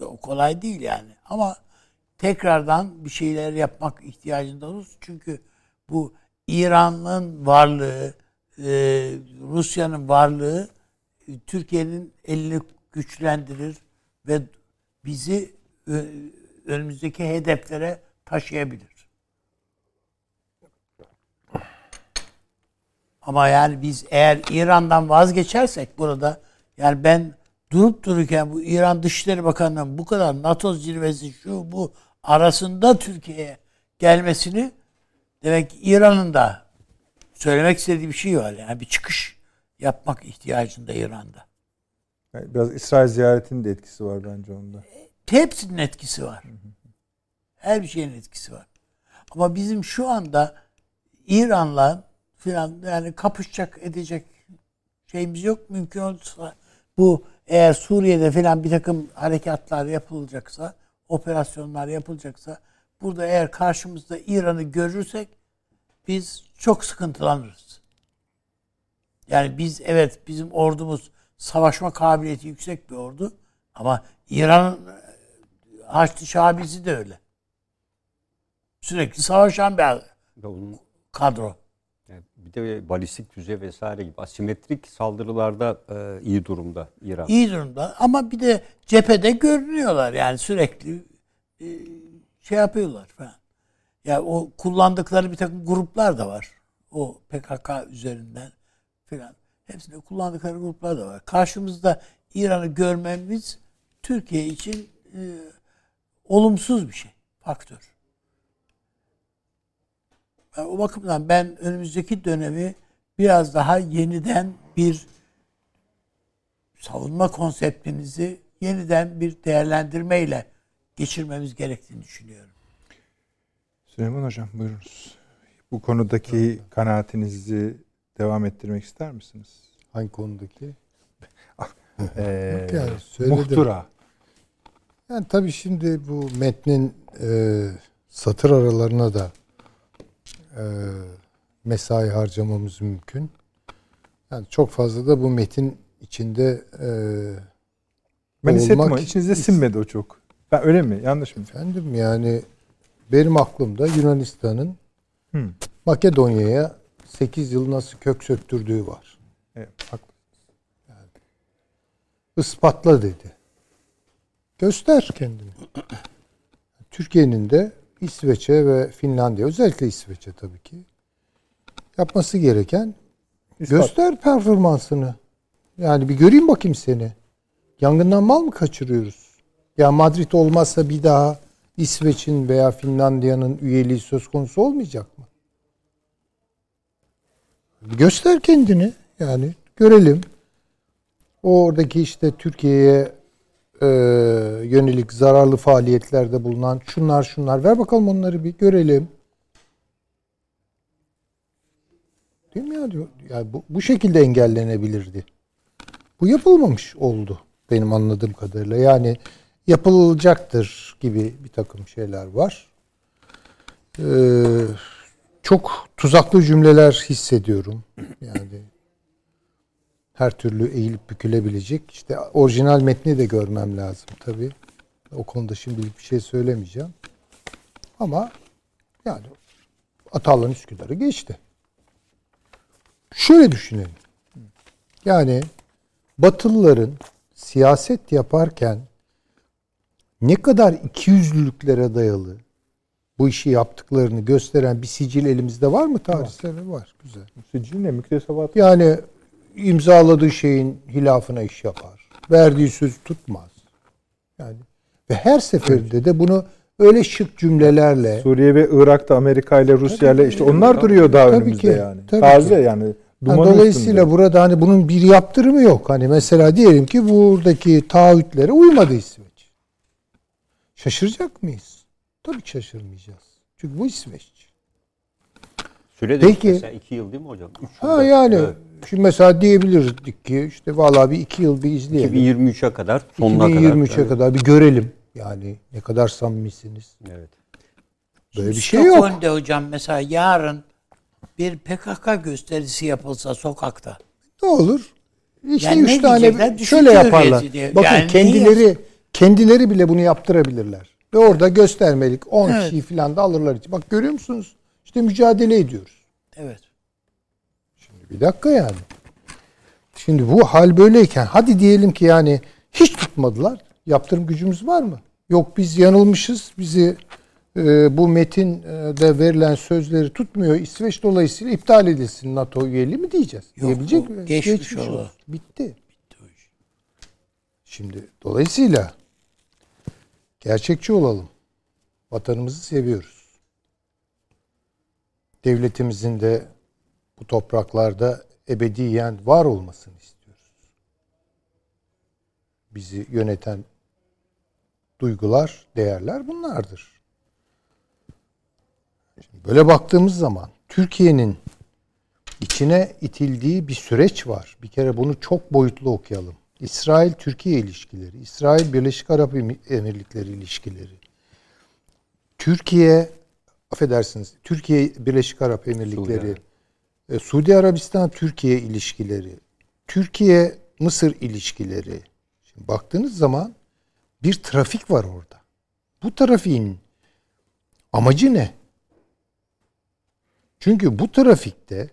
O kolay değil yani. Ama tekrardan bir şeyler yapmak ihtiyacında oluruz. Çünkü bu İran'ın varlığı, e, Rusya'nın varlığı e, Türkiye'nin elini güçlendirir ve bizi ö- önümüzdeki hedeflere taşıyabilir. Ama yani biz eğer İran'dan vazgeçersek burada yani ben durup dururken bu İran Dışişleri Bakanı'nın bu kadar NATO zirvesi şu bu arasında Türkiye'ye gelmesini demek İran'ın da söylemek istediği bir şey var. Yani bir çıkış yapmak ihtiyacında İran'da. Yani biraz İsrail ziyaretinin de etkisi var bence onda. Hepsinin etkisi var. Her bir şeyin etkisi var. Ama bizim şu anda İran'la filan yani kapışacak edecek şeyimiz yok. Mümkün olursa bu eğer Suriye'de filan bir takım harekatlar yapılacaksa, operasyonlar yapılacaksa burada eğer karşımızda İran'ı görürsek biz çok sıkıntılanırız. Yani biz evet bizim ordumuz savaşma kabiliyeti yüksek bir ordu ama İran'ın e, Haçlı Şabizi de öyle. Sürekli savaşan bir onun kadro. yani bir de balistik füze vesaire gibi asimetrik saldırılarda e, iyi durumda İran. İyi durumda ama bir de cephede görünüyorlar yani sürekli e, şey yapıyorlar falan. Ya o kullandıkları bir takım gruplar da var. O PKK üzerinden filan. Hepsinde kullandıkları gruplar da var. Karşımızda İran'ı görmemiz Türkiye için e, olumsuz bir şey, faktör. Yani o bakımdan ben önümüzdeki dönemi biraz daha yeniden bir savunma konseptimizi yeniden bir değerlendirmeyle geçirmemiz gerektiğini düşünüyorum. Süleyman Hocam buyurunuz. Bu konudaki kanaatinizi devam ettirmek ister misiniz? Hangi konudaki? Ee, yani, söyledim. muhtıra. Yani tabii şimdi bu metnin e, satır aralarına da e, mesai harcamamız mümkün. Yani çok fazla da bu metin içinde e, Ben hissettim ama içinizde sinmedi o çok. Ben öyle mi? Yanlış mı? Efendim yani benim aklımda Yunanistan'ın Hı. Makedonya'ya 8 yıl nasıl kök söktürdüğü var. Evet, haklı. Ispatla dedi. Göster kendini. Türkiye'nin de İsveç'e ve Finlandiya, özellikle İsveç'e tabii ki yapması gereken İspat. göster performansını. Yani bir göreyim bakayım seni. Yangından mal mı kaçırıyoruz? Ya Madrid olmazsa bir daha İsveç'in veya Finlandiya'nın üyeliği söz konusu olmayacak mı? Göster kendini. Yani görelim. Oradaki işte Türkiye'ye e, yönelik zararlı faaliyetlerde bulunan şunlar şunlar ver bakalım onları bir görelim. Değil mi ya? diyor. Yani bu, bu şekilde engellenebilirdi. Bu yapılmamış oldu benim anladığım kadarıyla. Yani yapılacaktır gibi bir takım şeyler var. Ee, çok tuzaklı cümleler hissediyorum. Yani her türlü eğilip bükülebilecek. İşte orijinal metni de görmem lazım tabii. O konuda şimdilik bir şey söylemeyeceğim. Ama yani Atalan Üsküdar'ı geçti. Şöyle düşünelim. Yani Batılıların siyaset yaparken ne kadar ikiyüzlülüklere dayalı bu işi yaptıklarını gösteren bir sicil elimizde var mı tarihsel? Var. var. Güzel. Sicil ne? Müktesebat. Yani imzaladığı şeyin hilafına iş yapar. Verdiği sözü tutmaz. Yani ve her seferinde de bunu öyle şık cümlelerle Suriye ve Irak'ta Amerika ile Rusya ile işte onlar Tabii, duruyor daha tabii önümüzde ki, yani. tabii Taze ki. yani. Yani dolayısıyla üstünde. burada hani bunun bir yaptırımı yok. Hani mesela diyelim ki buradaki taahhütlere uymadı İsveç. Şaşıracak mıyız? Tabii ki şaşırmayacağız. Çünkü bu İsveç. Sürede Peki. mesela iki yıl değil mi hocam? Üç Ha yani Evet. Şimdi mesela diyebilirdik ki işte vallahi bir iki yıl bir izleyelim. 2023'e kadar sonuna 2023'e kadar. kadar, bir görelim. Yani ne kadar samimisiniz. Evet. Böyle bir şey yok. Stockholm'de hocam mesela yarın bir PKK gösterisi yapılsa sokakta. Ne olur? İşte Yani üç ne tane şöyle yaparlar. Bakın Yani kendileri kendileri bile bunu yaptırabilirler. Ve orada göstermelik 10 Evet. kişiyi falan da alırlar. için. Bak görüyor musunuz? İşte mücadele ediyoruz. Evet. Bir dakika yani. Şimdi bu hal böyleyken hadi diyelim ki yani hiç tutmadılar. Yaptırım gücümüz var mı? Yok biz yanılmışız. Bizi e, bu metinde verilen sözleri tutmuyor. İsveç dolayısıyla iptal edilsin NATO üyeliği mi diyeceğiz? Yok, Diyebilecek mi? geçmiş oldu. olsun. Bitti. Şimdi dolayısıyla gerçekçi olalım. Vatanımızı seviyoruz. Devletimizin de bu topraklarda ebediyen var olmasını istiyoruz. Bizi yöneten duygular, değerler bunlardır. Böyle baktığımız zaman Türkiye'nin içine itildiği bir süreç var. Bir kere bunu çok boyutlu okuyalım. İsrail-Türkiye ilişkileri, İsrail-Birleşik Arap Emirlikleri ilişkileri, Türkiye, affedersiniz, Türkiye-Birleşik Arap Emirlikleri, e, Suudi Arabistan-Türkiye ilişkileri, Türkiye-Mısır ilişkileri. Şimdi baktığınız zaman bir trafik var orada. Bu trafiğin amacı ne? Çünkü bu trafikte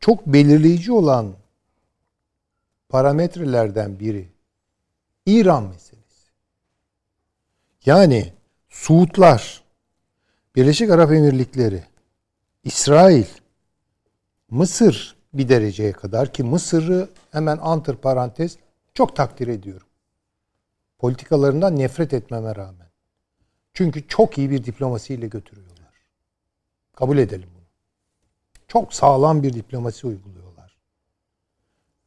çok belirleyici olan parametrelerden biri İran meselesi. Yani Suudlar, Birleşik Arap Emirlikleri, İsrail, Mısır bir dereceye kadar ki Mısır'ı hemen antır parantez çok takdir ediyorum. Politikalarından nefret etmeme rağmen. Çünkü çok iyi bir diplomasiyle götürüyorlar. Kabul edelim bunu. Çok sağlam bir diplomasi uyguluyorlar.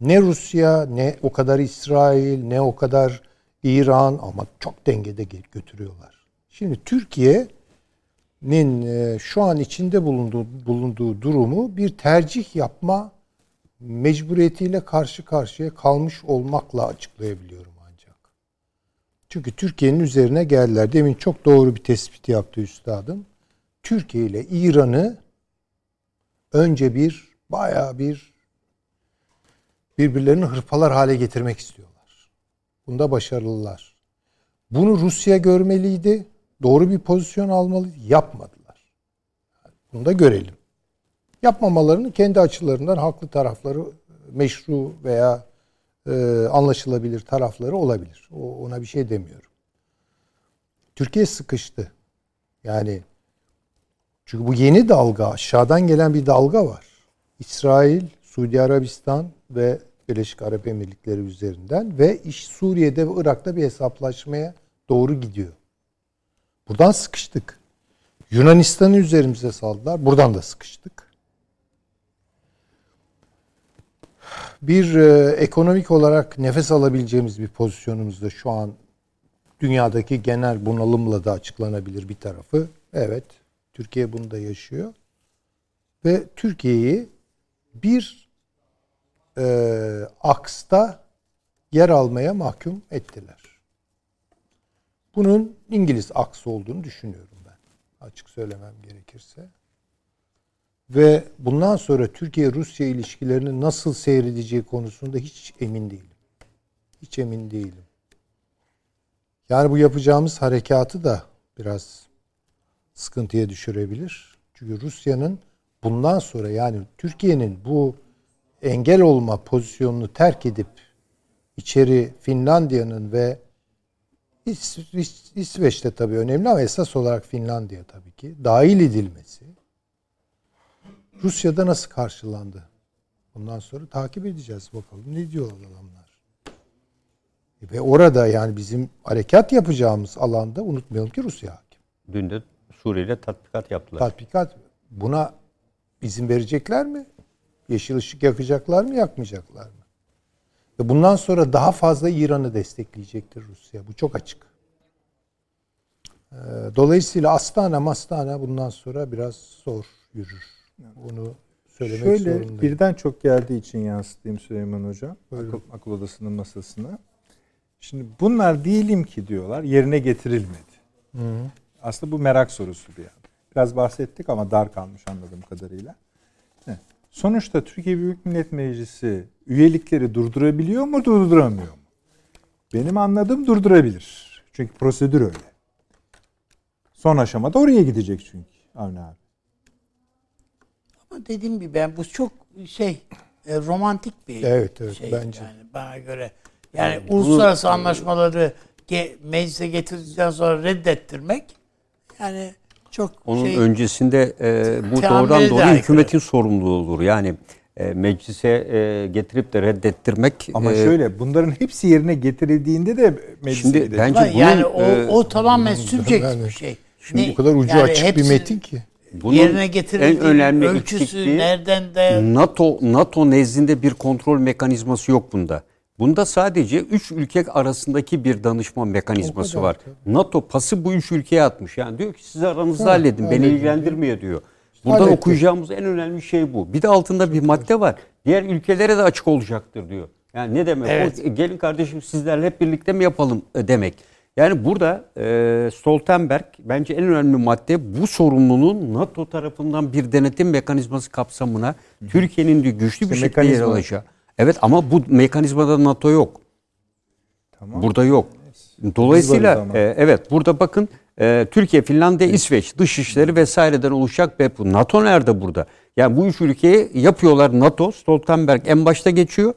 Ne Rusya, ne o kadar İsrail, ne o kadar İran ama çok dengede ge- götürüyorlar. Şimdi Türkiye'nin e, şu an içinde bulunduğu, bulunduğu durumu bir tercih yapma mecburiyetiyle karşı karşıya kalmış olmakla açıklayabiliyorum ancak. Çünkü Türkiye'nin üzerine geldiler. Demin çok doğru bir tespit yaptı üstadım. Türkiye ile İran'ı önce bir bayağı bir birbirlerini hırpalar hale getirmek istiyorlar. Bunda başarılılar. Bunu Rusya görmeliydi. Doğru bir pozisyon almalıydı. Yapmadılar. Bunu da görelim. Yapmamalarını kendi açılarından haklı tarafları meşru veya e, anlaşılabilir tarafları olabilir. O, ona bir şey demiyorum. Türkiye sıkıştı. Yani çünkü bu yeni dalga, aşağıdan gelen bir dalga var. İsrail, Suudi Arabistan ve Birleşik Arap Emirlikleri üzerinden ve iş Suriye'de ve Irak'ta bir hesaplaşmaya doğru gidiyor. Buradan sıkıştık. Yunanistan'ı üzerimize saldılar. Buradan da sıkıştık. Bir e, ekonomik olarak nefes alabileceğimiz bir pozisyonumuzda şu an dünyadaki genel bunalımla da açıklanabilir bir tarafı. Evet, Türkiye bunu da yaşıyor. Ve Türkiye'yi bir e, aksta yer almaya mahkum ettiler. Bunun İngiliz aksı olduğunu düşünüyorum ben. Açık söylemem gerekirse. Ve bundan sonra Türkiye-Rusya ilişkilerinin nasıl seyredeceği konusunda hiç emin değilim. Hiç emin değilim. Yani bu yapacağımız harekatı da biraz sıkıntıya düşürebilir. Çünkü Rusya'nın bundan sonra yani Türkiye'nin bu engel olma pozisyonunu terk edip içeri Finlandiya'nın ve İs, İs, İsveç'te tabii önemli ama esas olarak Finlandiya tabii ki dahil edilmesi Rusya'da nasıl karşılandı? Bundan sonra takip edeceğiz bakalım ne diyor adamlar. Ve orada yani bizim harekat yapacağımız alanda unutmayalım ki Rusya hakim. Dün de Suriye'yle tatbikat yaptılar. Tatbikat buna izin verecekler mi? Yeşil ışık yakacaklar mı, yakmayacaklar mı? Ve bundan sonra daha fazla İran'ı destekleyecektir Rusya. Bu çok açık. Ee, Dolayısıyla Astana Mastana bundan sonra biraz zor yürür. Bunu söylemek Şöyle zorundayım. birden çok geldiği için yansıtayım Süleyman Hocam. Akıl, akıl odasının masasına. Şimdi bunlar diyelim ki diyorlar yerine getirilmedi. Hı. Aslında bu merak sorusu bir yani. Biraz bahsettik ama dar kalmış anladığım kadarıyla. Ne? Sonuçta Türkiye Büyük Millet Meclisi üyelikleri durdurabiliyor mu, durduramıyor mu? Benim anladığım durdurabilir. Çünkü prosedür öyle. Son aşamada oraya gidecek çünkü Avni abi. Ama dediğim gibi ben bu çok şey e, romantik bir Evet, evet, şey bence. yani bana göre. Yani Bunu- uluslararası anlaşmaları ge, meclise getirdikten sonra reddettirmek yani çok Onun şey öncesinde e, bu doğrudan aykırı. hükümetin sorumluluğu olur. Yani e, meclise e, getirip de reddettirmek. Ama e, şöyle bunların hepsi yerine getirildiğinde de meclise Şimdi gidecek. bence Ama yani bunun, o, e, o tamamen subjektif yani bir şey. Şimdi Ne- bu kadar ucu yani açık bir metin ki. bunun yerine en önemli ölçüsü nereden de NATO NATO nezdinde bir kontrol mekanizması yok bunda. Bunda sadece üç ülke arasındaki bir danışma mekanizması var. NATO pası bu üç ülkeye atmış. Yani diyor ki siz aranızda Ha, halledin. Beni ilgilendirmiyor diyor. Buradan Hallettim. okuyacağımız en önemli şey bu. Bir de altında bir madde var. Diğer ülkelere de açık olacaktır diyor. Yani ne demek? Evet. O, gelin kardeşim sizlerle hep birlikte mi yapalım e, demek. Yani burada e, Stoltenberg bence en önemli madde bu sorumluluğun NATO tarafından bir denetim mekanizması kapsamına Türkiye'nin diyor güçlü bir şekilde yer alacağı. Evet ama bu mekanizmada NATO yok. Tamam. Burada yok. Dolayısıyla e, evet burada bakın e, Türkiye, Finlandiya, İsveç dışişleri vesaireden oluşacak ve bu NATO nerede burada? Yani bu üç ülkeyi yapıyorlar NATO. Stoltenberg en başta geçiyor.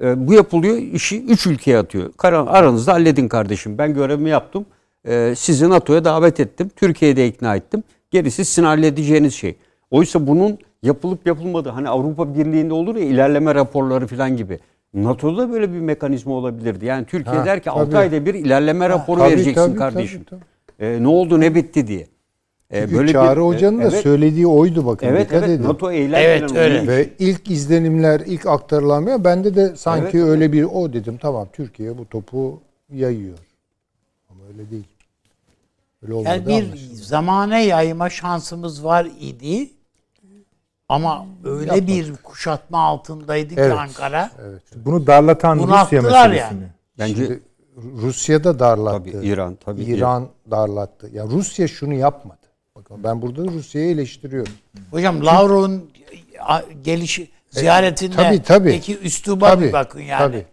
E, bu yapılıyor. işi üç ülkeye atıyor. Kara- Aranızda halledin kardeşim. Ben görevimi yaptım. E, sizi NATO'ya davet ettim. Türkiye'yi de ikna ettim. Gerisi sizin halledeceğiniz şey. Oysa bunun yapılıp yapılmadığı hani Avrupa Birliği'nde olur ya ilerleme raporları falan gibi. NATO'da böyle bir mekanizma olabilirdi. Yani Türkiye Ha, der ki 6 tabii. ayda bir ilerleme raporu Tabii, vereceksin tabii, kardeşim. tabii, E, ne oldu ne bitti diye. E, Çünkü Çağrı Hoca'nın da evet, söylediği oydu bakın. Evet dikkat evet edin. NATO eylem Evet, öyle. Ve ilk izlenimler, ilk aktarılan bende de sanki Evet. öyle bir o dedim. Tamam Türkiye bu topu yayıyor. Ama öyle değil. Öyle yani bir anlaşıldı. zamana yayma şansımız var idi. Ama öyle Yapmadık. bir kuşatma altındaydı Evet. ki Ankara. Evet. Bunu darlatan Bunu Rusya meselesini. yani. Bence Şimdi Rusya'da darlattı. Tabii, İran, tabii. İran darlattı. Ya Rusya şunu yapmadı. Bakın ben burada Rusya'yı eleştiriyorum. Hocam Lavrov'un gelişi ziyaretinde tabii, tabii. peki üsluba Tabii, bir bakın yani. tabii.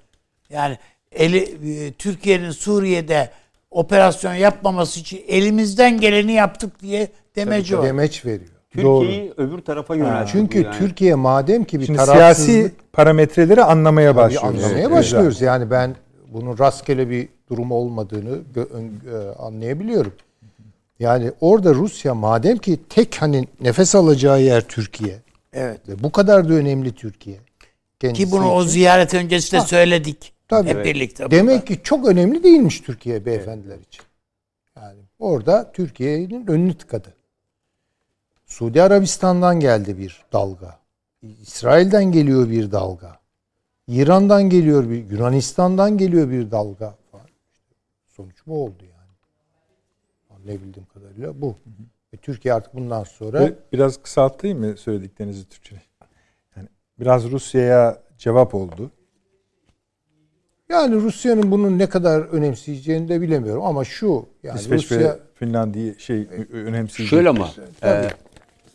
Yani eli e, Türkiye'nin Suriye'de operasyon yapmaması için elimizden geleni yaptık diye demeci var. Demeç veriyor. Türkiye'yi öbür tarafa yöneltti. Çünkü yani. Türkiye madem ki bir Şimdi tarafsızlık siyasi parametreleri anlamaya Tabii başlıyoruz. anlamaya Evet, başlıyoruz. Yani ben bunun rastgele bir durum olmadığını e, anlayabiliyorum. Yani orada Rusya madem ki tek hani nefes alacağı yer Türkiye. Evet. Ve bu kadar da önemli Türkiye. kendisi Ki bunu o için. ziyaret öncesi de Ha, söyledik. Tabii. Hep Evet. birlikte. Demek ki çok önemli değilmiş Türkiye beyefendiler için. Yani orada Türkiye'nin önünü tıkadı. Suudi Arabistan'dan geldi bir dalga. İsrail'den geliyor bir dalga. İran'dan geliyor bir, Yunanistan'dan geliyor bir dalga sonuç bu oldu yani. Ne bildiğim kadarıyla bu. Ve Türkiye artık bundan sonra Biraz kısaltayım mı söylediklerinizi Türkçe? Yani biraz Rusya'ya cevap oldu. yani Rusya'nın bunu ne kadar önemseyeceğini de bilemiyorum ama şu yani İsveç Rusya ve Finlandiya şey ö- önemseyecek. Şöyle ama Tabii. e,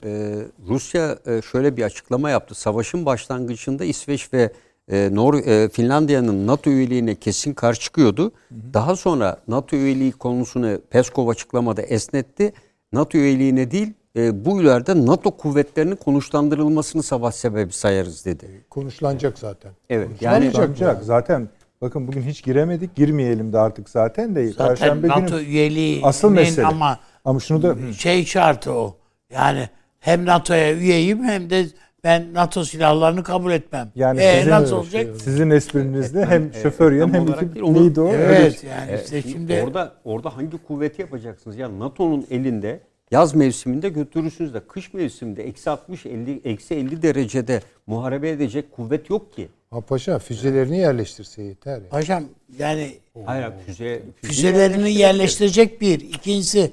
e, Rusya e, şöyle bir açıklama yaptı. Savaşın başlangıcında İsveç ve e, Nor e, Finlandiya'nın NATO üyeliğine kesin karşı çıkıyordu. Daha sonra NATO üyeliği konusunu Peskov açıklamada esnetti. NATO üyeliğine değil e, bu ileride NATO kuvvetlerinin konuşlandırılmasını savaş sebebi sayarız dedi. Konuşlanacak zaten. Evet. Yani Yani zaten. Bakın bugün hiç giremedik. Girmeyelim de artık zaten de. Zaten Perşembe NATO günü üyeliği asıl mesele. ama Ama şunu da şey şartı o. Yani hem NATO'ya üyeyim hem de ben NATO silahlarını kabul etmem. yani e, sizin, nasıl olacak? sizin esprinizde hem şoför yan tam hem iki değil, onu- neydi o? Evet, yani E, işte şimdi orada orada hangi kuvveti yapacaksınız? Ya NATO'nun elinde yaz mevsiminde götürürsünüz de kış mevsiminde eksi 60 50 eksi 50 derecede muharebe edecek kuvvet yok ki. Ha paşa füzelerini yerleştirse yeter. Ya. paşam yani Hayır füze, füze füzelerini yerleştirecek bir. İkincisi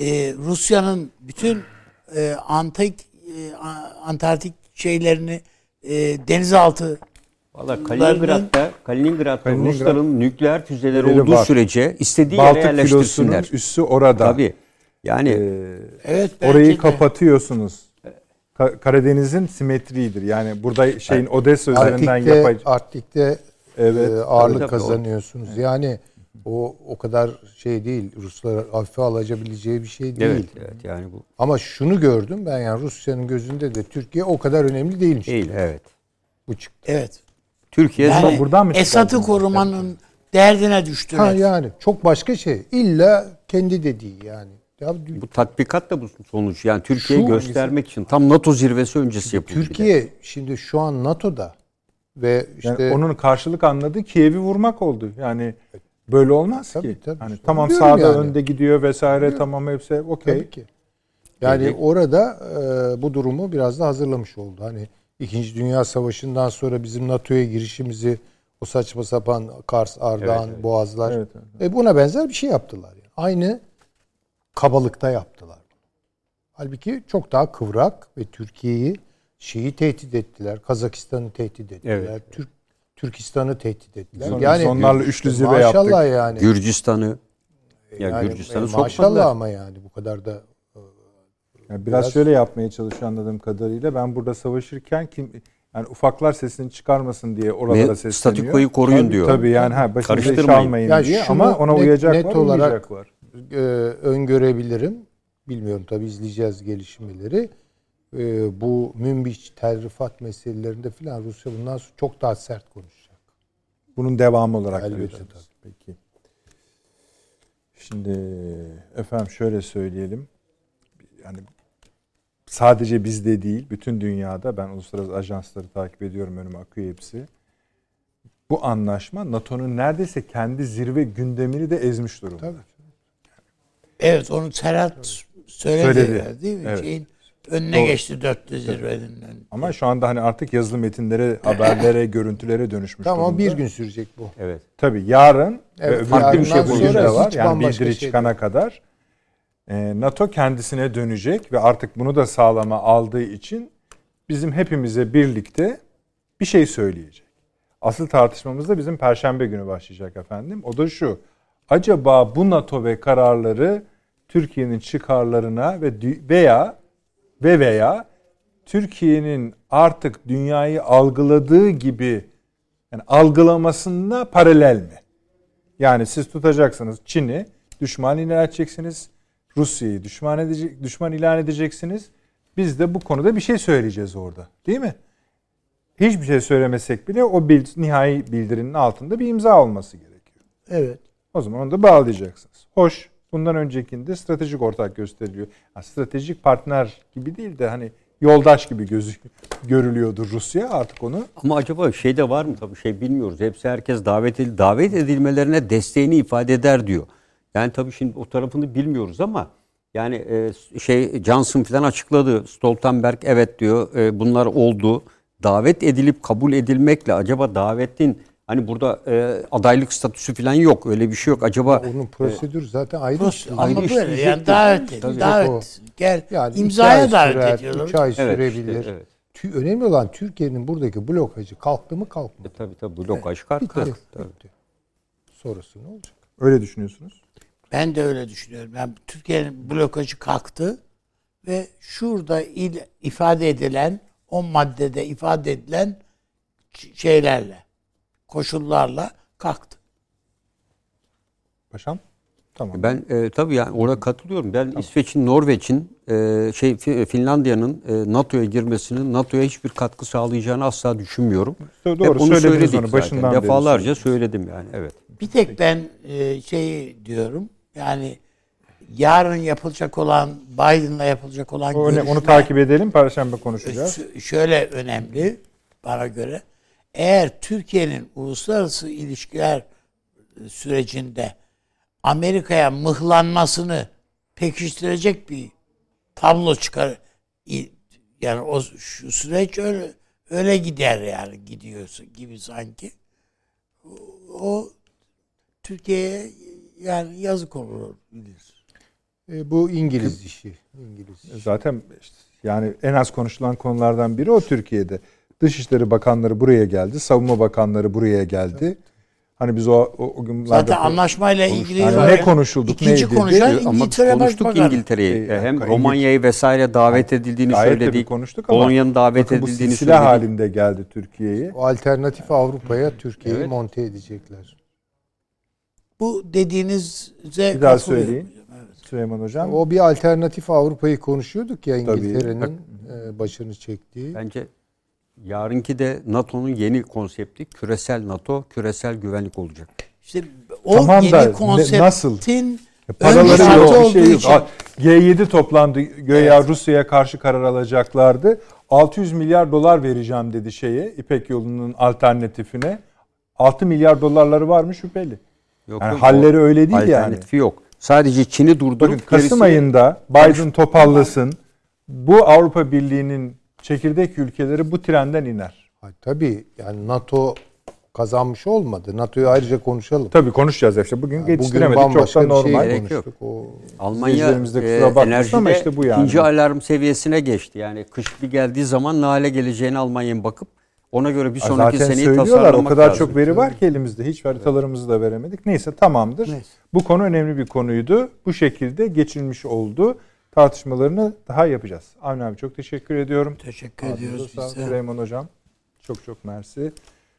e, Rusya'nın bütün e, antik e, Antarktik şeylerini e, denizaltı Valla Kaliningrad'da, Kaliningrad'da Kaliningrad- Rusların nükleer füzeleri olduğu var. sürece istediği yere Baltık filosunun yerleştirsinler. üssü orada. Tabii. Yani Ee, evet orayı de. kapatıyorsunuz. Ka- Karadeniz'in simetriğidir. Yani burada şeyin Odessa üzerinden Arktik'te, yapay Arktik'te Evet. e, ağırlık Tabii, tabii, kazanıyorsunuz. Yani o o kadar şey değil. Ruslar hafife alabileceği bir şey değil. evet, evet yani bu Ama şunu gördüm ben yani Rusya'nın gözünde de Türkiye o kadar önemli değilmiş. değil evet. Bu çıktı. Evet. Türkiye Yani buradan mı Esad'ı çıkardınız? korumanın derdine düştüler. Ha yani çok başka şey. İlla kendi dediği yani. Ya bu tatbikat da bu sonuç. Yani Türkiye'yi göstermek için tam NATO zirvesi öncesi yapıldı. Türkiye şimdi şu an NATO'da ve işte Yani onun karşılık anladığı Kiev'i vurmak oldu. Yani böyle olmaz Tabii, ki. tabii. Hani tamam Biliyorum sağda yani. önde gidiyor vesaire tamam hepsi okey. Tabii ki. Yani Peki. orada e, bu durumu biraz da hazırlamış oldu. Hani İkinci Dünya Savaşı'ndan sonra bizim NATO'ya girişimizi o saçma sapan Kars, Ardahan, Evet, evet. Boğazlar Evet, e, buna benzer bir şey yaptılar. Yani. Aynı kabalıkta yaptılar. Halbuki çok daha kıvrak ve Türkiye'yi şeyi tehdit ettiler. Kazakistan'ı tehdit ettiler. Evet. Türk Türkistan'ı tehdit ettiler. Son- yani sonlarla üçlü zirve maşallah yaptık. yani. Gürcistan'ı ya yani, Gürcistan'ı e, sokmadılar. maşallah ama yani bu kadar da Yani biraz, Biraz- şöyle yapmaya çalışıyor anladığım kadarıyla. Ben burada savaşırken kim yani ufaklar sesini çıkarmasın diye oralara Ve sesleniyor. statükoyu koruyun tabii, diyor. Tabii yani ha başınıza iş Karıştırmayın. almayın Ya diye şunu ama ona net- uyacak net var, olarak- var. e, öngörebilirim. Bilmiyorum tabii izleyeceğiz gelişmeleri. E, bu Münbiç terrifat meselelerinde filan Rusya bundan sonra çok daha sert konuşacak. Bunun devamı olarak Elbette göreceğiz. Peki. Şimdi efendim şöyle söyleyelim. Yani sadece bizde değil, bütün dünyada ben uluslararası ajansları takip ediyorum, önüme akıyor hepsi. Bu anlaşma NATO'nun neredeyse kendi zirve gündemini de ezmiş durumda. Tabii. Evet onu Serhat söyledi, Söyledi. değil mi? Evet. Şeyin önüne Doğru. geçti dörtlü zirvenin. Ama şu anda hani artık yazılı metinlere, haberlere, görüntülere dönüşmüş Tamam durumda. bir gün sürecek bu. Evet. Tabii yarın Evet, ve öbür gün yarından bugün sonra de var. Yani bildiri şey çıkana kadar e, NATO kendisine dönecek ve artık bunu da sağlama aldığı için bizim hepimize birlikte bir şey söyleyecek. Asıl tartışmamız da bizim Perşembe günü başlayacak efendim. O da şu. Acaba bu NATO ve kararları Türkiye'nin çıkarlarına ve veya ve veya Türkiye'nin artık dünyayı algıladığı gibi yani algılamasında paralel mi? Yani siz tutacaksınız Çin'i düşman ilan edeceksiniz. Rusya'yı düşman edecek, düşman ilan edeceksiniz. Biz de bu konuda bir şey söyleyeceğiz orada. Değil mi? Hiçbir şey söylemesek bile o bil, nihai bildirinin altında bir imza olması gerekiyor. Evet. O zaman onu da bağlayacaksınız. Hoş. Bundan öncekinde stratejik ortak gösteriliyor. Ha, stratejik partner gibi değil de hani yoldaş gibi gözü görülüyordu Rusya artık onu. Ama acaba şey de var mı tabii şey bilmiyoruz. Hepsi herkes davet edil davet edilmelerine desteğini ifade eder diyor. Yani tabii şimdi o tarafını bilmiyoruz ama yani e, şey Johnson falan açıkladı. Stoltenberg evet diyor. e, bunlar oldu. Davet edilip kabul edilmekle acaba davetin hani burada e, adaylık statüsü falan yok. Öyle bir şey yok. Acaba Onun prosedürü zaten ayrı işliyor. ama ayrı böyle işleyecektir. yani davet et, davet O- gel Yani imzaya ay davet sürer, ediyorlar. Üç ay Evet, sürebilir. işte, evet. Tü- Önemli olan Türkiye'nin buradaki blokajı kalktı mı kalkmadı. e, tabii tabii blokaj kalktı. Bitti. Tabii. Bitti. Sonrası ne olacak? Öyle düşünüyorsunuz. Ben de öyle düşünüyorum. Yani Türkiye'nin blokajı kalktı. ve şurada il, ifade edilen o maddede ifade edilen şeylerle koşullarla kalktı. Paşam? Tamam. Ben e, tabii yani orada katılıyorum. Ben İsveç'in, Norveç'in, e, şey Fi- Finlandiya'nın e, NATO'ya girmesinin NATO'ya hiçbir katkı sağlayacağını asla düşünmüyorum. Doğru, Hep onu söyledik onu, zaten. başından beri Defalarca söyledim yani. Evet. Bir tek ben e, şey diyorum yani yarın yapılacak olan Biden'la yapılacak olan O görüşme onu takip edelim. Perşembe konuşacağız. Şöyle önemli bana göre. Eğer Türkiye'nin uluslararası ilişkiler sürecinde Amerika'ya mıhlanmasını pekiştirecek bir tablo çıkar yani o şu süreç öyle öyle gider yani gidiyorsa gibi sanki. O, o Türkiye'ye yani yazık olur bilir. E, bu İngiliz işi. İngiliz işi. Zaten işte yani en az konuşulan konulardan biri o Türkiye'de. Dışişleri Bakanları buraya geldi, Savunma Bakanları buraya geldi. Hani biz o, o, o günlerde Zaten anlaşmayla ilgili Yani ne konuşulduk, ikinci ne edildi? konuşan Ama İngiltere konuştuk. İngiltere'yi. E, Hem Romanya'yı vesaire davet edildiğini Gayet söyledik. konuştuk ama Polonya'nın davet bakın bu edildiğini söyledik. halinde geldi Türkiye'ye. O alternatif Avrupa'ya Türkiye'yi Evet. monte edecekler. Bu dediğinize Bir daha söyleyin. Süleyman Hocam. O bir alternatif Avrupa'yı konuşuyorduk ya. İngiltere'nin e, başını çektiği. Bence yarınki de NATO'nun yeni konsepti küresel NATO, küresel güvenlik olacak. İşte o Tamam yeni da ne- konseptin nasıl? ön Paraları yok, bir olduğu şey yok. için A- G7 toplandı. Göya Rusya'ya karşı karar alacaklardı. 600 milyar dolar vereceğim dedi şeye, İpek yolunun alternatifine. 6 milyar dolarları var mı şüpheli. Yok, Yani yok, halleri o öyle değil yani. Alternatifi yok. Sadece Çin'i durdurup Bakın Kasım gerisini- ayında Biden topallasın. Bu Avrupa Birliği'nin çekirdek ülkeleri bu trenden iner. Ha, tabii yani NATO kazanmış olmadı. NATO'yu ayrıca konuşalım. Tabii konuşacağız işte. Bugün Bugün yetiştiremedik. Çok da şey normal. Yok. konuştuk. O Almanya e, enerjide ama işte bu yani. ikinci alarm seviyesine geçti. Yani kış bir geldiği zaman ne hale geleceğini Almanya'ya bakıp ona göre bir sonraki Zaten seneyi söylüyorlar o kadar lazım. çok veri var ki elimizde. Hiç haritalarımızı da veremedik. Neyse tamamdır. Neyse. Bu konu önemli bir konuydu. Bu şekilde geçilmiş oldu. Tartışmalarını daha yapacağız. Avni abi çok teşekkür ediyorum. teşekkür Ağzınıza ediyoruz sağlık. biz de. Süleyman hocam çok çok mersi.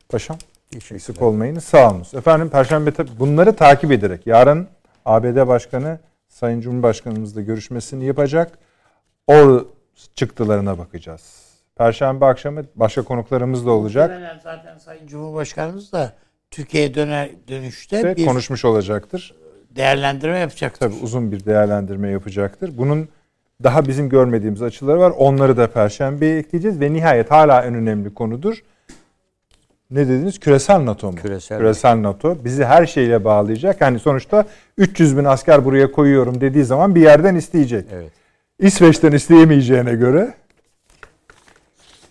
Paşam eksik olmayınız. Sağ olunuz. Efendim Perşembe bunları takip ederek yarın ABD Başkanı Sayın Cumhurbaşkanımızla görüşmesini yapacak. O çıktılarına bakacağız. Perşembe akşamı başka konuklarımız da olacak. Zaten Sayın Cumhurbaşkanımız da Türkiye'ye döner dönüşte bir konuşmuş olacaktır. Değerlendirme yapacaktır. Tabii uzun bir değerlendirme yapacaktır. Bunun daha bizim görmediğimiz açıları var. Onları da Perşembe'ye ekleyeceğiz ve nihayet hala en önemli konudur. Ne dediniz? Küresel NATO mu? Küresel NATO. Bizi her şeyle bağlayacak. Yani sonuçta 300 bin asker buraya koyuyorum dediği zaman bir yerden isteyecek. Evet. İsveç'ten isteyemeyeceğine göre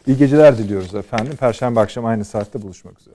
iyi geceler diliyoruz efendim. Perşembe akşam aynı saatte buluşmak üzere.